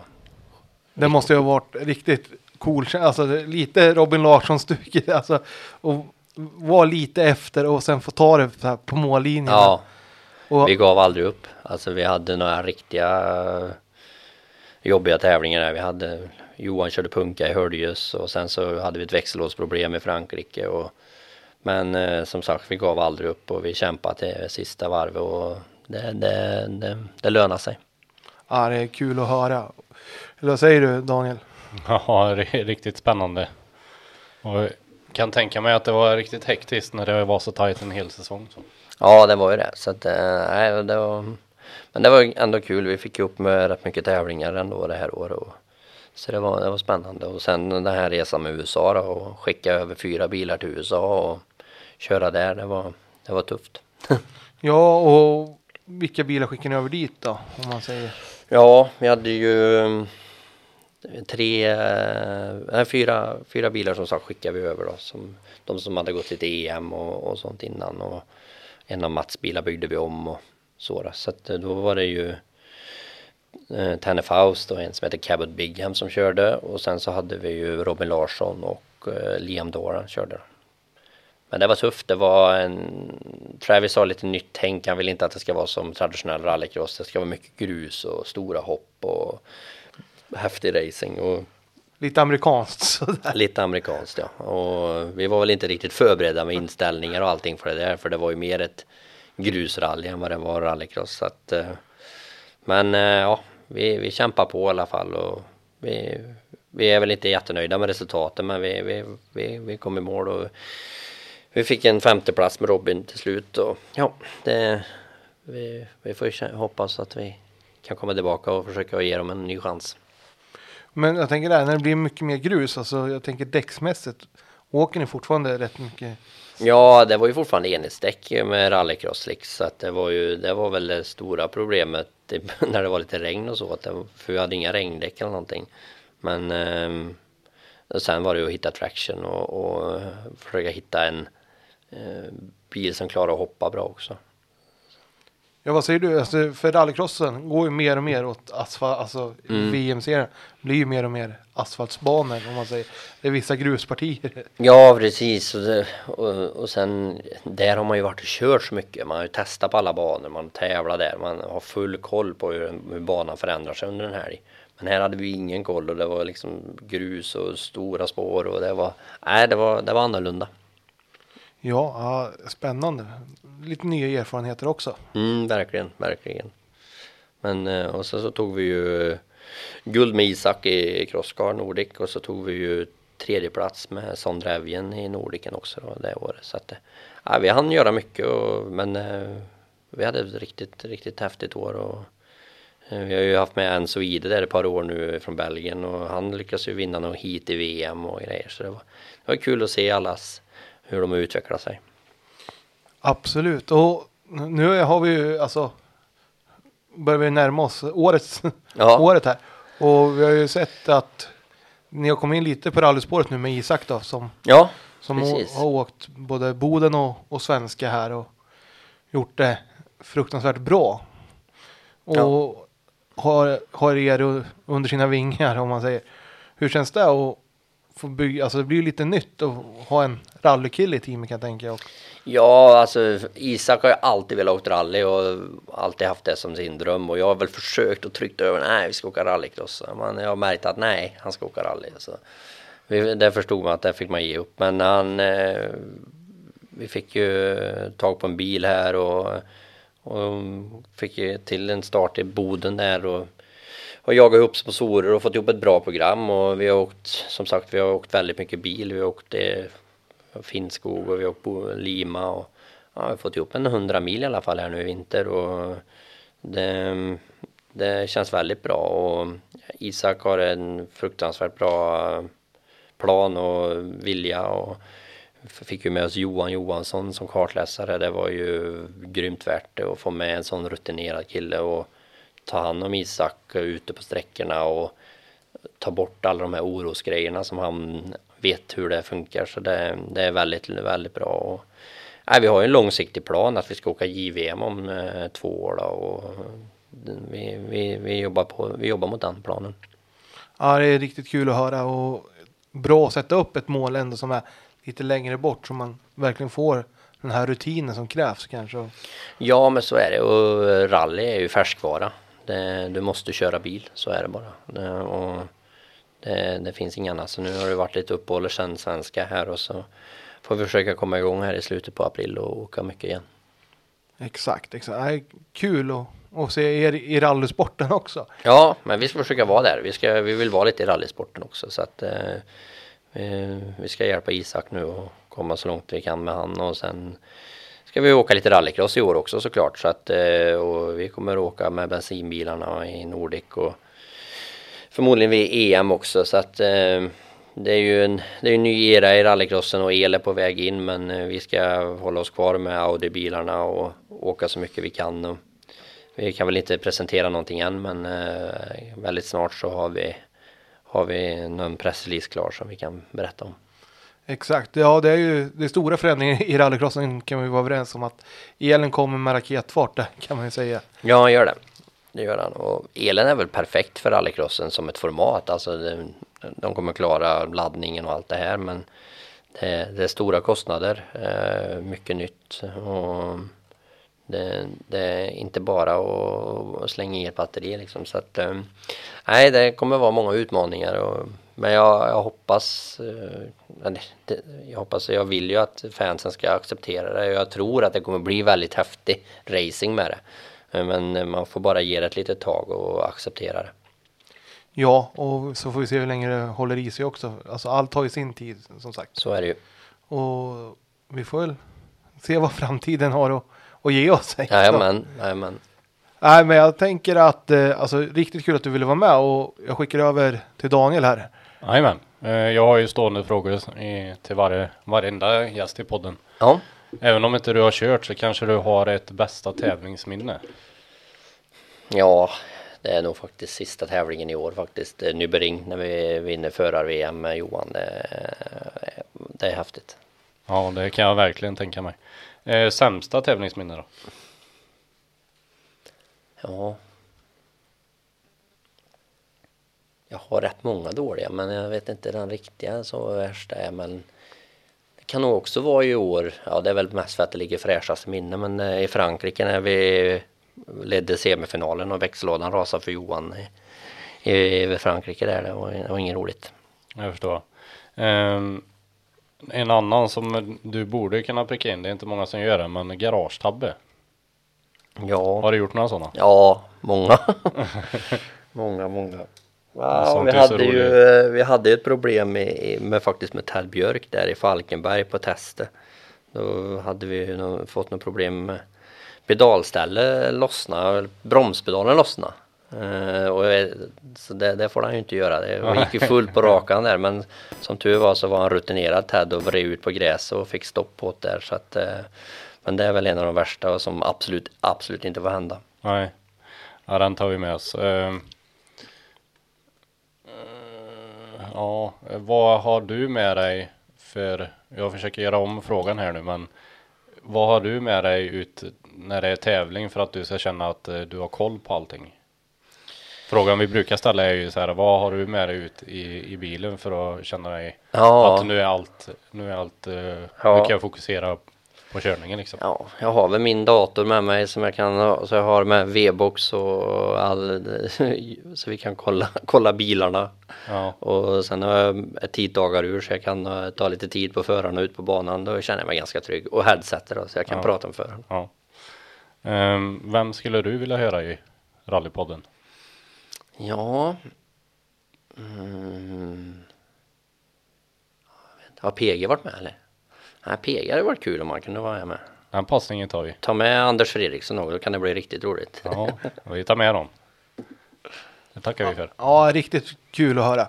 Det måste ju ha varit riktigt cool, alltså lite Robin Larsson-stuk, <laughs> alltså och vara lite efter och sen få ta det på mållinjen. Ja, och, vi gav aldrig upp. Alltså vi hade några riktiga jobbiga tävlingar där. Vi hade Johan körde punka i Höljes och sen så hade vi ett växellåsproblem i Frankrike. Och, men eh, som sagt, vi gav aldrig upp och vi kämpade till sista varvet och det, det, det, det lönar sig. Ja, det är kul att höra. Eller vad säger du Daniel? <laughs> Ja, det är riktigt spännande. Och kan tänka mig att det var riktigt hektiskt när det var så tajt en hel säsong. Så. Ja, det var ju det. Så att, eh, nej, det var, men det var ändå kul. Vi fick upp med rätt mycket tävlingar ändå det här året. Och, så det var, det var spännande. Och sen den här resan med USA då och skicka över fyra bilar till USA och köra där. Det var, det var tufft. <laughs> ja, och vilka bilar skickade ni över dit då? Om man säger. Ja, vi hade ju mm, tre, nej, fyra, fyra bilar som sagt skickade vi över då. Som, de som hade gått lite EM och, och sånt innan. Och, en av Mats bilar byggde vi om och så. Då. Så att eh, då var det ju eh, Tanne Faust och en som heter Cabot Bigham som körde och sen så hade vi ju Robin Larsson och eh, Liam Doran körde. Men det var tufft. Det var en Travis har lite nytt tänk. Han vill inte att det ska vara som traditionell rallycross. Det ska vara mycket grus och stora hopp och häftig racing och Lite amerikanskt sådär. Lite amerikanskt ja. Och vi var väl inte riktigt förberedda med inställningar och allting för det där. För det var ju mer ett grusrally än vad det var rallycross. Så att, eh, men eh, ja, vi, vi kämpar på i alla fall. Och vi, vi är väl inte jättenöjda med resultaten men vi, vi, vi, vi kom i mål. Och vi fick en femteplats med Robin till slut. Och ja, det, vi, vi får hoppas att vi kan komma tillbaka och försöka ge dem en ny chans. Men jag tänker där, när det blir mycket mer grus, alltså jag tänker däcksmässigt, åker ni fortfarande rätt mycket? Ja, det var ju fortfarande enhetsdäck med rallycross så att det var ju, det var väl det stora problemet <laughs> typ, när det var lite regn och så, att det, för vi hade inga regndäck eller någonting. Men eh, sen var det ju att hitta traction och, och försöka hitta en eh, bil som klarar att hoppa bra också. Ja, vad säger du? Alltså, för rallycrossen går ju mer och mer åt asfalt, alltså mm. VM-serien blir ju mer och mer asfaltsbanor om man säger. Det är vissa gruspartier. Ja, precis. Och, det, och, och sen där har man ju varit och kört så mycket. Man har ju testat på alla banor, man tävlar där, man har full koll på hur, hur banan förändrar sig under en helg. Men här hade vi ingen koll och det var liksom grus och stora spår och det var, nej, det var, det var annorlunda. Ja, ja, spännande. Lite nya erfarenheter också. Mm, verkligen, verkligen. Men eh, och så, så tog vi ju guld med Isak i Crosscar Nordic och så tog vi ju tredje plats med Sondre Evjen i Nordicen också då, det året. Så att, eh, ja, vi hann göra mycket och, men eh, vi hade ett riktigt, riktigt häftigt år och vi har ju haft med en Ide där ett par år nu från Belgien och han lyckas ju vinna någon hit i VM och grejer så det var, det var kul att se allas hur de utvecklar sig. Absolut och nu har vi ju alltså börjar vi närma oss årets, <laughs> ja. året här och vi har ju sett att ni har kommit in lite på rallyspåret nu med Isak då som, Ja, som har åkt både Boden och, och svenska här och gjort det fruktansvärt bra. Och Ja. har, har er under sina vingar om man säger. Hur känns det att få bygga, alltså det blir ju lite nytt att ha en rallykille i teamet kan jag tänka. Och, Ja, alltså Isak har ju alltid velat åka rally och alltid haft det som sin dröm och jag har väl försökt och tryckt över, nej vi ska åka rallycross. Men jag har märkt att nej, han ska åka rally. Så vi, det förstod man att det fick man ge upp. Men han, eh, vi fick ju tag på en bil här och, och fick ju till en start i Boden där och har jagat ihop sponsorer och fått ihop ett bra program och vi har åkt, som sagt, vi har åkt väldigt mycket bil. Vi har åkt eh, Finnskog och vi har åkt på Lima och ja, vi har fått ihop en 100 mil i alla fall här nu i vinter och det, det känns väldigt bra och Isak har en fruktansvärt bra plan och vilja och fick ju med oss Johan Johansson som kartläsare. Det var ju grymt värt det att få med en sån rutinerad kille och ta hand om Isak ute på sträckorna och ta bort alla de här orosgrejerna som han vet hur det funkar. Så det, det är väldigt, väldigt bra. Och, nej, vi har ju en långsiktig plan att vi ska åka JVM om eh, två år då, och vi, vi, vi, jobbar på, vi jobbar mot den planen. ja, det är riktigt kul att höra och bra att sätta upp ett mål ändå som är lite längre bort så man verkligen får den här rutinen som krävs kanske. Ja, men så är det och rally är ju färskvara. Det, du måste köra bil, så är det bara. Det, och det, det finns inget annat. Så nu har det varit lite uppehåll sen svenska här och så får vi försöka komma igång här i slutet på april och åka mycket igen. Exakt, exakt. Kul att, att se er i rallysporten också. Ja, men vi ska försöka vara där. Vi, ska, vi vill vara lite i rallysporten också så att eh, eh, vi ska hjälpa Isak nu och komma så långt vi kan med han och sen ska vi åka lite rallycross i år också såklart så att eh, och vi kommer åka med bensinbilarna i Nordic och förmodligen vid EM också så att eh, det är ju en, det är en ny era i rallycrossen och el är på väg in men eh, vi ska hålla oss kvar med Audi-bilarna och åka så mycket vi kan. Och vi kan väl inte presentera någonting än men eh, väldigt snart så har vi, har vi någon pressrelease klar som vi kan berätta om. Exakt, ja det är ju det är stora förändringar i rallycrossen kan vi vara överens om att elen kommer med raketfart där <laughs> kan man ju säga. Ja, gör det. Det gör han. Och elen är väl perfekt för rallycrossen som ett format. Alltså det, de kommer klara laddningen och allt det här men det, det är stora kostnader, eh, mycket nytt och det, det är inte bara att, slänga i ett batteri liksom. Så att eh, nej, det kommer vara många utmaningar och men jag, jag hoppas, eh, jag hoppas, jag vill ju att fansen ska acceptera det. Jag tror att det kommer bli väldigt häftig racing med det. Eh, Men man får bara ge det ett litet tag och acceptera det. Ja, och så får vi se hur länge det håller i sig också. Alltså allt har ju sin tid som sagt. Så är det ju. Och vi får väl se vad framtiden har att, att ge oss. <laughs> Jajamän, jajamän. Nej, men jag tänker att eh, alltså riktigt kul att du ville vara med och jag skickar över till Daniel här. Jajamän. Eh, Jag har ju stående frågor till varje, varenda gäst i podden. Ja, Även om inte du har kört så kanske du har ett bästa tävlingsminne. Ja, det är nog faktiskt sista tävlingen i år faktiskt. Eh, Nybering när vi vinner förar-VM med Johan. Det, är- det är häftigt. Ja, det kan jag verkligen tänka mig. Eh, sämsta tävlingsminne då? Ja. Jag har rätt många dåliga men jag vet inte den riktiga så värsta är men det kan nog också vara i år, ja det är väl mest för att det ligger fräschast minne men eh, i Frankrike när vi ledde semifinalen och växellådan rasade för Johan i, i Frankrike där, det var, det var inget roligt. Jag förstår. Ehm, en annan som du borde kunna pricka in, det är inte många som gör det, men garagetabbe. Ja, Har du gjort några sådana? Ja, många. <laughs> många, många. Sånt vi, hade ju, vi hade ju ett problem med, med faktiskt med Ted Björk där i Falkenberg på testet. Då hade vi fått något problem med pedalställe lossna, bromspedalen lossna. Eh, och, eh, så det, det får han ju inte göra. Det gick ju fullt på rakan där men som tur var så var han rutinerad Ted och vred ut på gräs och fick stopp på det där. Så att, eh, men det är väl en av de värsta och som absolut, absolut inte får hända. Ja, vad har du med dig för, jag försöker göra om frågan här nu men vad har du med dig ut när det är tävling för att du ska känna att eh, du har koll på allting? Frågan vi brukar ställa är ju så här, vad har du med dig ut i, i bilen för att känna dig Ja. att nu är allt, nu är allt, eh, nu Ja. kan jag fokusera på körningen liksom. Ja, jag har väl min dator med mig som jag kan så jag har med V-box och all, <laughs> så vi kan kolla, kolla bilarna. Ja. Och sen har jag ett tiddagar ur så jag kan eh, ta lite tid på föraren och ut på banan. Då känner jag mig ganska trygg. Och headsetet då, så jag kan prata med föraren. Ja. Ehm, vem skulle du vilja höra i Rallypodden? Ja. Mm. Har PG varit med eller? Nej, PG hade varit kul om man kunde vara med. Den passningen tar vi. Ta med Anders Fredriksson också, då kan det bli riktigt roligt. Ja, vi tar med dem. Det tackar vi för. Ja, riktigt kul att höra.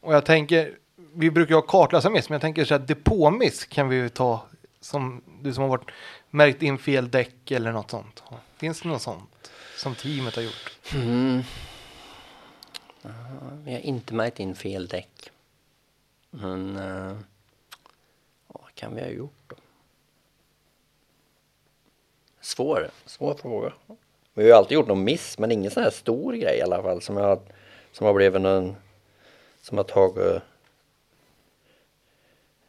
Och jag tänker, vi brukar ju ha kartläsarmiss, men jag tänker så här depåmiss kan vi ju ta som du som har varit märkt in fel däck eller något sånt. Finns det något sånt som teamet har gjort? Mm. Ja, vi har inte märkt in fel däck. Men uh, vad kan vi ha gjort då? Svår, svår fråga. Vi har ju alltid gjort någon miss, men ingen sån här stor grej i alla fall som har, som har blivit någon, som har tagit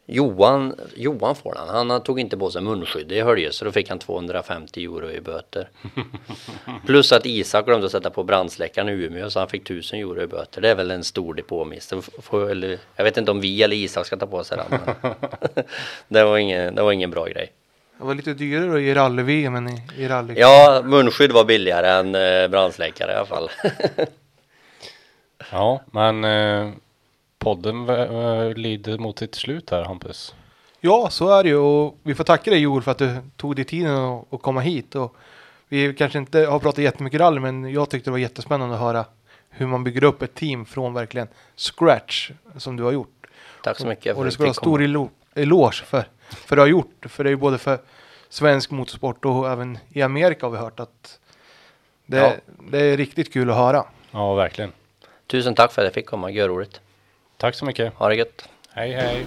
Johan, Johan får han. Han tog inte på sig munskydd i Hölje så då fick han 250 euro i böter. <laughs> Plus att Isak glömde att sätta på brandsläckaren i Umeå så han fick 1000 euro i böter. Det är väl en stor depåmiss. Jag vet inte om vi eller Isak ska ta på sig den. <laughs> <laughs> det, var ingen, det var ingen bra grej. Det var lite dyrare i rally-VM än i, i rally. Ja, munskydd var billigare än eh, brandsläckare i alla fall. Ja, men eh, podden eh, lider mot sitt slut här Hampus. Ja, så är det ju och vi får tacka dig Joel för att du tog dig tiden att komma hit. Och vi kanske inte har pratat jättemycket rally, men jag tyckte det var jättespännande att höra hur man bygger upp ett team från verkligen scratch som du har gjort. Tack så mycket Och det att ska du ha fick stor elo- eloge för, för det har gjort. För det är ju både för svensk motorsport och även i Amerika har vi hört att det, Ja. det är riktigt kul att höra. Ja, verkligen. Tusen tack för att jag fick komma, görroligt. Tack så mycket. Ha det gött. Hej, hej.